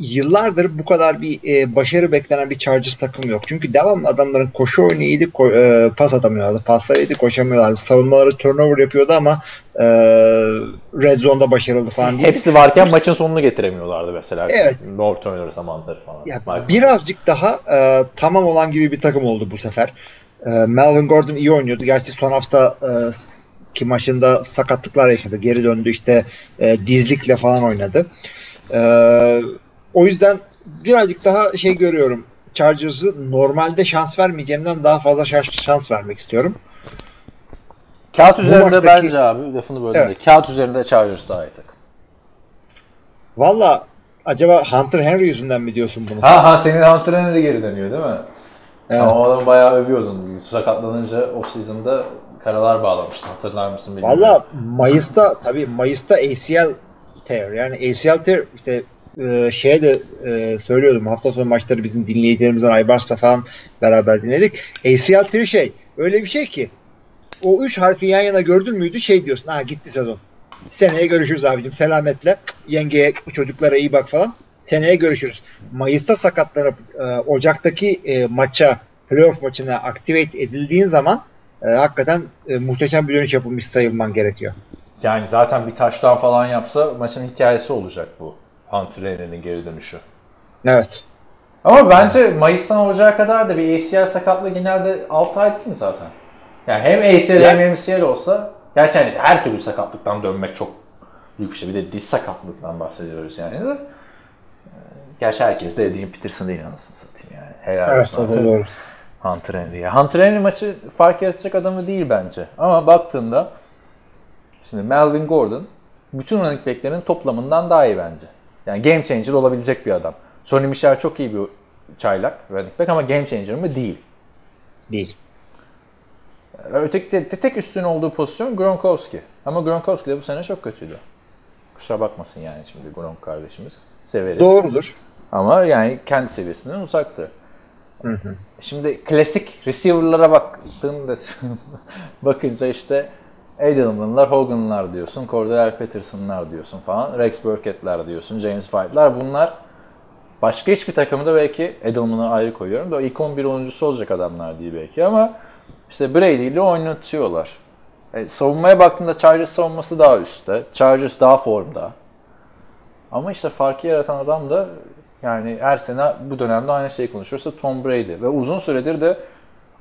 yıllardır bu kadar bir e, başarı beklenen bir Chargers takım yok. Çünkü devamlı adamların koşu oyunu iyiydi, ko- e, pas atamıyorlardı. Pasları iyiydi, koşamıyorlardı. Savunmaları turnover yapıyordu ama e, red zone'da başarılı falan değil. Hepsi varken maçın sonunu getiremiyorlardı mesela. Evet. Lord Turner zamanları falan. Ya, birazcık daha e, tamam olan gibi bir takım oldu bu sefer. E, Melvin Gordon iyi oynuyordu. Gerçi son hafta e, ki maçında sakatlıklar yaşadı. Geri döndü işte e, dizlikle falan oynadı. E, o yüzden birazcık daha şey görüyorum. Chargers'ı normalde şans vermeyeceğimden daha fazla şans, şans vermek istiyorum. Kağıt üzerinde maçtaki- bence abi lafını böldüm Evet. de. Kağıt üzerinde Chargers daha iyi takım. Valla acaba Hunter Henry yüzünden mi diyorsun bunu? Ha ha senin antrenörü de geri dönüyor değil mi? Evet. Ama o adamı bayağı övüyordun. Sakatlanınca o season'da karalar bağlamıştın. Hatırlar mısın bilmiyorum. Valla Mayıs'ta tabii Mayıs'ta ACL tear yani ACL tear işte e, şeye de e, söylüyordum hafta sonu maçları bizim dinleyicilerimizden Aybars'la falan beraber dinledik. ACL tear şey öyle bir şey ki o üç harfi yan yana gördün müydü şey diyorsun ha gitti sezon. Seneye görüşürüz abicim selametle. Yengeye çocuklara iyi bak falan. Seneye görüşürüz. Mayıs'ta sakatlanıp e, Ocak'taki e, maça playoff maçına activate edildiğin zaman e, hakikaten e, muhteşem bir dönüş yapılmış sayılman gerekiyor. Yani zaten bir taştan falan yapsa maçın hikayesi olacak bu. Antrenörün geri dönüşü. Evet. Ama bence Mayıs'tan Ocak'a kadar da bir ACL sakatlığı genelde 6 ay değil mi zaten? Yani hem ACL Yani- hem MCL olsa gerçi hani her türlü sakatlıktan dönmek çok büyük bir şey. Bir de diz sakatlığından bahsediyoruz yani de. Ee, Gerçi herkes de Adrian Peterson değil anasını satayım yani. Helal Evet olsun. doğru. Hunter Henry. Ya Hunter Henry maçı fark yaratacak adamı değil bence. Ama baktığında şimdi Melvin Gordon bütün running back'lerin toplamından daha iyi bence. Yani game changer olabilecek bir adam. Sonny Michel çok iyi bir çaylak running back ama game changer mı? Değil. Değil. Öteki de, de tek üstün olduğu pozisyon Gronkowski. Ama Gronkowski de bu sene çok kötüydü. Kusura bakmasın yani şimdi Gronk kardeşimiz. Severiz. Doğrudur. Ama yani kendi seviyesinden uzaktı. Şimdi klasik receiver'lara baktığında bakınca işte Edelman'lar, Hogan'lar diyorsun, Cordell Patterson'lar diyorsun falan, Rex Burkett'ler diyorsun, James White'lar bunlar başka hiçbir takımda belki Edelman'ı ayrı koyuyorum da ilk 11 oyuncusu olacak adamlar değil belki ama işte Brady ile oynatıyorlar. E, savunmaya baktığında Chargers savunması daha üstte. Chargers daha formda. Ama işte farkı yaratan adam da yani her sene bu dönemde aynı şeyi konuşuyorsa Tom Brady. Ve uzun süredir de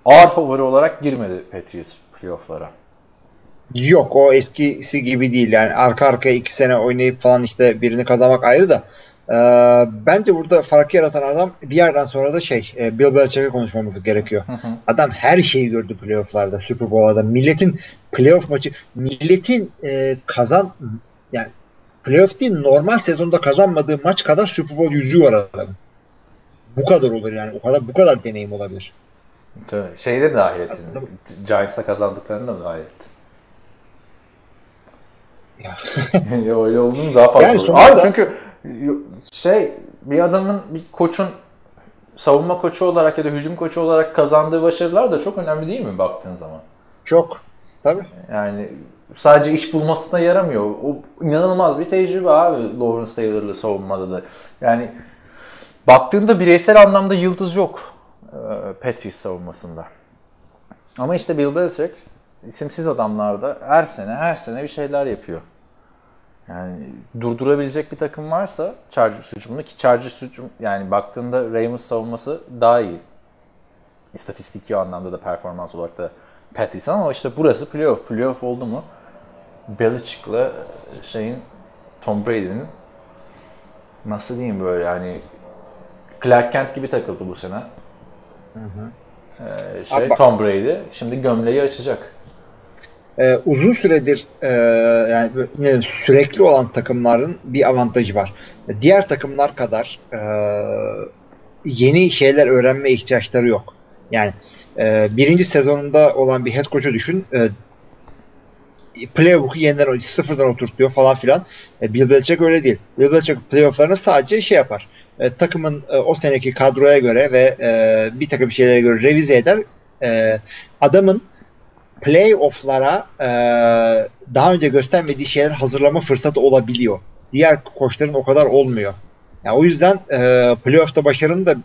ağır favori olarak girmedi Patriots playoff'lara. Yok o eskisi gibi değil. Yani arka arkaya iki sene oynayıp falan işte birini kazanmak ayrı da Ee, bence burada farkı yaratan adam bir yerden sonra da şey e, Bill Belichick'e konuşmamız gerekiyor. Adam her şeyi gördü playofflarda, Super Bowl'da. Milletin playoff maçı, milletin e, kazan yani playoff değil normal sezonda kazanmadığı maç kadar Super Bowl yüzüğü var adamın. Bu kadar olur yani. O kadar bu kadar deneyim olabilir. Tabii. Şeyde de dahil ettin. Giants'a kazandıklarını da dahil ettin. Ya. öyle olduğunu daha fazla Yani sonuçta- Abi çünkü şey bir adamın bir koçun savunma koçu olarak ya da hücum koçu olarak kazandığı başarılar da çok önemli değil mi baktığın zaman? Çok. Tabii. Yani sadece iş bulmasına yaramıyor. O inanılmaz bir tecrübe abi Lawrence Taylor'lı savunmada da. Yani baktığında bireysel anlamda yıldız yok e, Patriots savunmasında. Ama işte Bill Belichick isimsiz adamlarda her sene her sene bir şeyler yapıyor. Yani durdurabilecek bir takım varsa Chargers hücumunu ki Chargers hücum yani baktığında Ravens savunması daha iyi. İstatistiki anlamda da performans olarak da Patrice'in ama işte burası playoff. Playoff oldu mu Belichick'le şeyin Tom Brady'nin nasıl diyeyim böyle yani Clark Kent gibi takıldı bu sene. Ee, şey, Abi bak- Tom Brady şimdi gömleği açacak. Ee, uzun süredir e, yani ne sürekli olan takımların bir avantajı var. Diğer takımlar kadar e, yeni şeyler öğrenme ihtiyaçları yok. Yani e, birinci sezonunda olan bir head coach'u düşün. E, playbook'u yeniden sıfırdan oturtuyor falan filan. E, Bill Belichick öyle değil. Bill Belichick playoff'larını sadece şey yapar. E, takımın e, o seneki kadroya göre ve e, bir takım şeylere göre revize eder. E, adamın playoff'lara e, daha önce göstermediği şeyler hazırlama fırsatı olabiliyor. Diğer koçların o kadar olmuyor. Yani o yüzden e, playoff'ta başarının da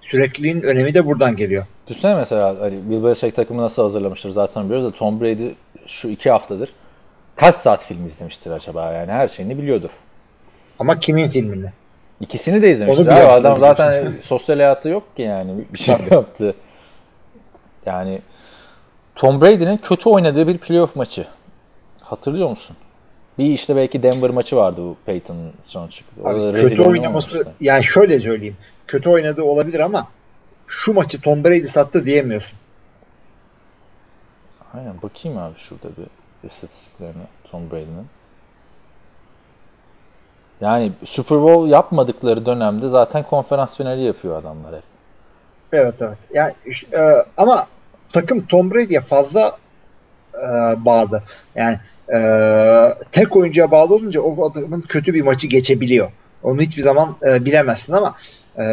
sürekliliğin önemi de buradan geliyor. Düşünsene mesela hani Bill Belichick takımı nasıl hazırlamıştır zaten biliyoruz da Tom Brady şu iki haftadır kaç saat film izlemiştir acaba yani her şeyini biliyordur. Ama kimin filmini? İkisini de izlemiştir. Abi, adam zaten sosyal hayatı yok ki yani bir şey yaptı. Yani Tom Brady'nin kötü oynadığı bir playoff maçı. Hatırlıyor musun? Bir işte belki Denver maçı vardı bu Peyton son çıktı. Abi, kötü oynaması yani şöyle söyleyeyim. Kötü oynadığı olabilir ama şu maçı Tom Brady sattı diyemiyorsun. Aynen bakayım abi şurada bir istatistiklerine Tom Brady'nin. Yani Super Bowl yapmadıkları dönemde zaten konferans finali yapıyor adamlar hep. Evet evet. Yani e, ama takım Tom Brady'ye fazla e, bağlı. Yani e, tek oyuncuya bağlı olunca o adamın kötü bir maçı geçebiliyor. Onu hiçbir zaman e, bilemezsin ama e,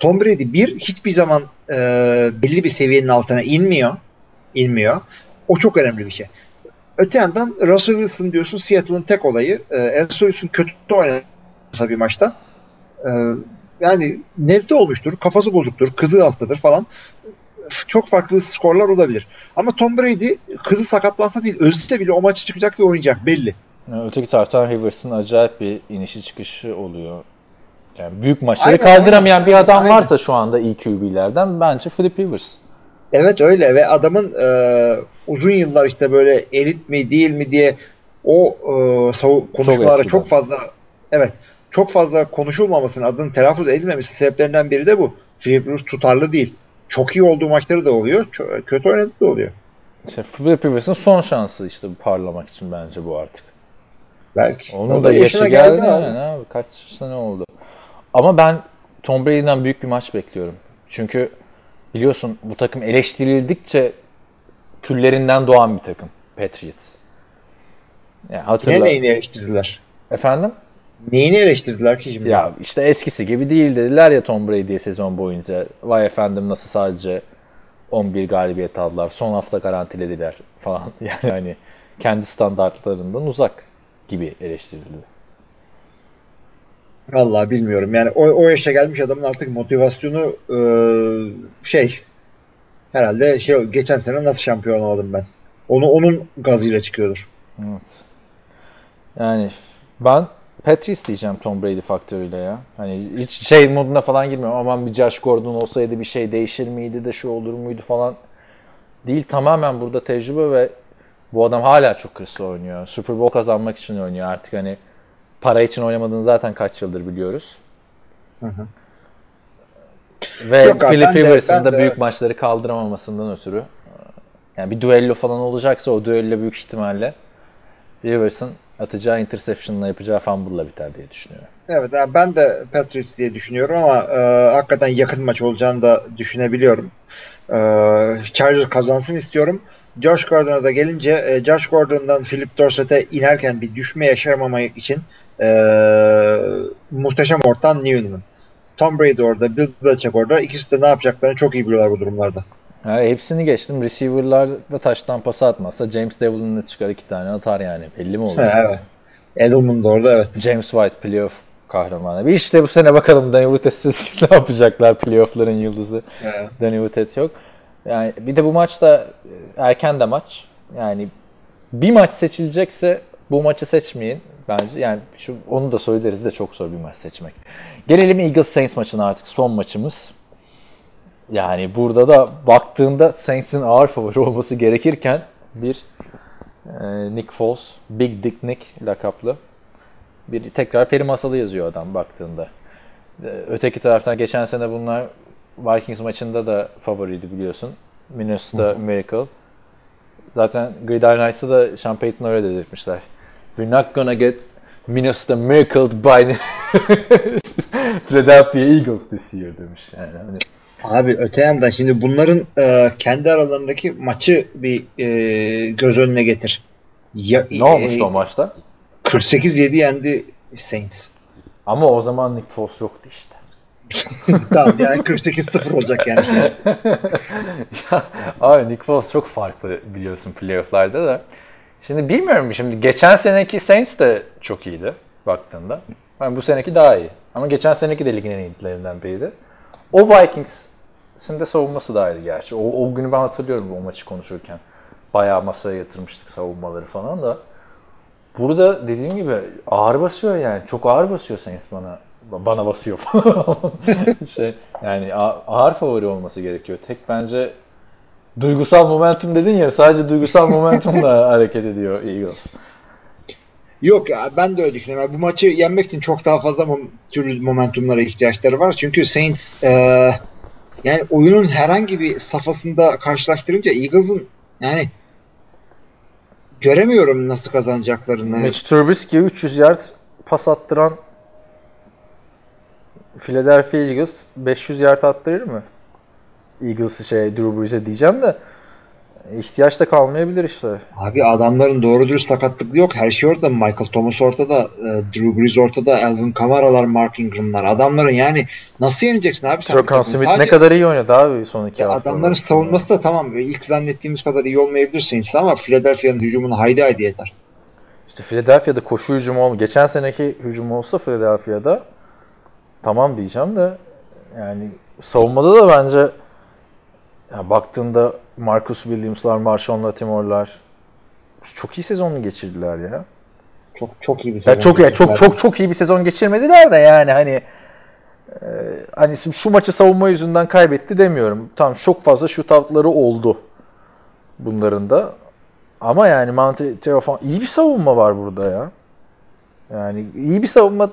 Tom Brady bir hiçbir zaman e, belli bir seviyenin altına inmiyor. inmiyor. O çok önemli bir şey. Öte yandan Russell Wilson diyorsun Seattle'ın tek olayı. E, Russell Wilson kötü oynasa bir maçta e, yani nezle olmuştur, kafası bozuktur, kızı hastadır falan. Çok farklı skorlar olabilir. Ama Tom Brady kızı sakatlansa değil, ölse bile o maçı çıkacak ve oynayacak belli. Yani öteki taraftan Rivers'ın acayip bir inişi çıkışı oluyor. Yani büyük maçları Aynen, kaldıramayan aynen, bir adam aynen. varsa şu anda iyi QB'lerden bence Philip Rivers. Evet öyle ve adamın e, uzun yıllar işte böyle elit mi değil mi diye o e, savu- konuşmalara eskiden. çok, fazla evet çok fazla konuşulmamasının adının telaffuz edilmemesi sebeplerinden biri de bu. Philip Rivers tutarlı değil. Çok iyi olduğu maçları da oluyor. çö- kötü oynadığı da oluyor. İşte Philip Rivers'ın son şansı işte parlamak için bence bu artık. Belki. Onun O da yaşı yaşına geldi, abi. abi. Kaç sene oldu. Ama ben Tom Brady'den büyük bir maç bekliyorum. Çünkü biliyorsun bu takım eleştirildikçe küllerinden doğan bir takım. Patriots. Yani hatırla. Ne neyini eleştirdiler? Efendim? Neyini eleştirdiler ki şimdi? Ya işte eskisi gibi değil dediler ya Tom Brady'ye sezon boyunca. Vay efendim nasıl sadece 11 galibiyet aldılar. Son hafta garantilediler falan. Yani hani kendi standartlarından uzak gibi eleştirildi. Vallahi bilmiyorum. Yani o, o yaşa gelmiş adamın artık motivasyonu e, şey herhalde şey geçen sene nasıl şampiyon olamadım ben. Onu onun gazıyla çıkıyordur. Evet. Yani ben Patrice diyeceğim Tom Brady faktörüyle ya. Hani hiç şey moduna falan girmiyorum. Aman bir Josh Gordon olsaydı bir şey değişir miydi de şu olur muydu falan. Değil tamamen burada tecrübe ve bu adam hala çok hırslı oynuyor. Super Bowl kazanmak için oynuyor artık hani para için oynamadığını zaten kaç yıldır biliyoruz. Ve Yok Philip Rivers'ın da büyük evet. maçları kaldıramamasından ötürü yani bir duello falan olacaksa o duello büyük ihtimalle Rivers'ın atacağı interception'la yapacağı fumble'la biter diye düşünüyorum. Evet yani ben de Patriots diye düşünüyorum ama e, hakikaten yakın maç olacağını da düşünebiliyorum. E, Chargers kazansın istiyorum. Josh Gordon'a da gelince e, Josh Gordon'dan Philip Dorsett'e inerken bir düşme yaşamamak için e, muhteşem ortam New England. Tom Brady orada, Bill Belichick orada. İkisi de ne yapacaklarını çok iyi biliyorlar bu durumlarda. Ya hepsini geçtim. Receiver'larda taştan pas atmazsa James Devlin'le çıkar iki tane atar yani. Belli mi olur? evet. Edelman da orada evet. James White playoff kahramanı. Bir işte bu sene bakalım Danny Woodhead'siz ne yapacaklar playoff'ların yıldızı. Evet. Danny Woodhead yok. Yani bir de bu maçta erken de maç. Yani bir maç seçilecekse bu maçı seçmeyin bence. Yani şu onu da söyleriz de çok zor bir maç seçmek. Gelelim Eagles Saints maçına artık son maçımız. Yani burada da baktığında Saints'in ağır favori olması gerekirken bir e, Nick Foles, Big Dick Nick lakaplı Bir tekrar peri masalı yazıyor adam baktığında. Ee, Öteki taraftan geçen sene bunlar Vikings maçında da favoriydi biliyorsun. Minnesota Miracle. Zaten Gridiron Ice'da da Sean Payton öyle dedirtmişler. We're not gonna get Minnesota Miracled by Philadelphia Eagles this year demiş. Yani hani Abi öte yandan şimdi bunların e, kendi aralarındaki maçı bir e, göz önüne getir. Ya, ne olmuştu e, o maçta? 48-7 yendi Saints. Ama o zaman Nick Foles yoktu işte. tamam yani 48-0 olacak yani. Ya, Abi Nick Foles çok farklı biliyorsun playofflarda da. Şimdi bilmiyorum şimdi geçen seneki Saints de çok iyiydi baktığında. Yani bu seneki daha iyi. Ama geçen seneki de ligin en iyilerinden biriydi. O Vikings'in de savunması daha iyiydi gerçi. O, o günü ben hatırlıyorum o maçı konuşurken. Bayağı masaya yatırmıştık savunmaları falan da. Burada dediğim gibi ağır basıyor yani. Çok ağır basıyor Saints bana. Bana basıyor falan. şey, yani ağır favori olması gerekiyor. Tek bence duygusal momentum dedin ya sadece duygusal momentumla hareket ediyor Eagles. Yok ya ben de öyle düşünüyorum. Bu maçı yenmek için çok daha fazla mom- türlü momentumlara ihtiyaçları var. Çünkü Saints e, yani oyunun herhangi bir safhasında karşılaştırınca Eagles'ın yani göremiyorum nasıl kazanacaklarını. Mitch Trubisky 300 yard pas attıran Philadelphia Eagles 500 yard attırır mı? Eagles'ı şey Drew Brees'e diyeceğim de ihtiyaç da kalmayabilir işte. Abi adamların doğru dürüst sakatlıklı yok. Her şey orada. Michael Thomas ortada. e, Drew Brees ortada. Alvin Kamara'lar, Mark Ingram'lar. Adamların yani nasıl yeneceksin abi sen? Trokan? Smith ne Sadece- kadar iyi oynadı abi son iki hafta. adamların savunması da tamam. İlk zannettiğimiz kadar iyi olmayabilir Saints ama Philadelphia'nın hücumunu haydi haydi yeter. İşte Philadelphia'da koşu hücumu olmu. Geçen seneki hücum olsa Philadelphia'da tamam diyeceğim de yani savunmada da bence ya baktığında Marcus Williams'lar, Marshawn Lattimore'lar çok iyi sezonunu geçirdiler ya. Çok çok iyi bir sezon. Ya çok ya çok çok çok iyi bir sezon geçirmediler de yani hani e, hani şu maçı savunma yüzünden kaybetti demiyorum. Tam çok fazla shootoutları oldu bunların da. Ama yani Monte Teofan iyi bir savunma var burada ya. Yani iyi bir savunma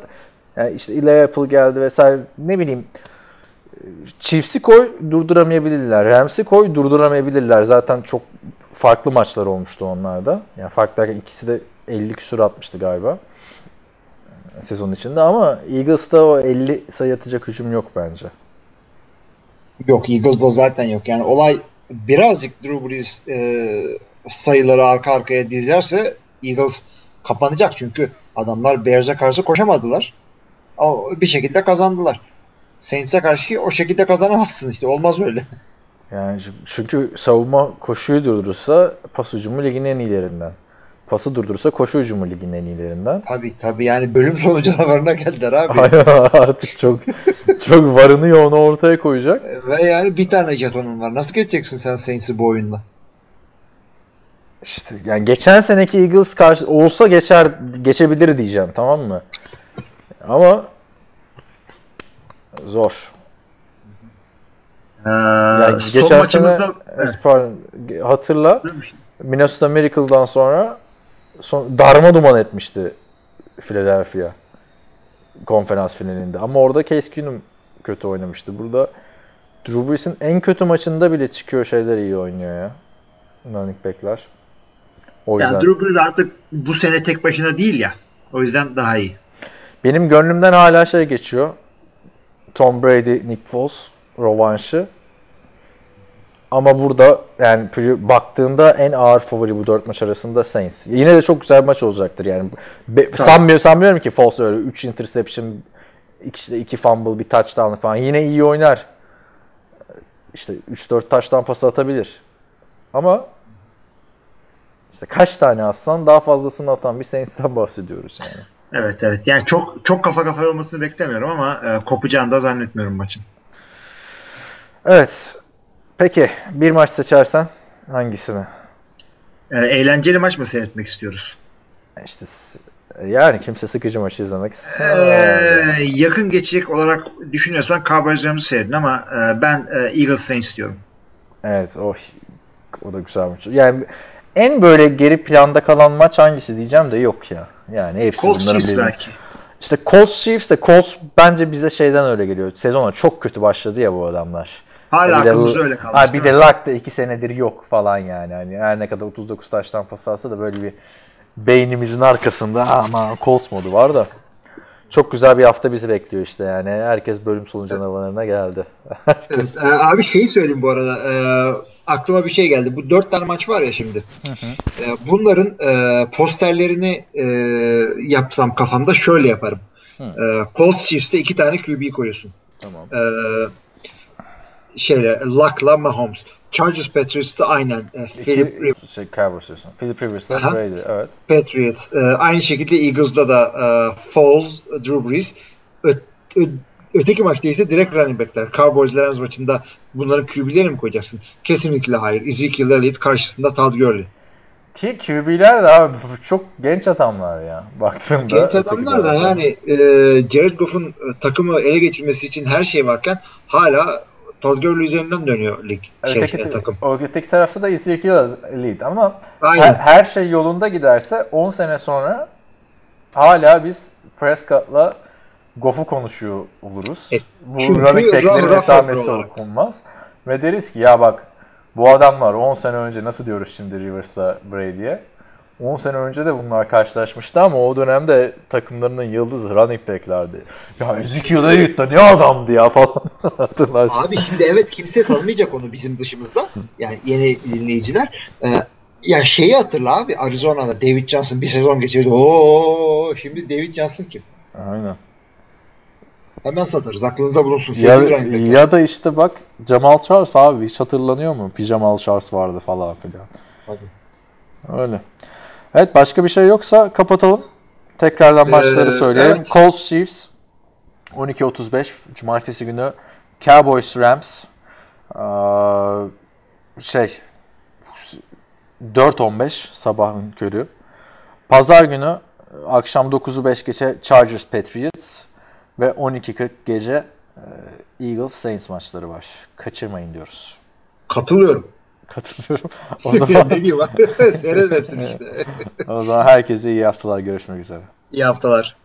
yani işte Eli Apple geldi vesaire ne bileyim Chiefs'i koy durduramayabilirler. Rams'i koy durduramayabilirler. Zaten çok farklı maçlar olmuştu onlarda. Yani farklı ikisi de 50 küsur atmıştı galiba sezon içinde ama Eagles'ta o 50 sayı atacak hücum yok bence. Yok Eagles'da zaten yok. Yani olay birazcık Drew Brees e, sayıları arka arkaya dizerse Eagles kapanacak çünkü adamlar Bears'e karşı koşamadılar. Ama bir şekilde kazandılar. Saints'e karşı o şekilde kazanamazsın işte. Olmaz öyle. Yani çünkü savunma koşuyu durdurursa pas hücumu ligin en iyilerinden. Pası durdurursa koşu hücumu ligin en iyilerinden. Tabii tabii yani bölüm sonu canavarına geldiler abi. Hayır, artık çok çok varını yoğunu ortaya koyacak. Ve yani bir tane jetonun var. Nasıl geçeceksin sen Saints'i bu oyunla? İşte yani geçen seneki Eagles karşı olsa geçer geçebilir diyeceğim tamam mı? Ama zor. Yani Ee, son geçen maçımızda sene pardon, hatırla Minnesota Miracle'dan sonra son, darma duman etmişti Philadelphia konferans finalinde. Ama orada Case Keenum kötü oynamıştı. Burada Drew Brees'in en kötü maçında bile çıkıyor şeyler iyi oynuyor ya. Running back'ler. O yüzden. yani Drew Brees artık bu sene tek başına değil ya. O yüzden daha iyi. Benim gönlümden hala şey geçiyor. Tom Brady, Nick Foles rovanşı. Ama burada yani baktığında en ağır favori bu dört maç arasında Saints. Yine de çok güzel bir maç olacaktır yani. Be, sanmıyorum, sanmıyorum ki Foles öyle 3 interception, iki, iki fumble, bir touchdown falan. Yine iyi oynar. İşte 3-4 touchdown pası atabilir. Ama işte kaç tane atsan daha fazlasını atan bir Saints'ten bahsediyoruz yani. Evet evet. Yani çok çok kafa kafaya olmasını beklemiyorum ama e, kopacağını da zannetmiyorum maçın. Evet. Peki bir maç seçersen hangisini? E, eğlenceli maç mı seyretmek istiyoruz? İşte s- yani kimse sıkıcı maçı izlemek E, istemez. yakın geçecek olarak düşünüyorsan Cowboys Rams'ı seyredin ama e, ben e, Eagles Saints diyorum. Evet o o da güzel maç. Yani en böyle geri planda kalan maç hangisi diyeceğim de yok ya. Yani hepsi Colts bunların Chiefs belki. İşte Colts Chiefs de Colts bence bize şeyden öyle geliyor. Sezona çok kötü başladı ya bu adamlar. Hala Bir de- aklımızda öyle kalmış. Ha, bir de? Luck da 2 senedir yok falan yani. Hani her ne kadar 39 taştan pas alsa da böyle bir beynimizin arkasında ama Colts modu var da. Çok güzel bir hafta bizi bekliyor işte yani. Herkes bölüm sonu canavarına geldi. Evet, e, abi şeyi söyleyeyim bu arada. E, aklıma bir şey geldi. Bu dört tane maç var ya şimdi. E, bunların e, posterlerini e, yapsam kafamda şöyle yaparım. E, Colts Chiefs'te iki tane QB koyuyorsun. Tamam. E, şeyle Luck'la Mahomes. Chargers Patriots'ta aynen. E, Philip Rivers. şey. Philip Rivers'la Aha. Brady. Evet. Patriots. E, aynı şekilde Eagles'da da e, Foles, Drew Brees. Ö- ö- öteki maçta ise direkt running back'ler. Cowboys Rams maçında bunların QB'lerini mi koyacaksın? Kesinlikle hayır. Ezekiel Elliott karşısında Todd Gurley. Ki QB'ler de abi çok genç adamlar ya. Baktığımda. Genç adamlar da yani e, Jared Goff'un e, takımı ele geçirmesi için her şey varken hala Todd Gurley üzerinden dönüyor lig şey, Öteki, e, takım. öteki tarafta da Ezekiel lead ama Aynen. her, her şey yolunda giderse 10 sene sonra hala biz Prescott'la Goff'u konuşuyor oluruz. E, bu running back'lerin esamesi okunmaz. Ve deriz ki ya bak bu adamlar 10 sene önce nasıl diyoruz şimdi Rivers'la Brady'ye 10 sene önce de bunlar karşılaşmıştı ama o dönemde takımlarının yıldızı running back'lerdi. Ya Ezekiel Elliott da ne adamdı ya falan hatırlarsın. Abi şimdi evet kimse tanımayacak onu bizim dışımızda. Yani yeni dinleyiciler. Ee, ya şeyi hatırla abi Arizona'da David Johnson bir sezon geçirdi. Oo şimdi David Johnson kim? Aynen. Hemen satarız. Aklınızda bulunsun. Ya, ya da işte bak Jamal Charles abi hiç hatırlanıyor mu? Pijamal Charles vardı falan filan. Tabii. Öyle. Evet başka bir şey yoksa kapatalım. Tekrardan maçları Ee, söyleyelim. evet. Colts Chiefs 12.35 Cumartesi günü Cowboys Rams Aa, şey 4.15 sabahın körü. Pazar günü akşam 9'u 5 geçe Chargers Patriots ve 12.40 gece e, Eagles Saints maçları var. Kaçırmayın diyoruz. Katılıyorum. Katılıyorum. O zaman, ne diyeyim hepsini işte. o zaman herkese iyi haftalar. Görüşmek üzere. İyi haftalar.